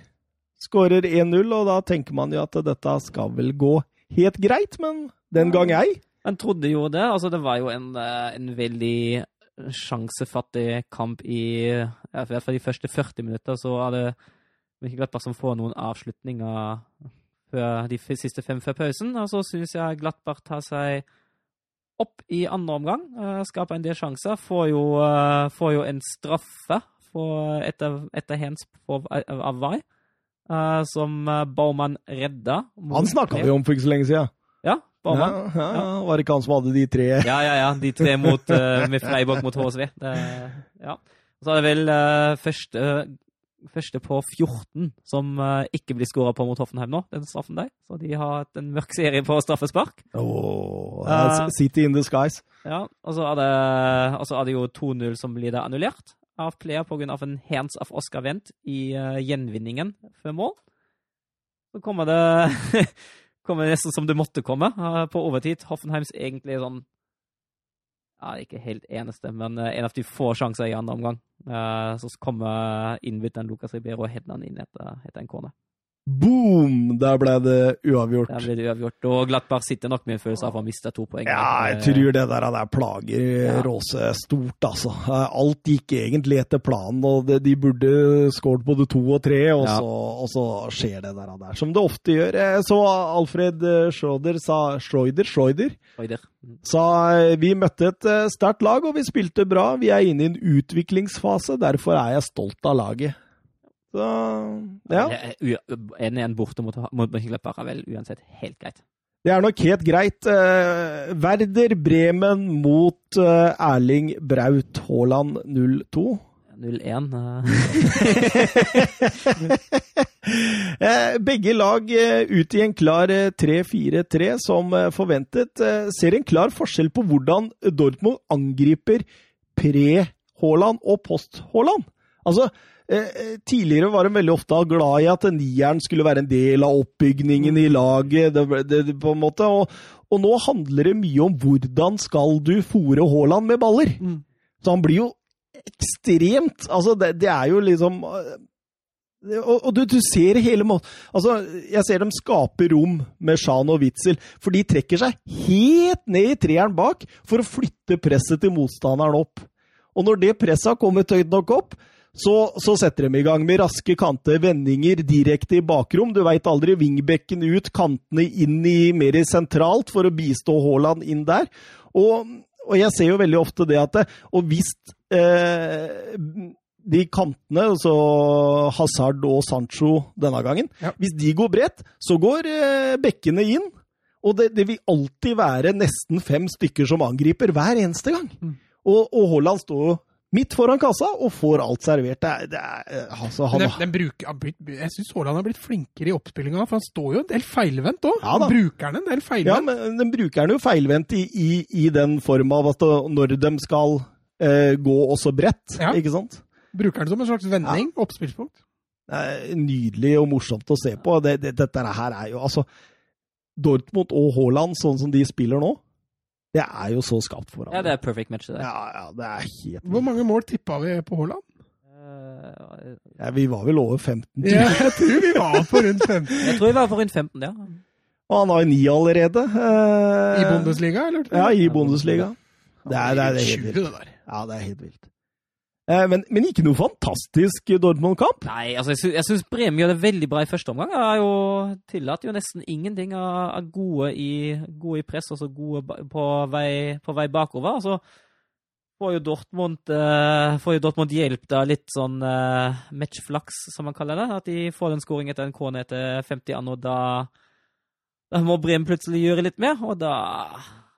skårer 1-0, og da tenker man jo at dette skal vel gå helt greit, men den gang ei. Man trodde jo det. altså Det var jo en, eh, en veldig sjansefattig kamp i i hvert fall de første 40 minutter. Så er det Mönchengladbach som får noen avslutninger før de siste fem før pausen. Og så syns jeg Gladbach tar seg opp i andre omgang. eh, skaper en del sjanser. Får jo, eh, får jo en straffe etter, etter hands av Vai, eh, som eh, Baumann redda. Han snakka vi om for ikke så lenge siden. Ja, Ja, Baumann. ja, ja. Var det ikke han som hadde de tre Ja, ja, ja. De tre mot, uh, med Freiburg mot HSV. Det, ja. Så er det vel uh, første, første på 14 som ikke blir skåra på mot Hoffenheim nå, den straffen der. Så de har hatt en mørk serie på straffespark. Oh, City in the skies. Ja, og så er det, og så er det jo 2-0 som blir da annullert av Plea pga. en hands av Oscar Wendt i uh, gjenvinningen før mål. Så kommer det <laughs> kommer nesten som det måtte komme uh, på overtid. Hoffenheims egentlig sånn ja, ikke helt eneste, men uh, en av de få sjanser i andre omgang. Så kommer innbytteren Lucas Ribeiro og header han inn etter, etter en corner. Boom! Der ble det uavgjort. Der ble det uavgjort. Og Glattberg sitter nok med en følelse av å ha mista to poeng. Ja, jeg tror det der, der plager Ja. Råse stort, altså. Alt gikk egentlig etter planen, og de burde skåret både to og tre, og, Ja. så, og så skjer det der, der, som det ofte gjør. Så Alfred eh, Schroeder sa Schroeder, Schroeder Schroeder. sa eh, vi møtte et eh, sterkt lag, og vi spilte bra. Vi er inne i en utviklingsfase, derfor er jeg stolt av laget. Så ja. En igjen borte mot, mot Mönchengladbach er vel uansett helt greit. Det er nok helt greit. Eh, Werder Bremen mot eh, Erling Braut Haaland 02. 0-1. eh. <laughs> Eh, Begge lag eh, ut i en klar eh, 3-4-3 som eh, forventet. Eh, Ser en klar forskjell på hvordan Dortmund angriper pre-Haaland og post-Haaland. Altså, eh, eh, tidligere var de veldig ofte glad i at nieren skulle være en del av oppbygningen i laget, det, det, på en måte. Og, og nå handler det mye om hvordan skal du fòre Haaland med baller. Mm. Så han blir jo ekstremt Altså, det, det er jo liksom øh, Og, og du, du ser hele måten Altså, jeg ser dem skape rom med Shan og Witzel, for de trekker seg helt ned i treeren bak for å flytte presset til motstanderen opp. Og når det presset har kommet høyt nok opp, så, så setter de i gang med raske kanter, vendinger direkte i bakrom. Du veit aldri. Wingbekken ut, kantene inn i mer sentralt for å bistå Haaland inn der. Og, og jeg ser jo veldig ofte det at det, Og hvis eh, de kantene, altså Hazard og Sancho denne gangen, Ja. hvis de går bredt, så går eh, bekkene inn. Og det, det vil alltid være nesten fem stykker som angriper hver eneste gang. Mm. Og, og Haaland står jo midt foran kassa og får alt servert. Det det er, altså, han, den, den bruker, jeg syns Haaland har blitt flinkere i oppspillinga, for han står jo en del feilvendt òg. Ja bruker han en del ja, men den bruker han jo feilvendt i, i, i den form av at det- når de skal eh, gå også bredt, Ja. ikke sant? Bruker han som en slags vending, oppspillspunkt. Er nydelig og morsomt å se på. Det, det, dette her er jo altså Dortmund og Haaland, sånn som de spiller nå, det er jo så skapt for Ja, det er perfect match, det ja, ja, det er helt Hvor mange mål tippa vi på Haaland? Eh, ja, Vi var vel over 15, Ja, jeg. tror vi var på rundt 15. <laughs> Jeg tror vi var på rundt 15, ja. og han har jo ni allerede. eh, I Bundesliga, eller? Ja, i Bundesliga. Det er, det er, det er helt 20, vilt. Ja, det er helt vilt. Eh, men, men ikke noe fantastisk Dortmund-kamp. Nei, altså, jeg, sy syns Bremen gjør det veldig bra i første omgang. Jeg har jo tillatt jo nesten ingenting av, gode, i, gode i press, altså gode på, vei, på vei bakover. Så får jo Dortmund, eh, får jo Dortmund hjelp da litt sånn eh, matchflaks, som man kaller det. At de får en scoring etter en kone etter 50 an, og da, da må Bremen plutselig gjøre litt mer. Og da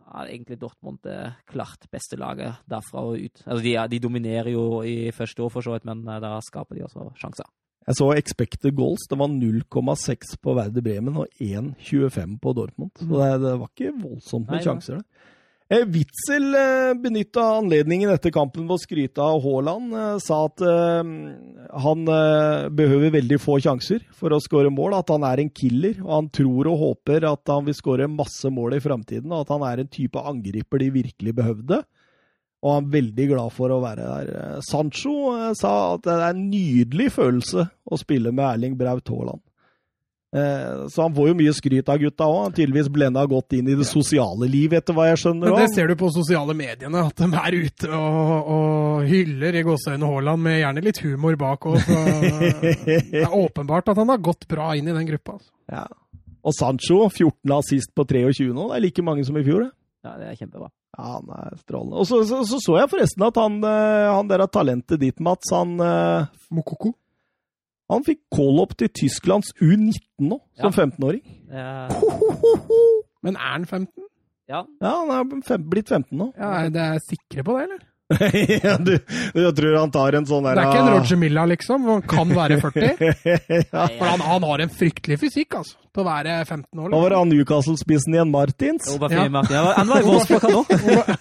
er egentlig Dortmund det klart beste laget derfra og ut. Altså, de, de dominerer jo i første år, for så vidt, men eh, da skaper de også sjanser. Jeg så expected goals. Det var 0,6 på Werder Bremen og 1,25 på Dortmund. Så det, det var ikke voldsomt med Nei, sjanser. det. Eh, Witzel eh, benytta anledningen etter kampen på å skryte av Haaland. Eh, sa at han eh, behøver veldig få sjanser for å skåre mål. At han er en killer. Og han tror og håper at han vil skåre masse mål i framtiden. Og at han er en type angriper de virkelig behøvde. Og han er veldig glad for å være der. Sancho sa at det er en nydelig følelse å spille med Erling Braut Haaland. Eh, så han får jo mye skryt av gutta òg. Tydeligvis blenda godt inn i det sosiale livet, etter hva jeg skjønner. Men det ser du på sosiale mediene, at de er ute og, og hyller i gåseøynene Haaland med gjerne litt humor bak òg. Det er åpenbart at han har gått bra inn i den gruppa. Altså. Ja. Og Sancho, 14 assist på 23 nå. Det er like mange som i fjor, det. Ja, det er kjempebra. Ja, han er strålende. Og så så, så, så jeg forresten at han, eh, han der av talentet ditt, Mats, han, eh, Mokoko. Han fikk call-up til Tysklands U19 nå, som Ja. 15-åring. Det er, Men er han 15? ja, Ja, han er fem, blitt 15 nå. Ja, er dere sikre på det, eller? <laughs> ja, du, du tror han tar en sånn der Det er ikke en Roger Milla, liksom. Han kan være <laughs> 40. ja. For han, han har en fryktelig fysikk, altså. Til å være 15 år. Hva var Liksom. han Newcastle-spissen igjen? Martins? Obafemi Ja. Ja, Han var i Wolfsburg, <laughs> han òg.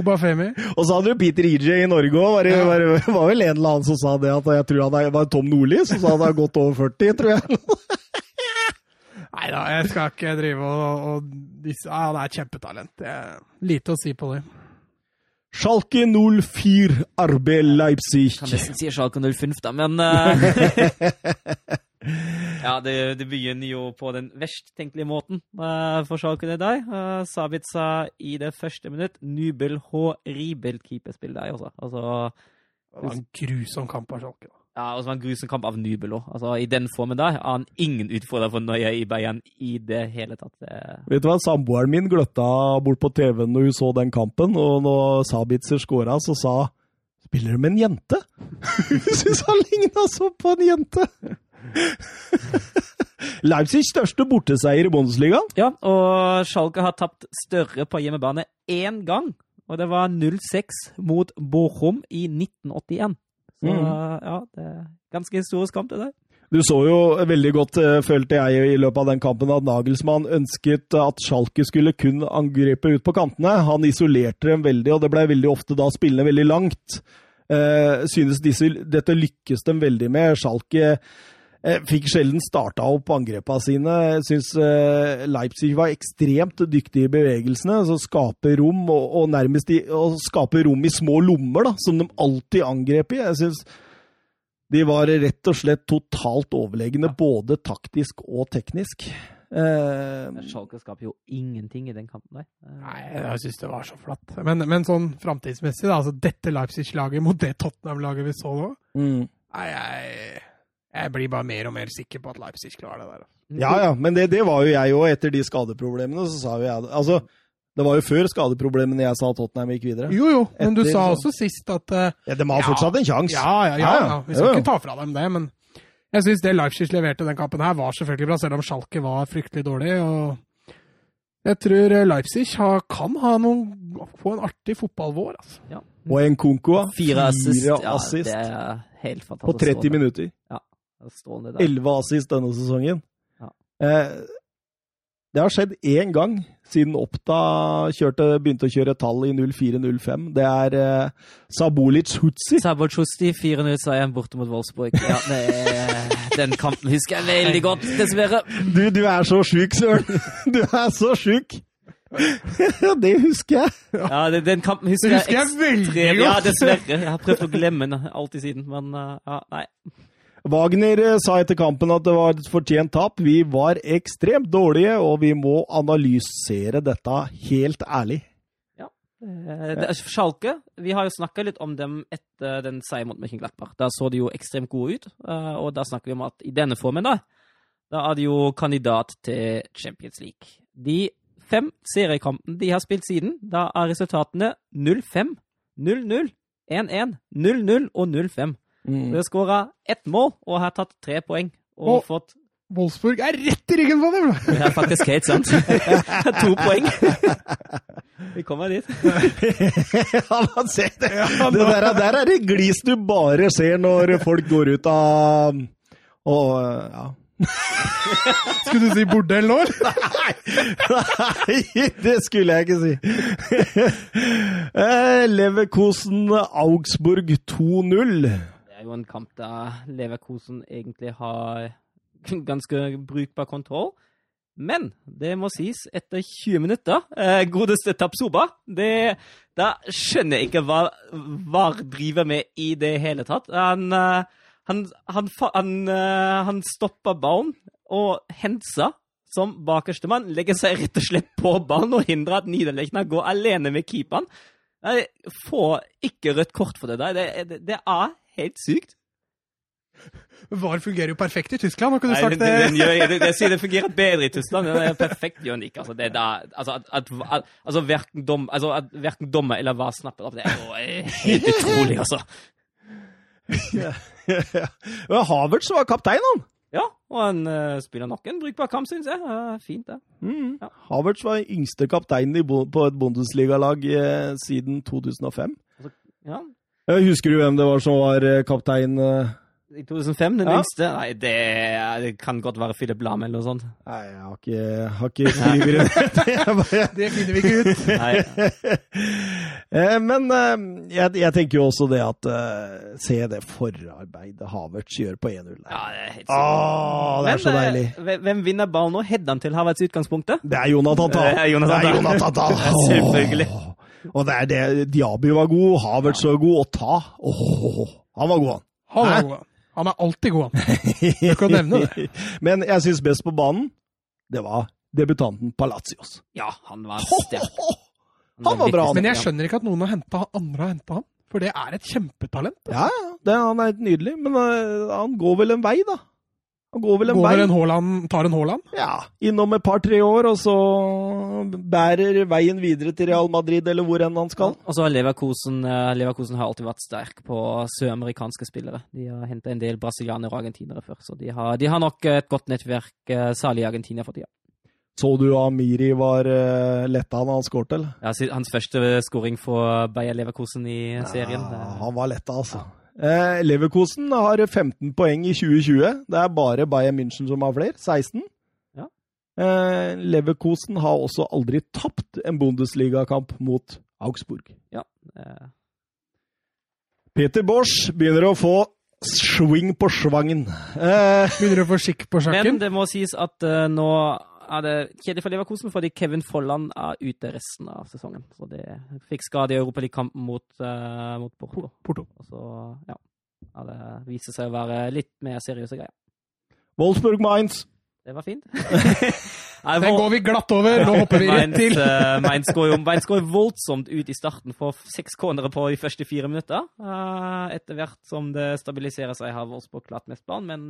Obafemi. Og så hadde du Peter EJ i Norge òg. Var, det- var, var vel en eller annen som sa det, at jeg tror han er, var Tom Nordli som sa han er godt over 40, tror jeg. Nei da, jeg skal ikke drive og, og disse, ah, Han er et kjempetalent. Det er lite å si på det. Schalke 04, RB Leipzig. Kan nesten si Schalke 05, da, men uh, <laughs> Ja, det, det begynner jo på den verst tenkelige måten uh, for Schalke det der. Uh, Sabitza i det første minutt. Nubel H. Ribel keeperspill der også. Altså, Det var en grusom kamp av Schalke. da. Ja, og så var en grusom kamp av Nubel òg. Altså, I den formen der har han ingen utfordrer for Nøye i Bayern i det hele tatt. Vet du hva, Samboeren min gløtta bort på TV-en når hun så den kampen, og når Sabitzer skåra, så sa Spiller du med en jente? <laughs> Hun syntes han ligna så på en jente! <laughs> Leipzigs største borteseier i Bundesligaen. Ja, og Schalke har tapt større på hjemmebane én gang. Og det var 0-6 mot Bochum i 1981. Så Mm. ja, det er ganske historisk kamp, det der. Du så jo veldig godt, eh, følte jeg i løpet av den kampen, at Nagelsmann ønsket at Schalke skulle kun angripe ut på kantene. Han isolerte dem veldig, og det ble veldig ofte da spillende veldig langt. Eh, synes disse, dette lykkes dem veldig med. Schalke fikk sjelden starta opp angrepene sine. Jeg syns eh, Leipzig var ekstremt dyktige i bevegelsene. Så skape rom, og, og nærmest i, og skape rom i små lommer, da, som de alltid angrep i. Jeg synes de var rett og slett totalt overlegne, både taktisk og teknisk. Eh, Schalke skaper jo ingenting i den kampen der. Eh, Nei, jeg syns det var så flatt. Men, men sånn framtidsmessig, da. Altså dette Leipzig-laget mot det Tottenham-laget vi så nå. mm. Nei, jeg, jeg blir bare mer og mer sikker på at Leipzig klarer det der. altså. Ja, ja, men det, det var jo jeg òg. Etter de skadeproblemene, så sa jo jeg det. Altså, det var jo før skadeproblemene jeg sa Tottenham gikk videre. Jo, jo, men du sa så- også sist at uh, Ja, de har Ja. fortsatt en sjanse. Ja, ja, ja. Ja, ja. ja. Vi skal Jo, jo. ikke ta fra dem det, men jeg syns det Leipzig leverte den kampen her, var selvfølgelig bra, selv om Schalke var fryktelig dårlig. og jeg tror eh, Leipzig har, kan ha noen, få en artig fotballvår. altså. Ja. Og en Konkoa. Fire assist. Fire assist Ja, det er helt fantastisk. på 30 minutter. minutter. Strålende der. 11 assist denne sesongen. Ja. Eh, det har skjedd én gang siden Oppda kjørte, begynte å kjøre tall i 04-05. Det er eh, Sabolic Hutsi. Sabotsjusti 4-0-seieren borte mot Wolfsburg. Ja, det er, den kampen husker jeg veldig godt, dessverre. Du, du er så sjuk, Søren! Du er så sjuk! Ja, det husker jeg. Ja, den, den kampen husker, Det husker jeg veldig ekstremt- godt. Ja, dessverre. Jeg har prøvd å glemme den alltid siden, men uh, ja, nei. Wagner eh, sa etter kampen at det var et fortjent tap. Vi var ekstremt dårlige, og vi må analysere dette helt ærlig. Ja. det er Schalke, vi har jo snakka litt om dem etter den seieren mot Mönchenglappach. Da så de jo ekstremt gode ut, eh, og da snakker vi om at i denne formen, da, da er de jo kandidat til Champions League. De fem seriekampene de har spilt siden, da er resultatene 0-5, 0-0, 1-1, 0-0 og 0-5. Mm. De har skåra ett mål og har tatt tre poeng. Og Og- fått Wolfsburg er rett i ryggen på dem! <laughs> Det er faktisk helt sant. <laughs> to poeng. Vi kommer dit. <laughs> ja, man ser det. det der, er- der er det glis du bare ser når folk går ut av Og ja. Skulle du si bordell nå? eller? Nei, det skulle jeg ikke si. Eh, Leverkosen Augsburg 2-0. Jo en kamp der Leverkosen egentlig har <laughs> ganske brukbar kontroll. Men det må sies, etter 20 minutter, eh, godeste Tapsoba, det, da skjønner jeg ikke hva VAR driver med i det hele tatt. Han, eh, Han, han, han, eh, han stopper ballen og hensa som bakerste mann. Legger seg rett og slett på ballen og hindrer at Niederlechner går alene med keeperen. Jeg får ikke rødt kort for det der. Det, det, det er helt sykt. VAR fungerer jo perfekt i Tyskland, har ikke du sagt den, det? den, det, det sier det fungerer bedre i Tyskland. men <laughs> Det er perfekt gjør den ikke. Altså, det da, altså, at, at, at, altså, verken dom, altså, at verken dommer eller VAR snapper opp, det er jo eh, helt utrolig, altså. Men <laughs> Havertz var kaptein, han. Ja, og han uh, spiller nok en brukbar kamp, syns jeg. Uh, fint, det. Mm. Ja. Havertz var yngste kaptein i bo- på et Bundesligalag uh, siden 2005. Ja. Eh, Husker du hvem det var som var eh, kaptein? eh? I 2005, den Ja. yngste? Nei, det, det kan godt være Philip Lahm eller noe sånt. Nei, jeg har ikke, har ikke skriver det. <laughs> <laughs> Det finner vi ikke ut. <laughs> Men jeg, jeg tenker jo også det at Se det forarbeidet Havertz gjør på 1-0. ja, det er helt Åh, det er så Men, eh, deilig. hvem- Hvem vinner ballen nå? Hedder han til Havertz utgangspunktet? Det er Jonathan Dahl! Det er Jonathan Tah. Selvfølgelig. Åh. Og det er det. Diaby var god, Havertz var god, og Ta Åh, Han var god, han. Han var er god. Han er alltid god, han. Du kan <laughs> nevne det. Men jeg syns best på banen, det var debutanten Palacios. Ja, han var sterk. ho, ho. Han var bra, han. Men jeg skjønner ikke at noen har hentet, andre har henta han. For det er et kjempetalent. Ja, ja, det, han er helt nydelig. Men uh, han går vel en vei, da. Han går vel en Går vei. en Haaland, tar en Haaland? Ja, Innom et par-tre år, og så bærer veien videre til Real Madrid, eller hvor enn han skal. Og så har Leverkosen, Leverkusen Leverkosen har alltid vært sterk på søramerikanske spillere. De har henta en del brasilianere og argentinere før, så de har, de har nok et godt nettverk, eh, særlig i Argentina for tida. Så du Amiri var uh, letta når han skåret, eller? Ja, hans første skåring for Bayer Leverkosen i serien. Ja, han var letta, altså. Eh, Leverkosen har 15 poeng i 2020. Det er bare Bayern München som har flere. 16. Ja. Eh, Leverkosen har også aldri tapt en Bundesligakamp mot Augsburg. eh, Peter Bosch begynner å få swing på svangen. Eh, Begynner å få skikk på sjakken. Men det må sies at eh, nå er det kjedelig for Leverkosen fordi Kevin Folland er ute resten av sesongen. Så det fikk skade i Europaligakampen mot, uh, mot Porto. Porto. Og så, ja. Det viser seg å være litt mer seriøse greier. Wolfsburg Mainz. Det var fint. <laughs> Den går vi glatt over. Nå hopper vi rett til. eh, Mainz går går voldsomt ut i starten for seks cornere på de første fire minutter. Eh, etter hvert som det stabiliserer seg, har Wolfsburg klart mest plan, men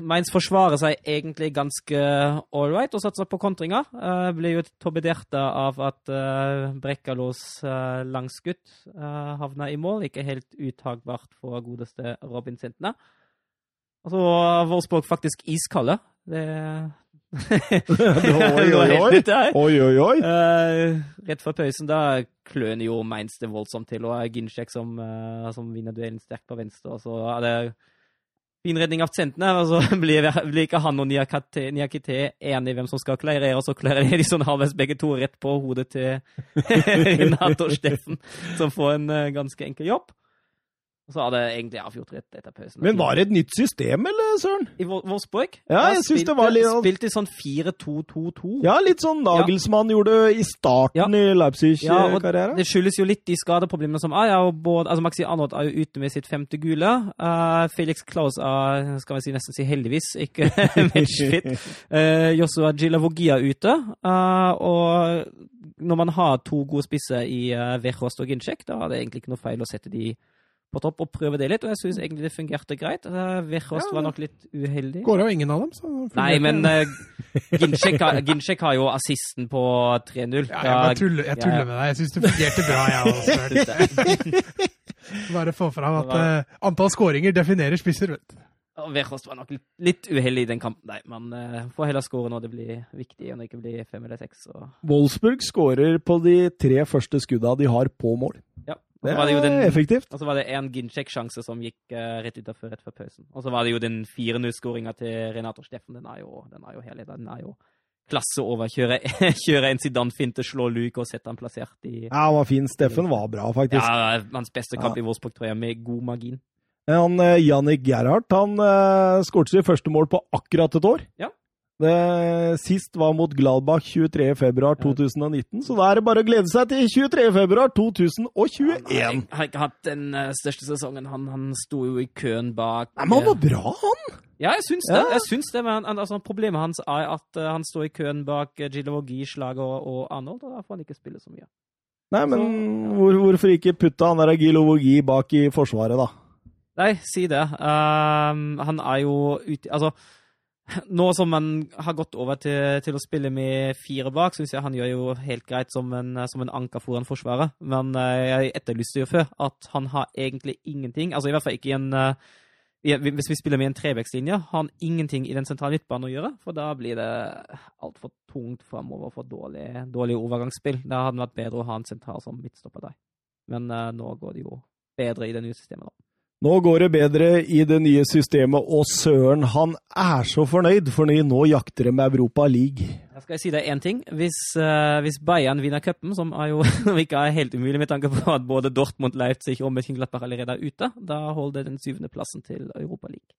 Mainz forsvarer seg egentlig ganske all right og satser på kontringer. Uh, blir jo torpedert av at uh, Brekkalos uh, langskudd uh, havna i mål. Ikke helt uttagbart for godeste Robin Sintene. Og så var Wolfsburg faktisk iskalde. Det <laughs> Oi, oi, oi. <laughs> Oi, oi, oi. Uh, rett før pausen da kløner jo Mainz det voldsomt til, og Ginchek som, eh, som vinner duellen sterkt på venstre. Og så er det fin redning av sentene, og så <laughs> blir, blir ikke han og Niakite, Niakite enige hvem som skal klarere, og så klarerer de sånn halvveis begge to rett på hodet til <laughs> Renato Steffen, som får en eh, ganske enkel jobb. Og så hadde jeg egentlig avgjort rett etter pausen. Men var det et nytt system, eller, Søren? I Wolfsburg? Ja, jeg synes det var litt- Spilte i sånn 4-2-2-2. Ja, litt sånn Nagelsmann gjorde i starten i Ja, og Leipzig-karrieren. Det skyldes jo litt de skadeproblemene som er. Ja, og både, altså Maxi Arnold er jo ute med sitt femte gule. Uh, Felix Klaus er skal vi si, nesten si heldigvis ikke <laughs> matchfit. Uh, Joshua Gilavogia er ute. Uh, og når man har to gode spisser i uh, Wechost og Ginchek, da er det egentlig ikke noe feil å sette de på topp og prøve det litt. Og jeg syns egentlig det fungerte greit. Uh, Ja, var nok litt uheldig. Går av ingen av dem, så Nei, men uh, Ginchek, har- Ginchek har jo assisten på 3-0. ja, jeg, tuller, jeg tuller Ja, ja. med deg. Jeg syns det fungerte bra, jeg også. <laughs> Bare få fram at uh, antall skåringer definerer spisser. vet du. Og var nok litt, litt uheldig i den kampen. Nei, men uh, får heller skåre når det blir viktig, og når det ikke blir fem eller seks. Og... Wolfsburg skårer på de tre første skudda de har på mål. Ja. Det er den, effektivt. og så var det en Ginchek-sjanse som gikk uh, rett utenfor rett før pausen. Og så var det jo den 4-0-skåringa til Renato Steffen. Den er jo, den er jo herlig. Den er jo klasse over. Kjøre, <laughs> kjøre en Zidane-finte, slå Luke og sette han plassert i Ja, han var fin. Steffen var bra, faktisk. ja, hans beste kamp Ja. i Wolfsburg, tror jeg, med god margin. Han, eh, Jannik Gerhardt han uh, skåret sitt første mål på akkurat et år. Ja. Det sist var mot Gladbach 23.2.2019, så da er det bare å glede seg til 23.2.2021. Han har ikke hatt den eh, største sesongen. Han, han sto jo i køen bak Nei, men han var bra, han! Ja, jeg syns det. Ja. Jeg syns det, men han, altså, Problemet hans er at eh, han står i køen bak Gilovogi, Slag og, Arnold, og da får han ikke spille så mye. Nei, men Så- hvor, hvorfor ikke putte han der Gilovogi bak i forsvaret, da? Nei, si det. Um, han er jo ute Altså, nå som han har gått over til, til å spille med fire bak, syns jeg han gjør jo helt greit som en, som en anker foran Forsvaret. Men eh, jeg etterlyste jo før at han har egentlig ingenting. Altså i hvert fall ikke i en eh, Hvis vi spiller med en trevekslinje, har han ingenting i den sentrale midtbanen å gjøre. For da blir det altfor tungt framover for dårlig, dårlig overgangsspill. Da hadde det vært bedre å ha en sentral som midtstopper der. Men eh, nå går det jo bedre i det nye systemet. da. Nå går det bedre i det nye systemet, og søren, han er så fornøyd, for nå jakter de med Europa League. Jeg skal si deg én ting. Hvis, uh, hvis Bayern vinner cupen, som er jo <laughs> ikke er helt umulig med tanke på at både Dortmund, Leipzig og Mönchengladbach allerede er ute, da holder den syvende plassen til Europa League.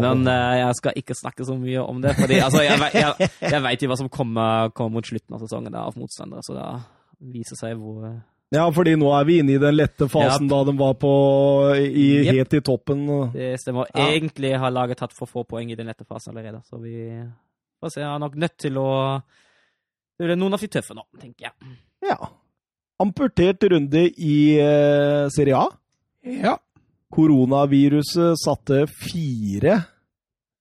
Men uh, jeg skal ikke snakke så mye om det, fordi altså, jeg, jeg, jeg vet jo hva som kommer, kommer mot slutten av sesongen da, av motstandere, så da viser seg hvor Ja, fordi nå er vi inne i den lette fasen da de var på i, yep. helt i toppen. det stemmer. Ja. Egentlig har laget tatt for få poeng i den lette fasen allerede, så vi får se. Jeg er nok nødt til å Det er noen av de tøffe nå, tenker jeg. Ja. Amputert runde i eh, Serie A. Ja. Koronaviruset satte fire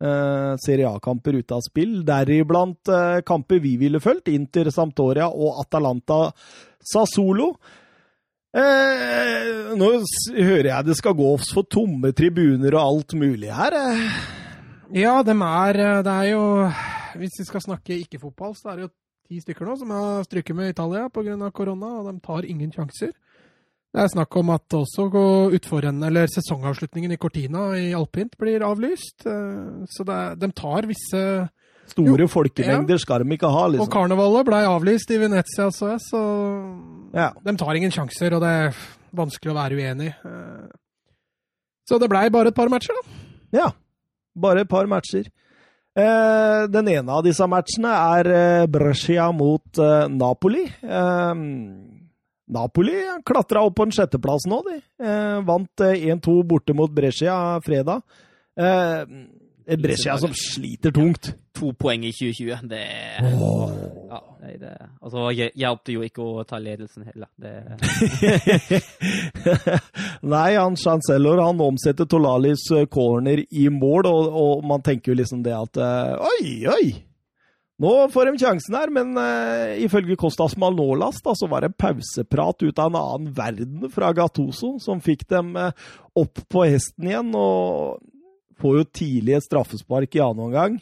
eh, Serie A-kamper ut av spill, deriblant eh, kamper vi ville fulgt, Inter Sampdoria og Atalanta Sassolo. Eh, nå hører jeg det skal gås for tomme tribuner og alt mulig her. Eh. Ja, dem er eh, Det er jo Hvis vi skal snakke ikke-fotball, så er det jo ti stykker nå som har stryket med Italia pga. korona, og de tar ingen sjanser. Det er snakk om at også utforrennet, eller sesongavslutningen i Cortina i alpint blir avlyst. eh, Så er, de tar visse Store folkemengder skal de ikke ha, liksom. Og karnevalet blei avlyst i Venezia, så jeg, så Ja. de tar ingen sjanser, og det er vanskelig å være uenig. Eh, Så det blei bare et par matcher, da. Ja. Bare et par matcher. Eh, den ene av disse matchene er Brescia mot Napoli. Eh, Napoli klatra opp på en sjetteplass nå, de. Eh, vant eh, 1-2 borte mot Brescia fredag. Eh, Brescia som sliter tungt. To poeng i 2020, det ja, nei, det, Altså, hjalp det jo ikke å ta ledelsen heller. Det, <laughs> Nei, han Chancellor han omsetter Tolalis eh, corner i mål, og, og man tenker jo liksom det at eh, Oi, oi! Nå får de sjansen her, men uh, ifølge Kostas Malnolas da, så var det pauseprat ut av en annen verden fra Gattoso som fikk dem uh, opp på hesten igjen, og får jo tidlig et straffespark i annen omgang.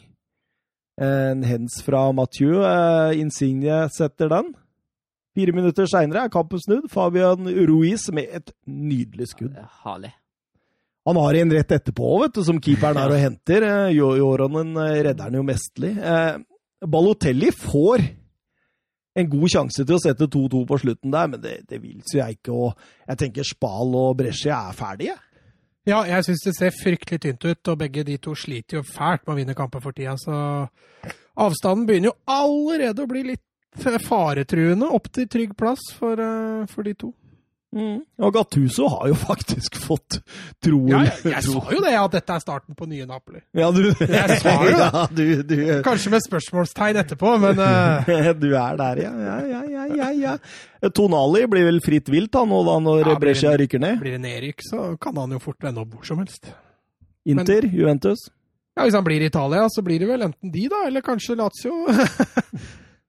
En hens fra Mathieu. Uh, Insigne setter den. Fire minutter seinere er kampen snudd. Fabian Ruiz med et nydelig skudd. er herlig. Han har en rett etterpå, vet du, som keeperen <laughs> er og henter. Eh, Jo- Joronen eh, redder han jo mestlig. Eh, Balotelli får en god sjanse til å sette 2-2 på slutten der, men det, det vil så jeg ikke. Og jeg tenker Spal og Brescia er ferdige. Ja, jeg syns det ser fryktelig tynt ut, og begge de to sliter jo fælt med å vinne kamper for tida, så avstanden begynner jo allerede å bli litt faretruende opp til trygg plass for, eh, for de to. Og Gattuso har jo faktisk <laughs> fått troen. Ja, jeg, jeg sa jo det, at dette er starten på nye Napoli. Ja, du, Jeg sa jo <laughs> det. ja, du, du, Kanskje med spørsmålstegn etterpå, men uh... <laughs> du er der, ja. Ja, ja, ja, ja, ja. Tonali blir vel fritt vilt da, nå da, når Ja, Brescia rykker ned. blir det nedrykk, så kan han jo fort vende opp hvor som helst. Inter, Juventus. Ja, Hvis han blir i Italia, så blir det vel enten de, da, eller kanskje Lazio.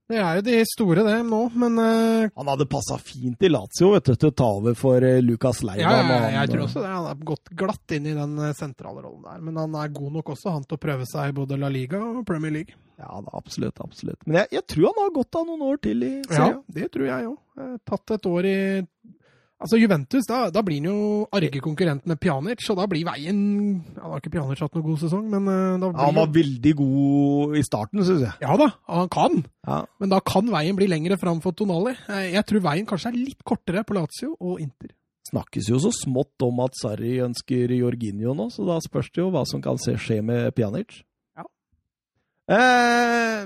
Det er jo de store, det, nå, men uh... Han hadde passa fint i Lazio vet du, til å ta over for uh, Lucas Leiva. Ja, ja, jeg, jeg tror også det. Han har gått glatt inn i den eh, sentrale rollen der. Men han er god nok også, han til å prøve seg i både La Liga og Premier League. Ja, da, absolutt. absolutt. Men jeg, jeg tror han har godt av noen år til i Ja, det tror jeg òg. Tatt et år i Altså Juventus, da, da blir han jo arge konkurrent med Pjanic, og da blir veien ja, Da har ikke Pjanic hatt noen god sesong, men da blir Ja, han var veldig god i starten, syns jeg. Ja da, han kan, Ja. men da kan veien bli lengre fram for Tonali. Eh, Jeg tror veien kanskje er litt kortere på Lazio og Inter. Snakkes jo så smått om at Sarri ønsker Jorginho nå, så da spørs det jo hva som kan skje med Pjanic. Eh,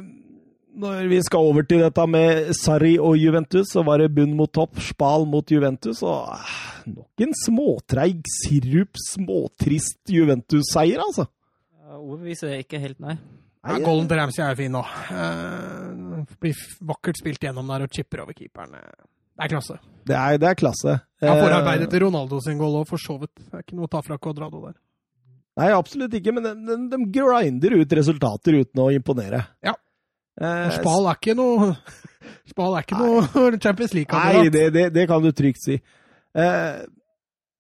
når vi skal over til dette med Sarri og Juventus, så var det bunn mot topp, Spal mot Juventus, og eh, nok en småtreig, sirup, småtrist Juventus-seier, altså. Overbeviser det ikke helt, nei. Ja, Golden til Ramsey er jo fin nå. Uh, blir vakkert spilt gjennom der og chipper over keeperen. Det er klasse. Det er, det er klasse. Ja, Eh, Forarbeidet til Ronaldo sin goal òg, for så vidt. Det er ikke noe å ta fra Cuadrado der. Nei, absolutt ikke, men de, de, de grinder ut resultater uten å imponere. Ja. Eh, Spal er ikke noe <laughs> Spal er ikke noe <laughs> Champions League-kandidat. det, det, det kan du trygt si. Eh,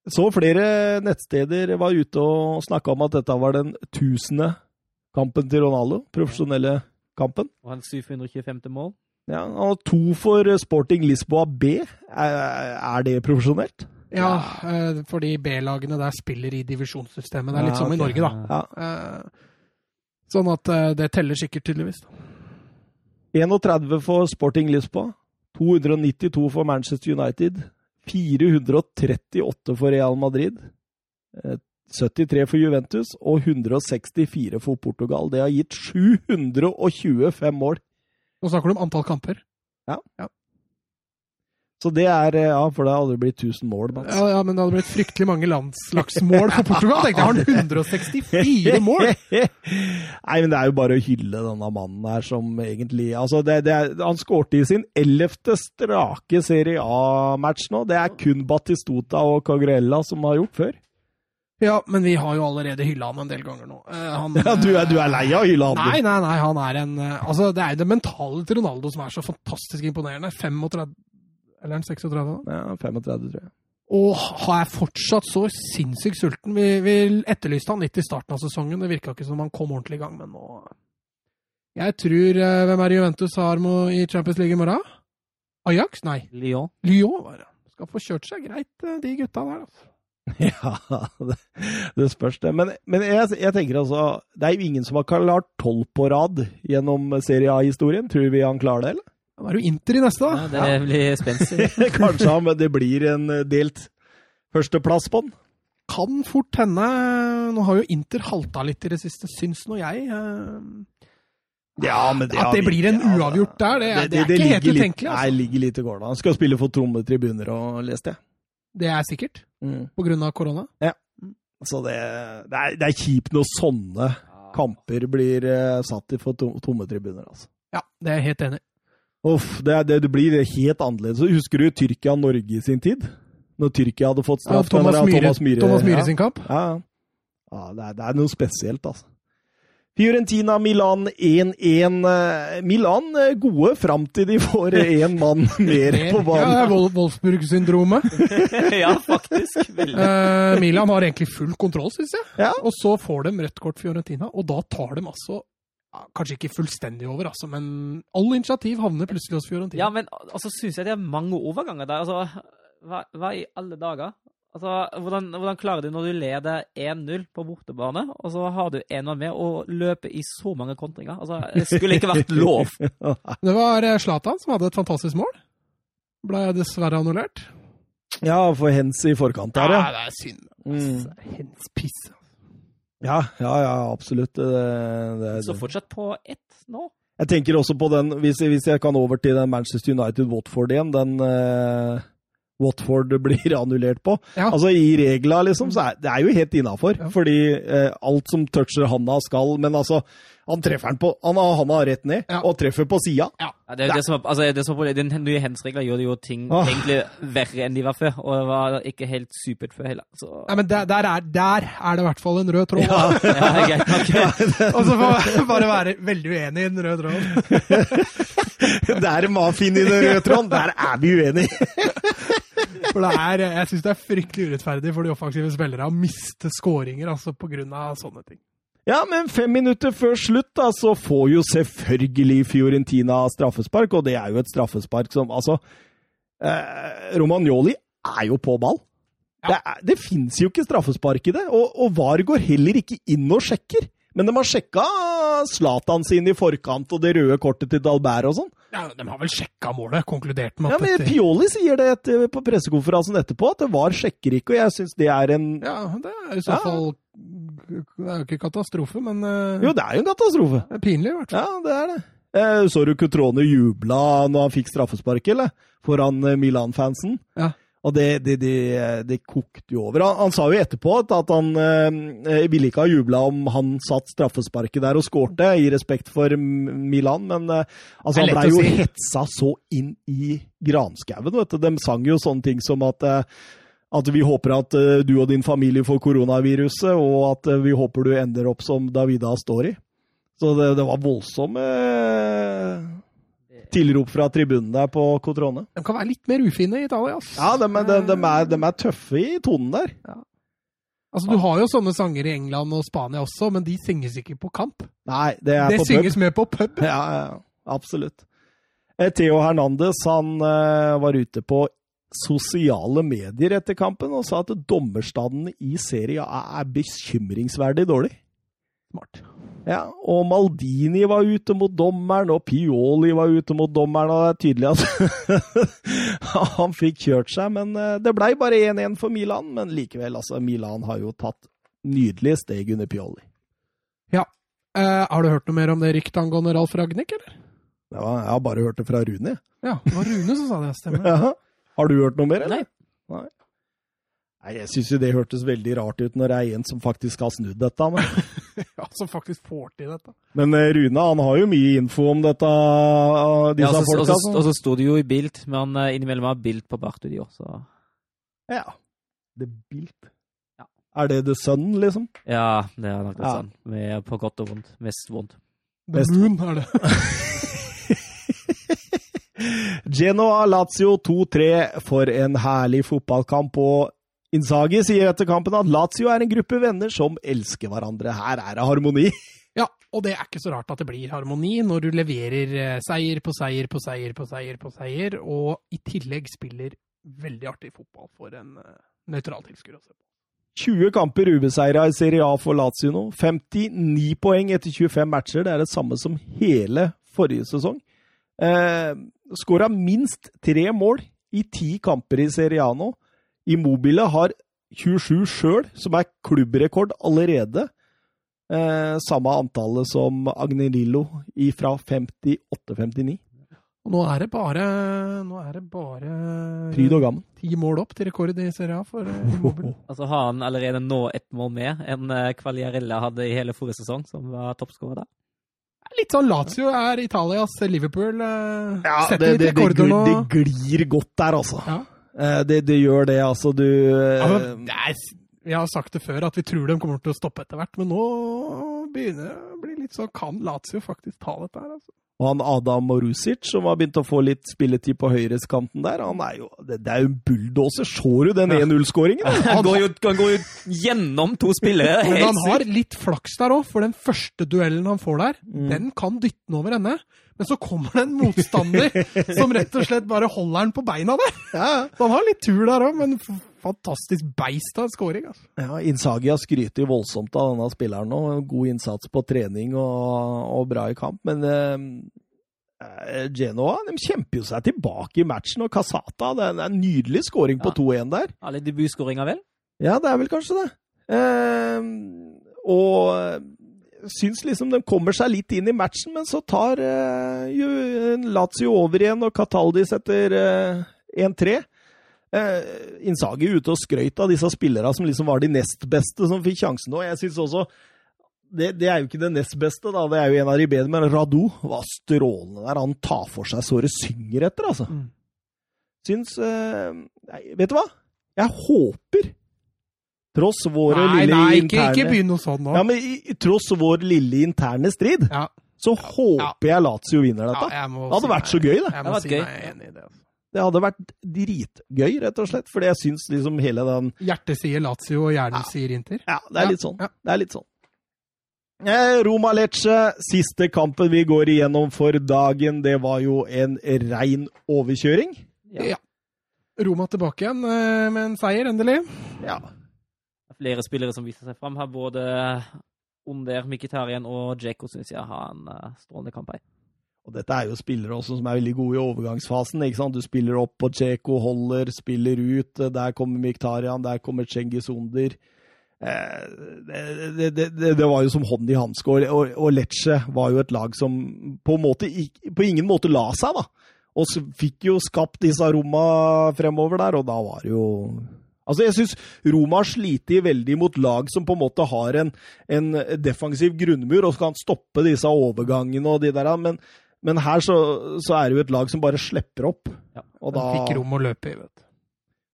så flere nettsteder var ute og snakka om at dette var den tusende kampen til Ronaldo. Profesjonelle kampen. Og hans 725. mål. Ja, og to for Sporting Lisboa B. Er, er det profesjonelt? Ja, eh, fordi B-lagene der spiller i divisjonssystemet. Det er litt Ja, som i. Norge, da. Ja. Eh, Sånn at eh, det teller sikkert, tydeligvis. 31 for Sporting Lisboa. 292 for Manchester United. 438 for Real Madrid. eh, 73 for Juventus og 164 for Portugal. Det har gitt 725 mål. Nå snakker du om antall kamper. Så det er eh, Ja, for det har aldri blitt 1000 mål. Mats. Ja, ja, men det hadde blitt fryktelig mange landslagsmål for Portugal. Tenkte jeg, har han 164 mål? <laughs> Nei, men det er jo bare å hylle denne mannen her som egentlig altså det, det er, Han skårte i sin ellevte strake Serie A-match nå. Det er kun Batistota og Cagrella som har gjort før. Ja, men vi har jo allerede hylla han en del ganger nå. Eh, Han, <laughs> Ja, du, er, du er lei av å hylle han? Nei, nei, nei, han er en eh, Altså, det er jo det mentale til Ronaldo som er så fantastisk imponerende. 35 Eller er den 36 da? Ja, 35, tror jeg. Og har jeg fortsatt så sinnssykt sulten. Vi, vi etterlyste han litt i starten av sesongen. Det virka ikke som han kom ordentlig i gang, men nå Jeg tror eh, Hvem er det Juventus har med i Champions League i morgen? Ajax? Nei, Lyon. Lyon. var det. Skal få kjørt seg greit, eh, de gutta der. altså. <laughs> Ja, det, det spørs det. Men, men jeg, jeg tenker altså Det er jo ingen som har klart tolv på rad gjennom Serie A-historien. Tror vi han klarer det, eller? Da er det jo Inter i neste, Ja, da. det blir spenstig. <laughs> Kanskje han, men det blir en eh, delt førsteplass på den. Kan fort hende. Nå har jo Inter halta litt i det siste, syns nå jeg. eh, Ja, men At det blir en uavgjort der, det, er- det er ikke helt utenkelig. Altså. Nei, ligger litt i gården. Han skal spille for tromme tribuner og leste jeg. Det er sikkert, Mm. på grunn av korona. Så det, det, er, det er kjipt når sånne kamper blir eh, satt i for to, tomme tribuner, altså. Ja, det er jeg helt enig i. Uff, det, er- det, det blir helt annerledes. Så Husker du Tyrkia-Norge i sin tid? Når Tyrkia hadde fått Ja. Thomas, eller Myhre, Thomas Myhre, Thomas Myhre ja. sin kamp. Ja, ja. ja det, er, det er noe spesielt, altså. Fiorentina-Milan 1-1. Eh, Milan eh, gode fram til de får <laughs> én mann mer på Ja, det banen. er Wolfsburg-syndromet. <laughs> ja, faktisk. Veldig. Eh, Milan har egentlig full kontroll, syns jeg. Ja. Og så får de rødt kort Fiorentina, og da tar de altså Kanskje ikke fullstendig over, altså, men all initiativ havner plutselig hos Fiorentina. Ja, men altså, syns jeg det er mange overganger der. Altså, hva, hva i alle dager? Altså, hvordan, hvordan klarer du når du leder 1-0 på bortebane, og så har du en mann med og løper i så mange kontringer? Altså, det skulle ikke vært lov. <laughs> Det var eh, Zlatan som hadde et fantastisk mål. Ble dessverre annullert. ja, for hens i forkant der, ja. det er synd. Mm. Hens piss. Ja, ja, ja absolutt. Det, det, Så fortsatt på ett nå. Jeg tenker også på den, hvis, hvis jeg kan over til den Manchester United-Watford igjen, den uh, Watford blir <laughs> annullert på. Ja. Altså I regla, liksom, så er det er jo helt innafor. Ja. Fordi uh, alt som toucher handa, skal Men altså, han treffer den på Han har handa rett ned, Ja. og treffer på sida. Ja, det, er det som, er- altså, det som er. Den nye hens-regler gjorde jo ting Åh. egentlig verre enn de var før, og det var ikke helt supert før heller. Så Nei, men der, der, er, der er det i hvert fall en rød tråd. Ja. <laughs> ja, greit nok. <laughs> Og så får jeg bare være veldig uenig i den røde tråden. <laughs> Der må finne i den røde tråden! Der er vi uenige! For det er, jeg syns det er fryktelig urettferdig for de offensive spillere å miste skåringer altså, av sånne ting. Ja, men fem minutter før slutt da, så får jo selvfølgelig Fiorentina straffespark, og det er jo et straffespark som Altså, eh, Romagnoli er jo på ball. Det, er- det fins jo ikke straffespark i det, og, og VAR går heller ikke inn og sjekker. Men de har sjekka Zlatan sin i forkant og det røde kortet til Dalbert og sånn. Ja, de har vel sjekka målet, konkludert med at Ja, men dette Pioli sier det etter, på pressekonferansen etterpå, at det VAR sjekkerike, og jeg syns det er en Ja, det er i så Ja. fall Det er jo ikke katastrofe, men eh, Jo, det er jo en katastrofe. det er pinlig i hvert fall. Ja, det er det. Eh, så du Cutrone jubla når han fikk straffespark, eller? Foran eh, Milan-fansen. Ja. Og det, det, det, det kokte jo over. Han, han sa jo etterpå at, han eh, ville ikke ha jubla om han satt straffesparket der og skårte, i respekt for Milan, men eh, altså, han blei jo si. hetsa så inn i granskauen, vet du. De sang jo sånne ting som at eh, at vi håper at eh, du og din familie får koronaviruset, og at eh, vi håper du ender opp som Davida står i. Så det, det var voldsomme eh, tilrop fra tribunen der på Cotrone. De kan være litt mer ufine i Italia. ass. Ja, de, de, de, er, de er tøffe i tonen der. Altså, Du har jo sånne sanger i England og Spania også, men de synges ikke på kamp. Nei, det er Det på synges mer på pub. Ja, ja, absolutt. Eh, Theo Hernandez han eh, var ute på sosiale medier etter kampen og sa at dommerstanden i serien er bekymringsverdig dårlig. Smart. Ja, og Maldini var ute mot dommeren, og Pioli var ute mot dommeren, og det er tydelig at <laughs> han fikk kjørt seg, men eh, det blei bare 1-1 for Milan. Men likevel, altså, Milan har jo tatt nydelige steg under Pioli. Eh, har du hørt noe mer om det ryktet angående Ralf Ragnhild, eller? Ja, jeg har bare hørt det fra Rune. Ja, det var Rune som sa det, stemmer. <laughs> Ja. Har du hørt noe mer, eller? Nei. Nei, jeg syns jo det hørtes veldig rart ut når det er en som faktisk har snudd dette. Men, <laughs> Ja, Som faktisk får til dette. men eh, Rune han har jo mye info om dette, Ja, av disse og så- og så- og så sto det jo i Bilt, men eh, innimellom har Bilt på Bartudio, også. Ja. The Bilt. Ja. Er det The Sun, liksom? Ja, det er nok det Ja. sånn. Med på godt og vondt. Mest vondt. The Best- Moon er det. <laughs> Genoa Lazio 2-3 for en herlig fotballkamp. Og Inzaghi sier etter kampen at Lazio er en gruppe venner som elsker hverandre. Her er det harmoni. <laughs> Ja, og det er ikke så rart at det blir harmoni når du leverer eh, seier på seier på seier på seier på seier, og i tillegg spiller veldig artig fotball for en uh, nøytral tilskuer. å se på. 20 kamper ubeseira i Serie A for Lazio nå. 59 poeng etter 25 matcher. Det er det samme som hele forrige sesong. Eh, Skåra minst tre mål i ti kamper i Serie A nå. Immobile har 27 sjøl, som er klubbrekord allerede. Eh, samme antallet som Agnerillo fra 58-59. Og nå er det bare Nå er det bare Pryd og gammen. ti mål opp til rekord i Serie A for uh, Immobile. <laughs> Altså har han allerede nå ett mål mer enn uh, hadde i hele forrige sesong, som var toppskårer da. Litt sånn Lazio er Italias Liverpool. eh, Ja, det, det, det, glir, det glir godt der, altså. Ja. Eh, det, det gjør det, altså. Du Ja, eh, men det er, vi har sagt det før at vi tror de kommer til å stoppe etter hvert, men nå begynner det å bli litt så Kan Lazio faktisk ta dette her? Altså? Og han Adam Morusic, som har begynt å få litt spilletid på høyreskanten der, han er jo Det, det er jo en bulldoser. Så du den 1-0-skåringen? Han går, jo, han går jo gjennom to spillere. <laughs> Men han har litt flaks der òg, for den første duellen han får der, Mm. den kan dytte den over ende. Men så kommer det en motstander <laughs> som rett og slett bare holder den på beina der. Ja, Så han har litt tur der òg, men fantastisk beist av scoring. Altså. ja Inzaghi har skrytt voldsomt av denne spilleren nå. God innsats på trening og, og bra i kamp. Men eh, Genoa de kjemper jo seg tilbake i matchen, og Casata Det er en nydelig scoring på 2-1 der. Alle debutskåringer, vel? Ja, det er vel kanskje det. Eh, og syns liksom de kommer seg litt inn i matchen, men så tar eh, Lazio over igjen, og Cataldi setter eh, 1-3. Eh, Inzaghi ute og skrøyt av disse spillerne som liksom var de nest beste som fikk sjansen nå. Jeg synes også det, det er jo ikke det nest beste, da. Det er jo en av de bedre, men Radu var strålende der. Han tar for seg så det synger etter, altså. Mm. Syns eh, nei, Vet du hva? Jeg håper, tross våre Nei, lille nei, ikke, interne ikke begynn noe sånn nå. ja, men i, tross vår lille interne strid, Ja, så håper jeg Lazio vinner ja, dette. jeg må Det hadde si vært så gøy, det. Jeg må det si gøy. meg enig i det. Altså. Det hadde vært dritgøy, rett og slett. Fordi jeg syns liksom hele den Hjertet sier Lazio, og hjernen Ja. sier Inter. Ja, det er Ja, litt sånn. ja. Det er litt sånn. Eh, Roma Lecce, siste kampen vi går igjennom for dagen, det var jo en rein overkjøring. Ja. Roma tilbake igjen eh, med en seier, endelig. Ja. Flere spillere som viser seg fram her. Både Onder, Mkhitaryan og Djeko syns jeg har en eh, strålende kamp her. Og dette er jo spillere også som er veldig gode i overgangsfasen. ikke sant? Du spiller opp på Cheko, holder, spiller ut. Der kommer Miktarian, der kommer Cengiz Under. eh, det, det, det, det var jo som hånd i hanske, og, og, Lecce var jo et lag som på, måte, på ingen måte la seg, da. Og fikk jo skapt disse Roma fremover der, og da var det jo Altså, jeg syns Roma har slitt veldig mot lag som på en måte har en, en defensiv grunnmur og kan stoppe disse overgangene og de der, men, men her så, så er det jo et lag som bare slipper opp. Ja, og De da fikk rom å løpe i, vet du.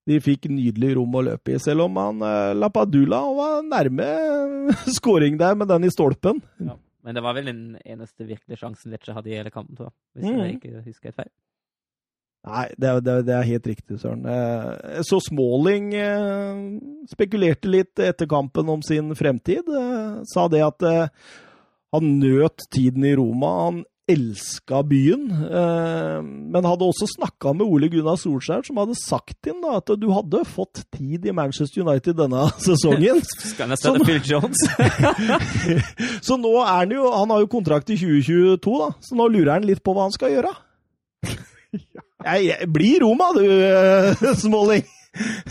de fikk nydelig rom å løpe i, selv om han eh, Lapadula var nærme <laughs> scoring der med den i stolpen. Ja. Men det var vel den eneste virkelige sjansen Lecce hadde i hele kampen, tror jeg. Hvis Mm. jeg ikke husker helt feil. Nei, det, det, det er helt riktig, Søren. Eh, Så Smalling eh, spekulerte litt etter kampen om sin fremtid. eh, Sa det at han nøt tiden i Roma. Han elska byen. eh, Men hadde også snakka med Ole Gunnar Solskjær, som hadde sagt til ham at du hadde fått tid i Manchester United denne <laughs> sesongen. <laughs> Skal nesten Sånn. Phil Jones? <laughs> Så nå er han jo Han har jo kontrakt i 2022, da. Så nå lurer han litt på hva han skal gjøre. Jeg, jeg, bli Roma, du, eh, Smalling!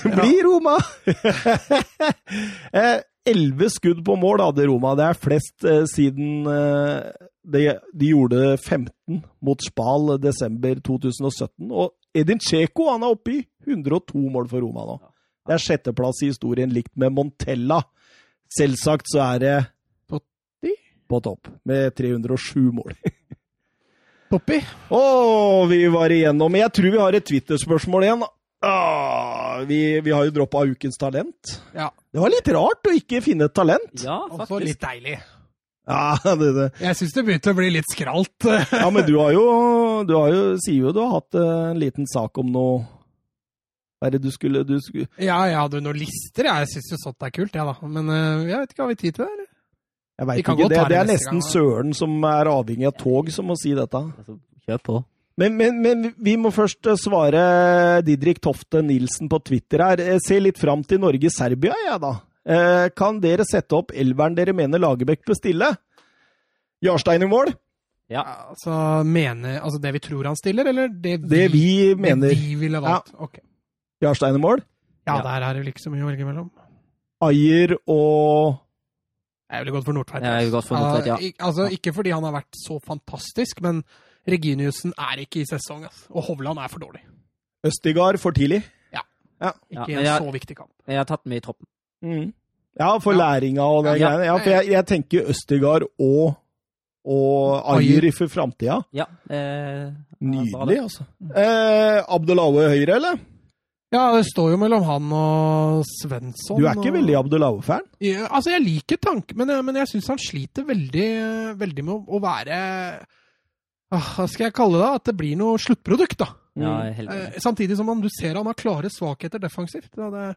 Bli Roma! Eh, Elleve skudd på mål hadde Roma. Det er flest eh, siden eh, de, de gjorde 15 mot Spal desember 2017. Og Edin Cheko han er oppe i 102 mål for Roma nå. Det er sjetteplass i historien, likt med Montella. Selvsagt så er det Totti? på topp, med 307 mål. <laughs> Toppi. Å, vi var igjennom. Jeg tror vi har et Twitter-spørsmål igjen. Ah, vi, vi har jo droppa Ukens talent. Ja. Det var litt rart å ikke finne et talent. Ja, faktisk. Også litt deilig. <laughs> Ja, det, det. Jeg syns det begynte å bli litt skralt. <laughs> ja men du har jo, du har jo Sier jo du har hatt eh, en liten sak om noe Hva er det du skulle, du skulle Ja, jeg hadde jo noen lister. Jeg syns jo sånt er kult, jeg, da. Men eh, jeg vet ikke, har vi tid til det? eller? Jeg vet veit ikke. Det, det det er nesten gang. Søren som er avhengig av tog, som må si dette. Altså, kjør på. Men, men, men vi må først eh, svare Didrik Tofte Nilsen på Twitter her. Jeg ser litt fram til Norge-Serbia, jeg, da. Eh, Kan dere sette opp elveren dere mener Lagerbäck bør stille? Jarstein i mål? Ja. Altså, mener, altså det vi tror han stiller, eller det vi, Det vi mener. Det vi ville valgt? Ok. Jarstein i mål? Ja, Ja. der er det vel ikke så mye å velge mellom. Ajer og Jeg ville gått for Nordtveit. Ja. altså, ikke fordi han har vært så fantastisk, men Reginiussen er ikke i sesong, altså. og Hovland er for dårlig. Østigard for tidlig. Ikke Ja, i men en jeg- så viktig kamp. Jeg har tatt med i troppen. Mm. Ja, for Ja. læringa og den Ja. greiene. Ja, for jeg, jeg tenker Østergard og, og Ajer. Ajer for framtida. Ja. Eh, Nydelig, altså. Eh, Abdelaue høyre, eller? Ja, det står jo mellom han og Svensson. Du er ikke og... veldig Abdelaue-fan? Ja, altså, jeg liker tanken, men, jeg- men jeg syns han sliter veldig, veldig med å, være ah, Hva skal jeg kalle det? At det blir noe sluttprodukt, da. Ja, Eh, samtidig som han, du ser han har klare svakheter defensivt. Da det...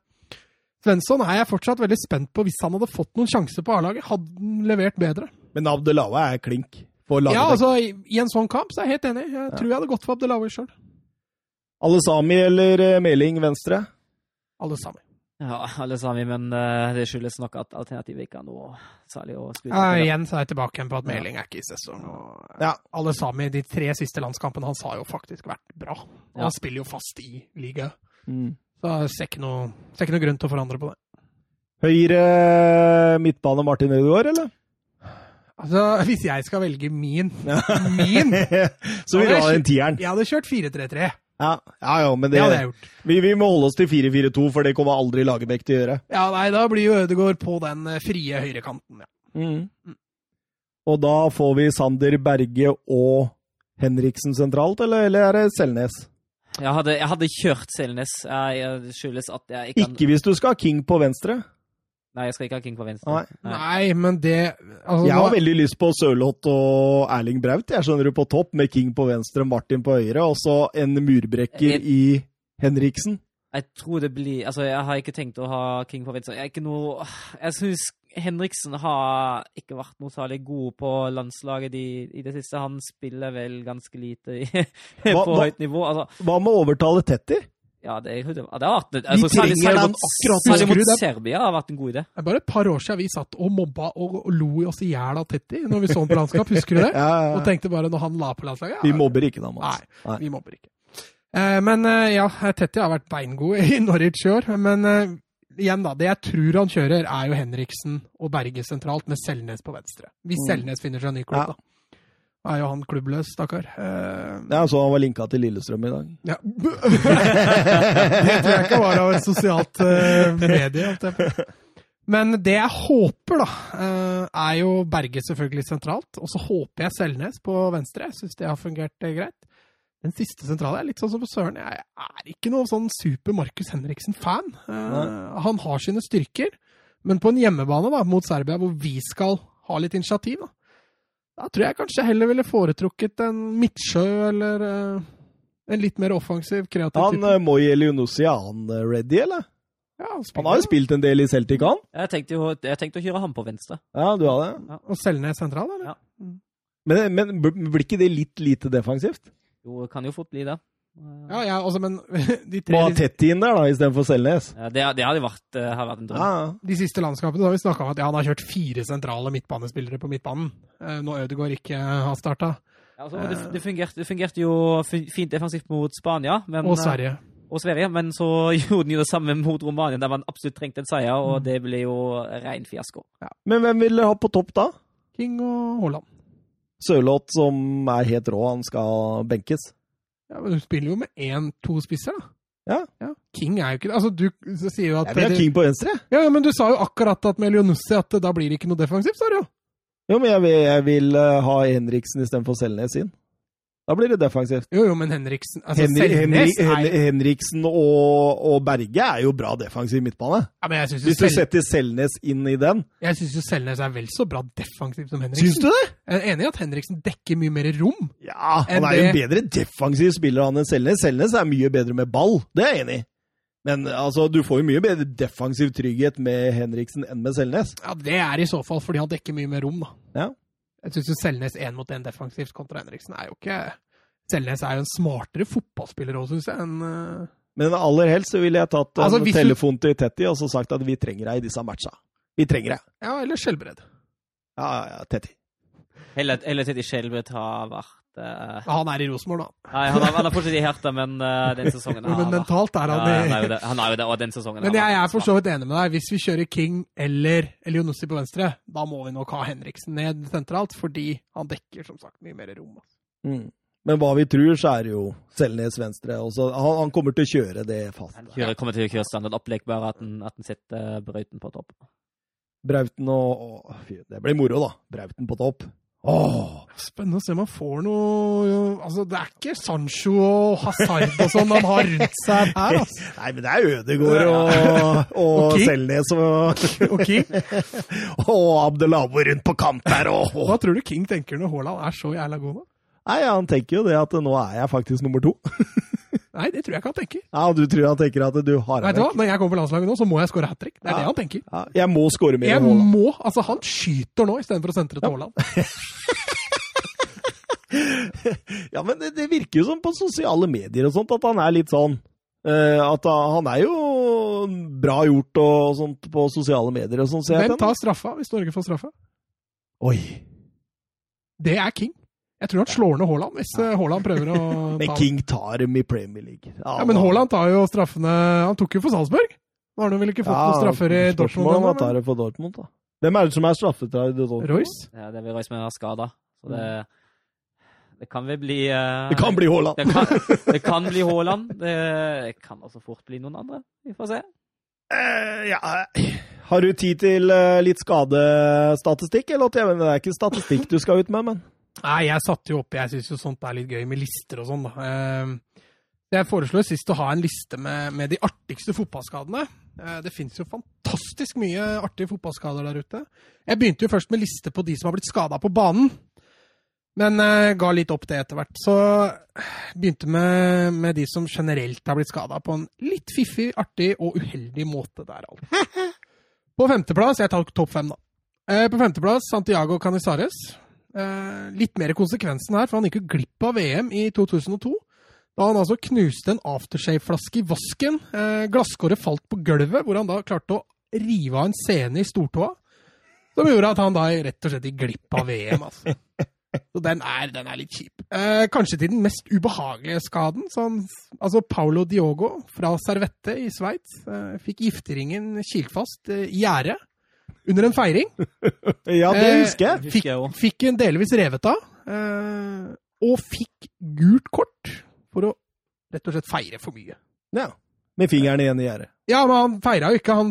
Svensson er jeg fortsatt veldig spent på. Hvis han hadde fått noen sjanser på A-laget, hadde han levert bedre. Men Abdelawa er klink for Ja, altså, i, I en sånn kamp så er jeg helt enig. Jeg tror jeg hadde gått for Abdelawi sjøl. Alesami eller eh, Meling venstre? Alle Sami. Ja, alle Sami, men eh, det skyldes nok at alternativet ikke er noe særlig å spille Ja, igjen så er jeg tilbake igjen på at Meling er ikke i sesong. Og Ja. Alle Sami, de tre siste landskampene hans har jo faktisk vært bra. Han Ja. spiller jo fast i ligaen. Mm. Så jeg ser ikke, noe, ser ikke noe grunn til å forandre på det. Høyre midtbane Martin Ødegaard, eller? Altså, Hvis jeg skal velge min <laughs> Min? Så vi ha den tieren. Jeg hadde kjørt 4-3-3. Ja, ja, ja men Det det, hadde jeg gjort. vi, vi må holde oss til 4-4-2, for det kommer aldri Lagerbäck til å gjøre. Ja, nei, Da blir jo Ødegaard på den eh, frie høyrekanten. Ja. Mm. Og da får vi Sander Berge og Henriksen sentralt, eller, eller er det Selnes? Jeg hadde, jeg hadde kjørt Selnes. Jeg, skyldes at jeg ikke, Ikke hvis du skal ha King på venstre. Nei, jeg skal ikke ha King på venstre. Nei. Nei, men det altså, Jeg har da... veldig lyst på Sørloth og Erling Braut, jeg skjønner du, på topp, med King på venstre, Martin på høyre, og så en murbrekker Jeg- i Henriksen. Jeg tror det blir Altså, jeg har ikke tenkt å ha King på venstre. Jeg er ikke noe Jeg syns Henriksen har ikke vært noe særlig god på landslaget i, i det siste. Han spiller vel ganske lite i, <laughs> på Hva- hva- høyt nivå. Altså, Hva med å overtale Tetti? ja, det, det har vært altså, trenger særlig den mot, akkurat særlig nå. mot Serbia har vært en god idé. Det er bare et par år siden vi satt og mobba og, og lo i oss i hjel av Tetti når vi så ham på landskap. Husker du det? <laughs> Ja, ja, Og tenkte bare når han la på landslaget ja, Vi mobber ikke da, Nei, Mats. Nei. vi mobber ikke. Eh, men eh, ja, Tetti har vært beingod i Norwich i år. Men eh, igjen, da. Det jeg tror han kjører, er jo Henriksen og Berge sentralt, med Selnes på venstre. Hvis Mm. Selnes finner seg en ny klubb, Ja. da. Er jo han klubbløs, stakkar. Uh, Ja, så han var linka til Lillestrøm i dag. ja. <laughs> det tror jeg ikke var av et sosialt uh, medie. Men det jeg håper, da, eh, er jo Berge selvfølgelig sentralt. Og så håper jeg Selnes på venstre. Jeg syns det har fungert greit. Den siste sentrale er litt sånn som på Søren. Jeg er ikke noe sånn super Markus Henriksen-fan. Uh, han har sine styrker, men på en hjemmebane da, mot Serbia, hvor vi skal ha litt initiativ, da, da tror jeg kanskje heller ville foretrukket en Midtsjø eller uh, en litt mer offensiv, kreativ Han type. uh, Moi Elionussi, er han eh, ready, eller? Ja, han, Han har jo spilt en del i Celtic, han. Jeg tenkte jo jeg tenkte å kjøre ham på venstre. Ja, du har det. Og Selnes sentral, eller? Ja. Men, men blir ikke det litt lite defensivt? Jo, kan jo fort bli det. Ja, ja, altså, men <laughs> de tre Må ha Tetti inn der, da, istedenfor Selnes. Ja, det, det hadde vært, eh, vært en drøm. Ja, de siste landskapene har vi snakka om at ja, han har kjørt fire sentrale midtbanespillere på midtbanen. Eh, Når Ødegaard ikke har starta. Ja, altså, det, det, fungerte, det fungerte jo fint defensivt mot Spania men, Og eh, Sverige. og Sverige, men så <laughs> gjorde den jo det samme mot Romania, der man absolutt trengte en seier, og Mm. det ble jo ren fiasko. Men hvem vil dere ha på topp da? King og Haaland. Sørloth, som er helt rå, han skal benkes. Ja, men Du spiller jo med én-to spisser, da. Ja. King er jo ikke det. Altså, du sier jo at Jeg vil ha King på venstre. Ja, ja, men du sa jo akkurat at med Leonussi at da blir det ikke noe defensivt, sa du jo. Jo, men jeg vil, jeg vil eh, ha Henriksen istedenfor Selnes inn. Da blir det defensivt. Jo, jo, men Henriksen altså, Henri, Henri, Henri, Henriksen og, og Berge er jo bra defensiv midtbane. ja, men jeg synes jo, Hvis du Sel setter Selnes inn i den jeg synes jo Selnes er vel så bra defensivt som Henriksen. Syns du det? Jeg er enig i at Henriksen dekker mye mer rom. Ja, han er jo en bedre defensiv spiller han enn Selnes. Selnes er mye bedre med ball, det er jeg enig i. Men altså, du får jo mye bedre defensiv trygghet med Henriksen enn med Selnes. Ja, Det er i så fall fordi han dekker mye mer rom, da. Ja. Jeg syns Selnes én mot én defensivt kontra Henriksen er jo ikke Selnes er jo en smartere fotballspiller òg, syns jeg, enn eh, Men aller helst så ville jeg tatt en Altså, hvis du- telefon til Tetti og så sagt at vi trenger deg i disse matcha. Vi trenger deg. Ja, eller Skjelbred. Ja, ja, ja, Tetti. eller heller til Skjelbred har vært eh, Han er i Rosenborg, da. Nei, han er, han er fortsatt i Hertha, men uh, den <laughs> sesongen har Men mentalt er ja, han han, i er jo det, han er jo det, og den sesongen Men jeg er for så vidt enig med deg. Hvis vi kjører King eller Elionussi på venstre, da må vi nok ha Henriksen ned sentralt, fordi han dekker som sagt mye mer rom. altså. Mm. Men hva vi tror, så er det jo Selnes venstre. Også. Han, han kommer til å kjøre det fast. Han kjører, kommer til å kjøre standard opplegg, bare at han, at han setter brøyten på topp. Brauten og å, fy, Det blir moro, da. Brauten på topp. Åh! Spennende å se om han får noe Altså, det er ikke Sancho og Hazard og sånn han har rundt seg her, altså. <laughs> Nei, men det er Ødegård og, og. Selnes og, Og King. <laughs> og Abdelabo rundt på kant der. Og, Hva tror du King tenker når Haaland er så jævla god nå? Nei, han tenker jo det at nå er jeg faktisk nummer to. <laughs> Nei, det tror jeg ikke han tenker. Ja, Du tror han tenker at du har Vet du hva? Når jeg kommer på landslaget nå, så må jeg skåre hat trick. Det er Ja. det han tenker. Ja, jeg må skåre mer enn Haaland. må, altså Han skyter nå istedenfor å sentre til Haaland. <laughs> Ja, men det, det virker jo som på sosiale medier og sånt at han er litt sånn uh, At han er jo bra gjort og sånt på sosiale medier og sånn. Hvem tar straffa hvis Norge får straffa? Oi. Det er King. Jeg tror han slår ned Haaland hvis eh, Haaland prøver å <laughs> ta Men King tar dem i Premier League. Ja, Men Haaland tar jo straffene Han tok jo for Salzburg. Nå har han vel ikke fått noen straffer i Dortmund Spørsmålet om han tar det for Dortmund, da. Hvem er det som er straffetar i Dortmund? Royce? Ja, det vil Royce med skada. Så det, det kan vel bli uh, Det kan bli Haaland. Det kan, <laughs> det kan bli Haaland. Det kan også fort bli noen andre. Vi får se. Uh, ja. Har du tid til uh, litt skadestatistikk? Eller det er ikke statistikk du skal ut med, men Nei, jeg satte jo opp Jeg syns jo sånt er litt gøy med lister og sånn, da. Eh, Jeg foreslo sist å ha en liste med, med de artigste fotballskadene. Eh, Det fins jo fantastisk mye artige fotballskader der ute. Jeg begynte jo først med liste på de som har blitt skada på banen. Men uh, ga litt opp det etter hvert. Så begynte med, med de som generelt har blitt skada på en litt fiffig, artig og uheldig måte der, altså. <laughs> På femteplass Jeg tar topp fem, da. Uh, På femteplass Santiago Canizares. Eh, litt mer konsekvensen her, for han gikk jo glipp av VM i 2002. Da han altså knuste en aftershave-flaske i vasken. Eh, Glasskåret falt på gulvet, hvor han da klarte å rive av en scene i stortåa. Som gjorde at han da rett og slett gikk glipp av VM. altså. Så den er, den er litt kjip. Eh, kanskje til den mest ubehagelige skaden. Sånn, altså Paulo Diogo fra Servette i Sveits eh, fikk gifteringen kilt fast eh, i gjerdet under en feiring. <laughs> Ja, det Eh, husker jeg. husker Fikk, jeg fikk en delvis revet av. Eh, og fikk gult kort for å rett og slett feire for mye. Ja. Med fingeren igjen i gjerdet. Ja, men han feira jo ikke. Han,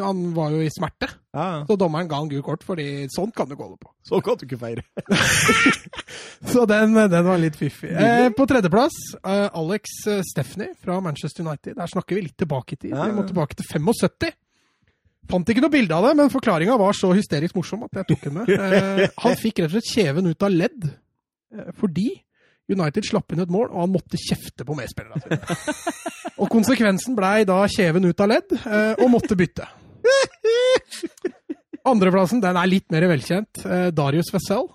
han var jo i smerte. Ja, ja. Så dommeren ga han gult kort, fordi sånt kan du gå det på. <laughs> Så kan du ikke feire. <laughs> Så den, den var litt fiffig. Eh, på tredjeplass, eh, Alex eh, Stephanie fra Manchester United. Der snakker vi litt tilbake i tid. Ja, Vi må tilbake til 75. Fant ikke noe bilde av det, men forklaringa var så hysterisk morsom at jeg tok den med. <laughs> Eh, han fikk rett og slett kjeven ut av ledd eh, fordi United slapp inn et mål, og han måtte kjefte på medspillerne sine. <laughs> Og konsekvensen blei da kjeven ut av ledd, eh, og måtte bytte. Andreplassen den er litt mer velkjent. Eh, Darius Wessel.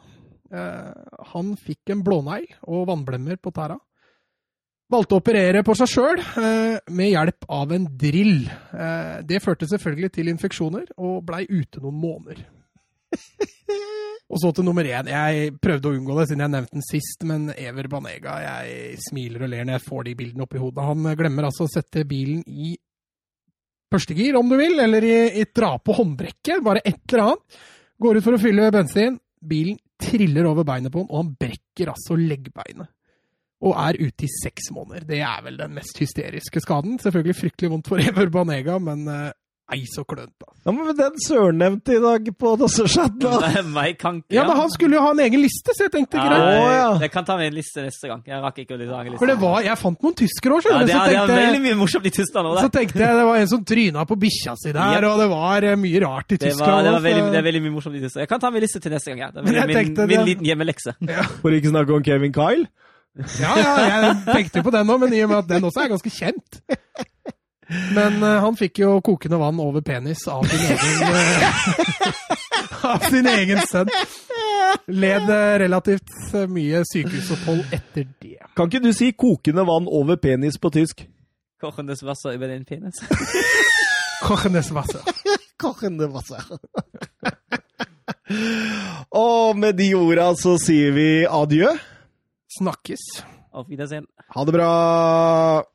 Eh, han fikk en blånegl og vannblemmer på tæra. Valgte å operere på seg sjøl eh, med hjelp av en drill. Eh, det førte selvfølgelig til infeksjoner, og blei ute noen måneder. Og så til nummer én. Jeg prøvde å unngå det siden jeg nevnte den sist, men Ever Banega Jeg smiler og ler når jeg får de bildene opp i hodet. Han glemmer altså å sette bilen i førstegir, om du vil, eller i, i dra på håndbrekket. Bare et eller annet. Går ut for å fylle bensin. Bilen triller over beinet på han, og han brekker altså leggbeinet. Og er ute i seks måneder. Det er vel den mest hysteriske skaden. Selvfølgelig fryktelig vondt for <laughs> Ever Banega, men eh, ei så klønt, da. Ja, men den søren nevnte i dag på Dasseschatten, da. <laughs> Meg kan ikke Ja, men han skulle jo ha en egen liste, så jeg tenkte Ja, greit. Jeg, ja. Jeg kan ta med en liste neste gang. Jeg rakk ikke å lage en liste. For det var, jeg fant noen tyskere òg, ja, skjønner det, du. er, Så det er veldig mye morsomt i Tyskland òg. så tenkte jeg det var en som tryna på bikkja si der, og det var eh, mye rart i Det, Tyskland. var, det, var veldig, det er veldig mye morsomt i Tyskland. Jeg kan ta med liste til neste gang. Ja. Det er <laughs> jeg min, tenkte min, det- liten hjemmelekse. For ikke snakke om Kevin Kyle. Ja, ja, jeg tenkte jo på den òg, men i og med at den også er ganske kjent. Men uh, han fikk jo kokende vann over penis av sin egen uh, <laughs> Av sin egen sønn. Led eh, relativt mye sykehusopphold etter det. Kan ikke du si kokende vann over penis på tysk? Kochendes Wasser über den penis. <laughs> Kochendes Wasser. Kochende Wasser. <laughs> Og med de orda så sier vi adjø. Snakkes. Auf Wiedersehen. Ha det bra.